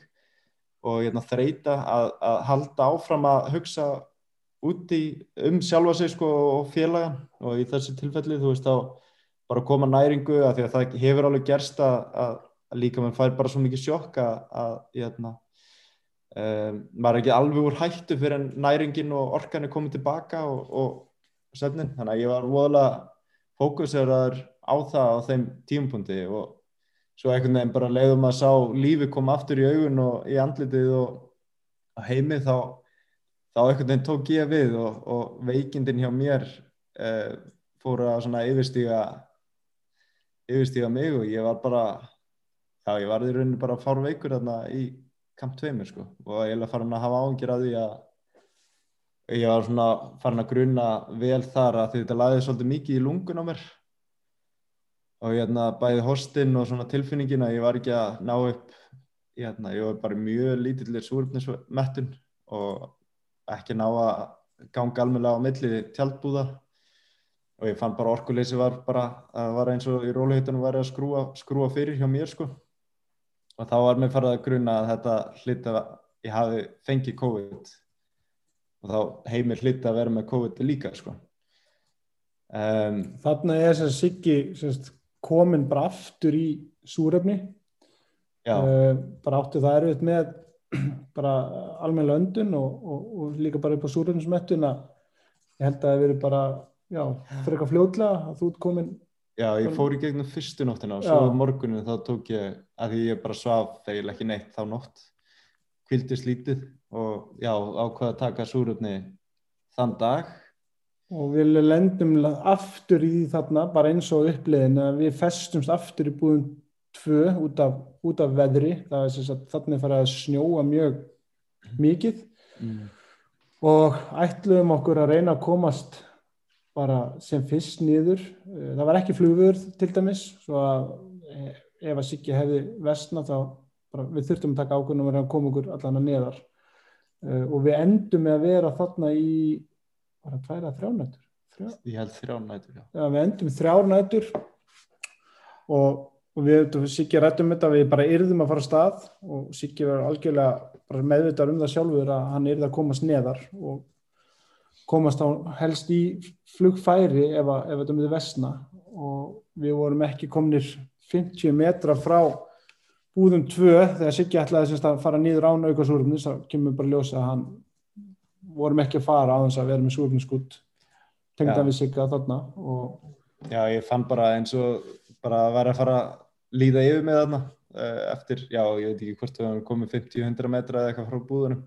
og hérna, þreita að, að halda áfram að hugsa úti um sjálfa sig sko, og félagan og í þessi tilfelli þú veist þá bara koma næringu að því að það hefur alveg gerst að, að, líka mann fær bara svo mikið sjokk að hérna, um, maður er ekki alveg úr hættu fyrir en næringin og orkan er komið tilbaka og, og sefnin þannig að ég var voðalega fókuseraður á það á þeim tímpundi og svo einhvern veginn bara leiðum að sá lífi koma aftur í augun og í andlitið og heimi þá þá einhvern veginn tók ég við og, og veikindin hjá mér eh, fór að svona yfirstíga yfirstíga mig og ég var bara já ég var í rauninni bara fár veikur þarna í kamp 2 sko. Og ég er farin að hafa áhengjur að því að ég var svona farin að gruna vel þar að þetta laðið svolítið mikið í lungun á mér. Og hérna bæði hostinn og svona tilfinningin að ég var ekki að ná upp hérna, ég var bara mjög lítillir súröfnismettun og ekki ná að ganga almenna á milli tjaldbúða. Og ég fann bara orkuleysi var bara að var eins og í róliheitunum var að skrúa, skrúa fyrir hjá mér sko og þá var mér farið að gruna að þetta hlitt að ég hafi fengið COVID. Og þá heimir hlitt að vera með COVID líka sko. Um, Þannig er þess að Siggi komin bara aftur í súrefni. Uh, bara áttu það erfitt með [clears throat] bara almenna öndun og, og, og líka bara upp á súrefnismettun að ég held að það veri bara já, fyrir eitthvað fljóðlega að þú ert komin Já, ég fór í gegnum fyrstu nóttina og svo morgunin þá tók ég, að því ég bara svaf eiginlega ekki neitt þá nótt, kvildist lítið og já, ákvaði að taka súröfni þann dag. Og við lendum aftur í þarna, bara eins og uppliðin, að við festumst aftur í búðum tvö út af, út af veðri, það er þess að þarna er farið að snjóa mjög mikið mm. og ætluðum okkur að reyna að komast bara sem fyrst nýður eh, það var ekki flugur til dæmis svo að eh, ef að Siggi hefði vestna þá bara, við þurftum að taka ákveðnum að koma okkur allan að neðar uh, og við endum með að vera þarna í bara tværa þrjánætur Þrjá? ég held þrjánætur já. já við endum þrjánætur og, og við Siggi rættum þetta við bara yrðum að fara að stað og Siggi verður algjörlega meðvitað um það sjálfur að hann yrði að komast neðar og komast á helst í flugfæri ef, að, ef þetta myndi vestna og við vorum ekki komnir 50 metra frá búðum 2 þegar Siggi ætlaði að fara nýður án aukasúrumni þá kemur bara ljósa að hann vorum ekki að fara á þess að vera með súrumniskutt tengda við Sigga þarna. Og... Já, ég fann bara eins og bara að vera að fara að líða yfir með þarna eh, eftir, já, ég veit ekki hvort við hefum komið 50-100 metra eða eitthvað frá búðunum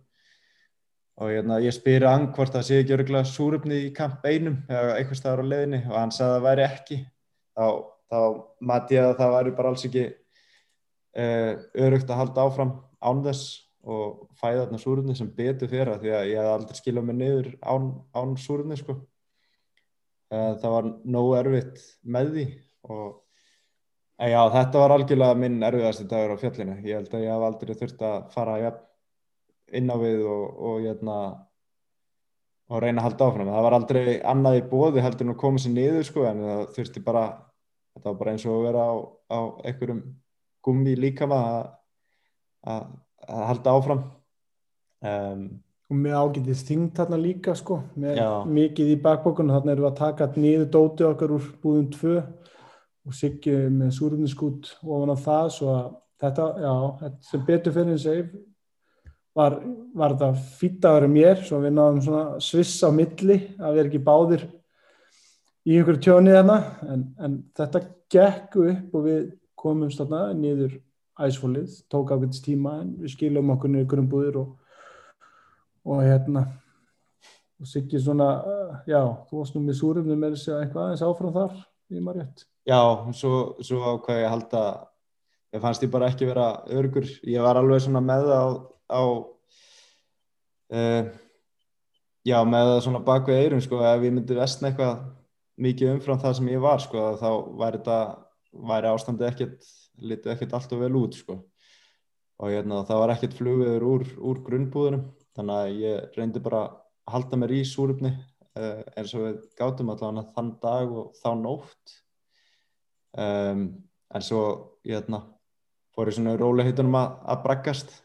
og hérna, ég spyri hann hvort það sé ekki öruglega súröfni í kamp einum eða eitthvað staðar á leðinni og hann sagði að það væri ekki. Þá, þá mati ég að það væri bara alls ekki uh, örugt að halda áfram án þess og fæða þarna súröfni sem betur fyrir því að ég hef aldrei skilað mig niður án, án súröfni sko. uh, það var nógu erfitt með því og uh, já, þetta var algjörlega minn erfiðasti dagur á fjallinu. Ég held að ég hef aldrei þurft að fara jafn inn á við og, og, hérna, og reyna að halda áfram. Það var aldrei annað í bóði heldur en að koma sér niður sko en það þurfti bara, þetta var bara eins og að vera á, á einhverjum gummi líka maður að, að halda áfram. Um, og með ágætið þingt þarna líka sko, með já. mikið í bakbókunum, þarna erum við að taka niður dóti okkar úr búðum 2 og siggjum með súrumniskút ofan á það, svo að þetta, já, þetta sem betur fyrir en seg var, var þetta fýtt að vera mér svo við náðum svona sviss á milli að vera ekki báðir í einhverju tjónið þarna en, en þetta gekk upp og við komumst þarna niður æsfólið, tók ákveldist tíma en við skiljum okkur niður grunnbúðir og, og hérna og sikið svona, já, þú varst nú með súrumni með þess að eitthvað aðeins áfram þar í margjöld. Já, svo, svo ákvæði ég að halda, ég fannst ég bara ekki vera örgur, ég var alveg svona með það á á uh, já, með það svona bakvið eirum sko, ef ég myndi vestna eitthvað mikið umfram það sem ég var sko, þá væri þetta væri ástandi ekkert, litið ekkert allt og vel út sko. Og hérna, það var ekkert flugviður úr, úr grunnbúðunum þannig að ég reyndi bara að halda mér í súrupni uh, eins og við gátum allavega þann dag og þá nótt. Um, en svo ég hérna, fór ég svona róleihitunum að, að braggast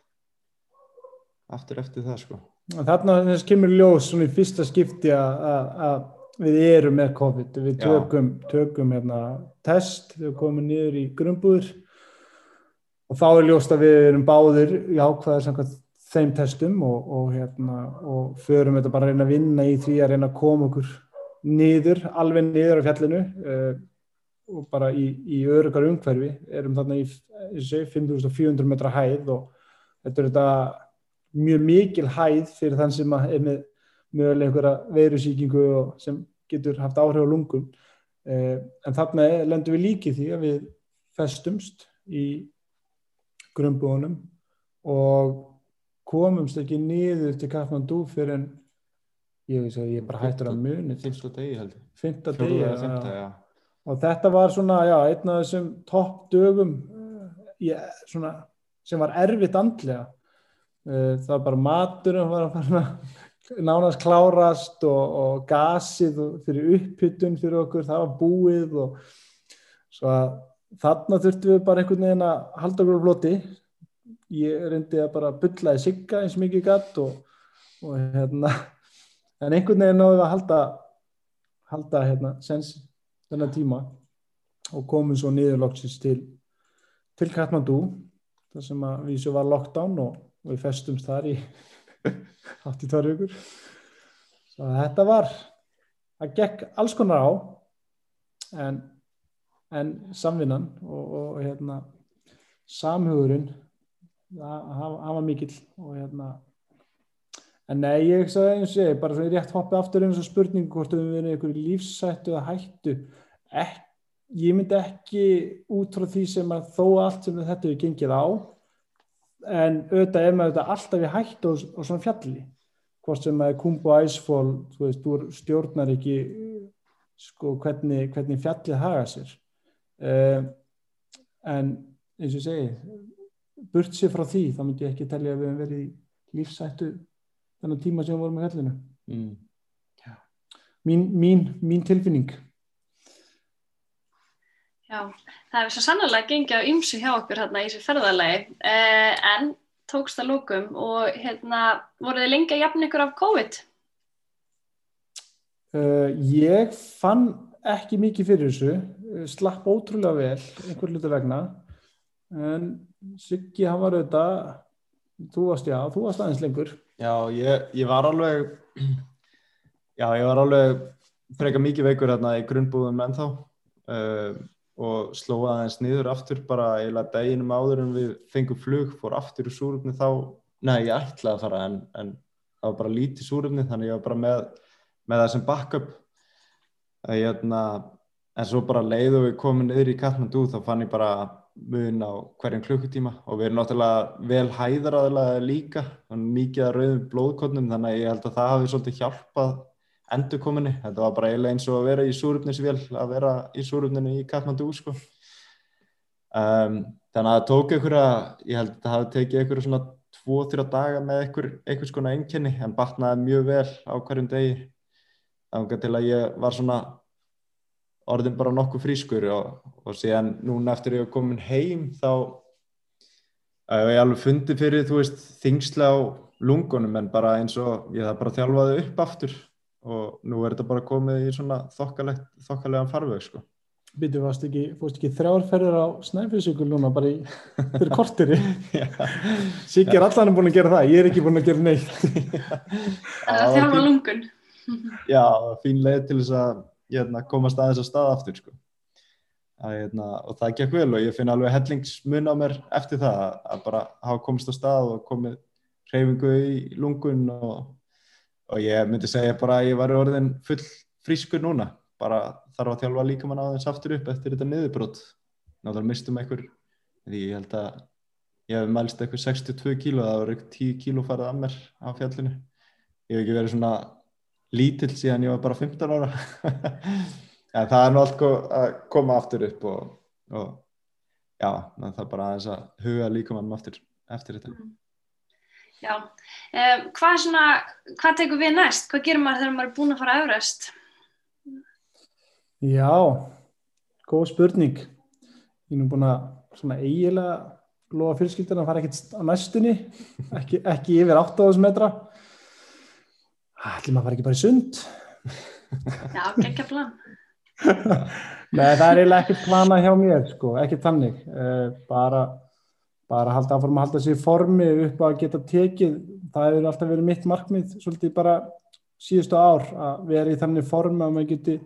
aftur eftir það sko. Þarna þess kemur ljós svona í fyrsta skipti að við erum með COVID, við tökum, tökum hérna, test, við komum niður í grunnbúður og þá er ljóst að við erum báðir í ákvæðar samkvæmt þeim testum og, og, hérna, og förum þetta bara að reyna að vinna í því að reyna að koma okkur niður, alveg niður á fjallinu uh, og bara í, í örugar umhverfi, erum þarna í 5400 metra hæð og þetta er þetta mjög mikil hæð fyrir þann sem er með mögulega einhverja veirusíkingu sem getur haft áhrif á lungum eh, en þarna lendur við líkið því að við festumst í grunnbúðunum og komumst ekki niður til Kathmandu fyrir en ég að ég bara hættur að muni fyrsta degi og þetta var svona já, einn af þessum topp dögum ég, eh, svona, sem var erfitt andlega það var bara maturum var að fara nánast klárast og, og gasið fyrir upphyttun fyrir okkur, það var búið og svo að þarna þurftum við bara einhvern veginn að halda okkur á floti. Ég reyndi að bara byllaði sigga eins mikið gatt og, og hérna en einhvern veginn náðu við að halda halda hérna sens þennan tíma og komum svo niðurlokksins til til Katmandú þar sem að við svo var lockdown og og við festumst þar í 82 vikur. Svo þetta var það gekk alls konar á en en samvinnan og, og hérna, samhugurinn það var mikill og hérna en nei, ég sagði eins og ég bara svona rétt hoppið aftur eins og spurningu hvort við verðum einhverju lífsættu eða hættu. Ek, ég myndi ekki út frá því sem að þó allt sem þetta hefur gengið á en auðvitað er maður þetta alltaf í hættu og svona fjalli hvort sem að kumbu æsfól þú veist, þú stjórnar ekki sko hvernig, hvernig fjallið haga sér. Uh, en eins og segi burt sér frá því, þá myndi ég ekki telja að við hefum verið í lífsættu þennan tíma sem við vorum í hellinu mm. mín, mín, mín tilfinning Já, það hefur svo sannlega gengið á ymsu hjá okkur hérna í þessu ferðarlegi eh, en tókst að lókum og hérna voruð þið lengi að jafna ykkur af COVID? Uh, ég fann ekki mikið fyrir þessu. Slapp ótrúlega vel einhver luta vegna. En Siggi hann var auðvitað þú varst já, þú varst aðeins lengur. Já, ég, ég var alveg já, ég var alveg freka mikið veikur hérna í grunnbúðum ennþá. Uh, og slóða aðeins niður aftur bara eiginlega deginum áður en við fengum flug, fór aftur í súröfni þá, nei ég ætlaði að fara en, en það var bara lítið súröfni þannig ég var bara með, með það sem backup. Hérna, en svo bara leiðu við komum niður í Katmandú þá fann ég bara mun á hverjum klukkutíma. Og við erum náttúrulega vel hæðraðilega líka mikið að rauðum blóðkotnum þannig að ég held að það hafi svolítið hjálpað endurkominni, þetta var bara eiginlega eins og að vera í súröfnisvél, að vera í súröfninu í Katmandu sko. um, þannig að það tók einhverja, ég held að það hafi tekið einhverja svona 2-3 daga með einhver, einhvers konar einkenni en batnaði mjög vel á hverjum degi. Þannig til að ég var svona orðin bara nokkuð frískur og, og síðan núna eftir ég hef komin heim þá hef ég alveg fundið fyrir þú veist þingsla á lungunum en bara eins og ég það bara þjálfaði upp aftur og nú er þetta bara komið í svona þokkalega farveg sko. Býtu, fórst ekki, ekki þrjárferðir á snæfisíkul núna bara í fyrir kortiri [laughs] Siggi er allan búin að gera það, ég er ekki búin að gera neitt. [laughs] Það er þjálfa lungun. [laughs] Já, fín leið til þess að hérna, komast aðeins að staða aftur sko. að, hérna, og það gekk vel og ég finn alveg hellingsmun á mér eftir það að bara hafa komist á stað og komið hreyfingu í lungun og, og ég myndi segja bara að ég var orðin full frískur núna. Bara þarf að þjálfa líka mann aðeins aftur upp eftir þetta niðurbrot. Náttúrulega mistum einhver því ég held að ég hef mælst eitthvað 62 kíló það var eitthvað 10 kíló farið að mér á fjallinu. Ég hef ekki verið svona lítill síðan ég var bara 15 ára. [laughs] En það er nú allt að koma aftur upp og, og já, það er bara aðeins að huga líka mannum aftur eftir þetta. Mm. Já, um, hvað svona hvað tekur við næst? Hvað gerir maður þegar maður er búin að fara að öðrast? Já góð spurning. Ég er nú búin að svona eiginlega lofa fjölskyldina að fara ekkert á næstunni [laughs] ekki, ekki yfir 8.000 metra. Ætlum að fara ekki bara í sund? Já, geggja plan. [laughs] Nei, það er eiginlega ekkert plana hjá mér sko, ekkert þannig. Uh, bara, bara halda áfram að halda sér formi upp að geta tekið það hefur alltaf verið mitt markmið svolítið bara síðustu ár að vera í þannig formi að maður geti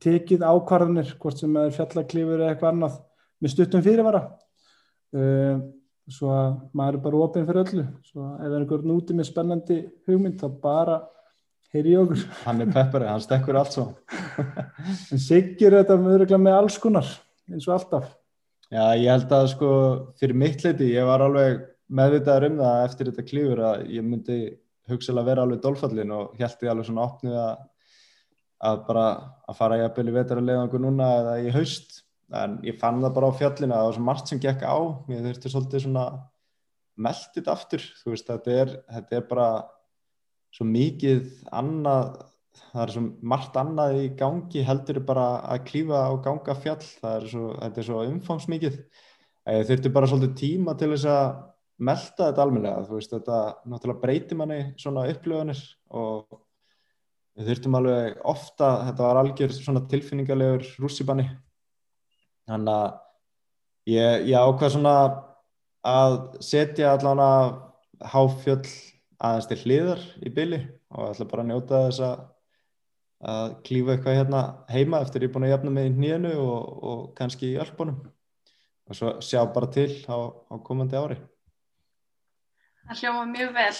tekið ákvarðanir, hvort sem er fjallaklifur eða eitthvað annað með stuttum fyrirvara. Uh, svo að maður er bara ofinn fyrir öllu. Svo að ef er einhvern úti með spennandi hugmynd þá bara heyri í okkur. [laughs] Hann er peppari, hann stekkur allt svo. En Sigur þetta með alls konar eins og alltaf Já, ég held að sko fyrir mitt leiti, ég var alveg meðvitaður um það eftir þetta klífur að ég myndi hugsalega vera alveg dolfallin og held ég alveg svona opnið að, að bara að fara í vetarlegangu núna eða í haust. En ég fann það bara á fjallina það var svo margt sem gekk á. Ég þurfti svolítið svona meldit aftur, þú veist, þetta er, þetta er bara svo mikið annað það er svo margt annað í gangi heldur bara að klífa á ganga fjall. Er svo, þetta er svo umfangsmikið. Ég þurfti bara svolítið tíma til þess að melda þetta almenlega þú veist þetta náttúrulega breytir manni svona upplöðunir og við þurftum alveg ofta þetta var algjör svona tilfinningalegur rússibanni. Þannig að ég, ég ákvað svona að setja allavega háfjöll aðeins til hliðar í byli og ætla bara að njóta þess að að klífa eitthvað hérna heima eftir ég er búin að jafna mig í nýjanu og, og kannski í alpunum og svo sjá bara til á, á komandi ári. Það hljóma mjög vel.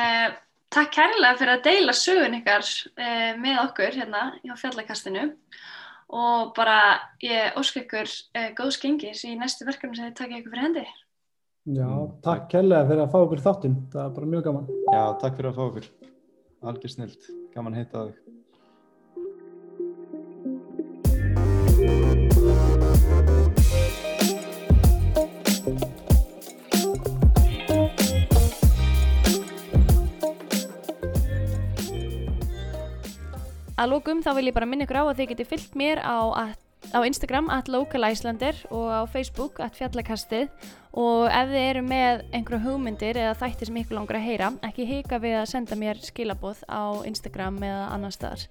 Eh, takk kærlega fyrir að deila sögun ykkar eh, með okkur hérna á fjallakastinu og bara ég ósku ykkur eh, góðs gengis í næstu verkefni sem þið takkja ykkur fyrir hendi. Já, takk kærlega fyrir að fá okkur þáttinn, það er bara mjög gaman. Já, takk fyrir að fá okkur. Algjör snilt, gaman að Að lókum þá vil ég bara minna ykkur á að þið geti fyllt mér á, á Instagram at localislander og á Facebook at fjallakastið og ef þið eru með einhverju hugmyndir eða þættir sem ykkur langar að heyra ekki hika við að senda mér skilaboð á Instagram eða annar staðar.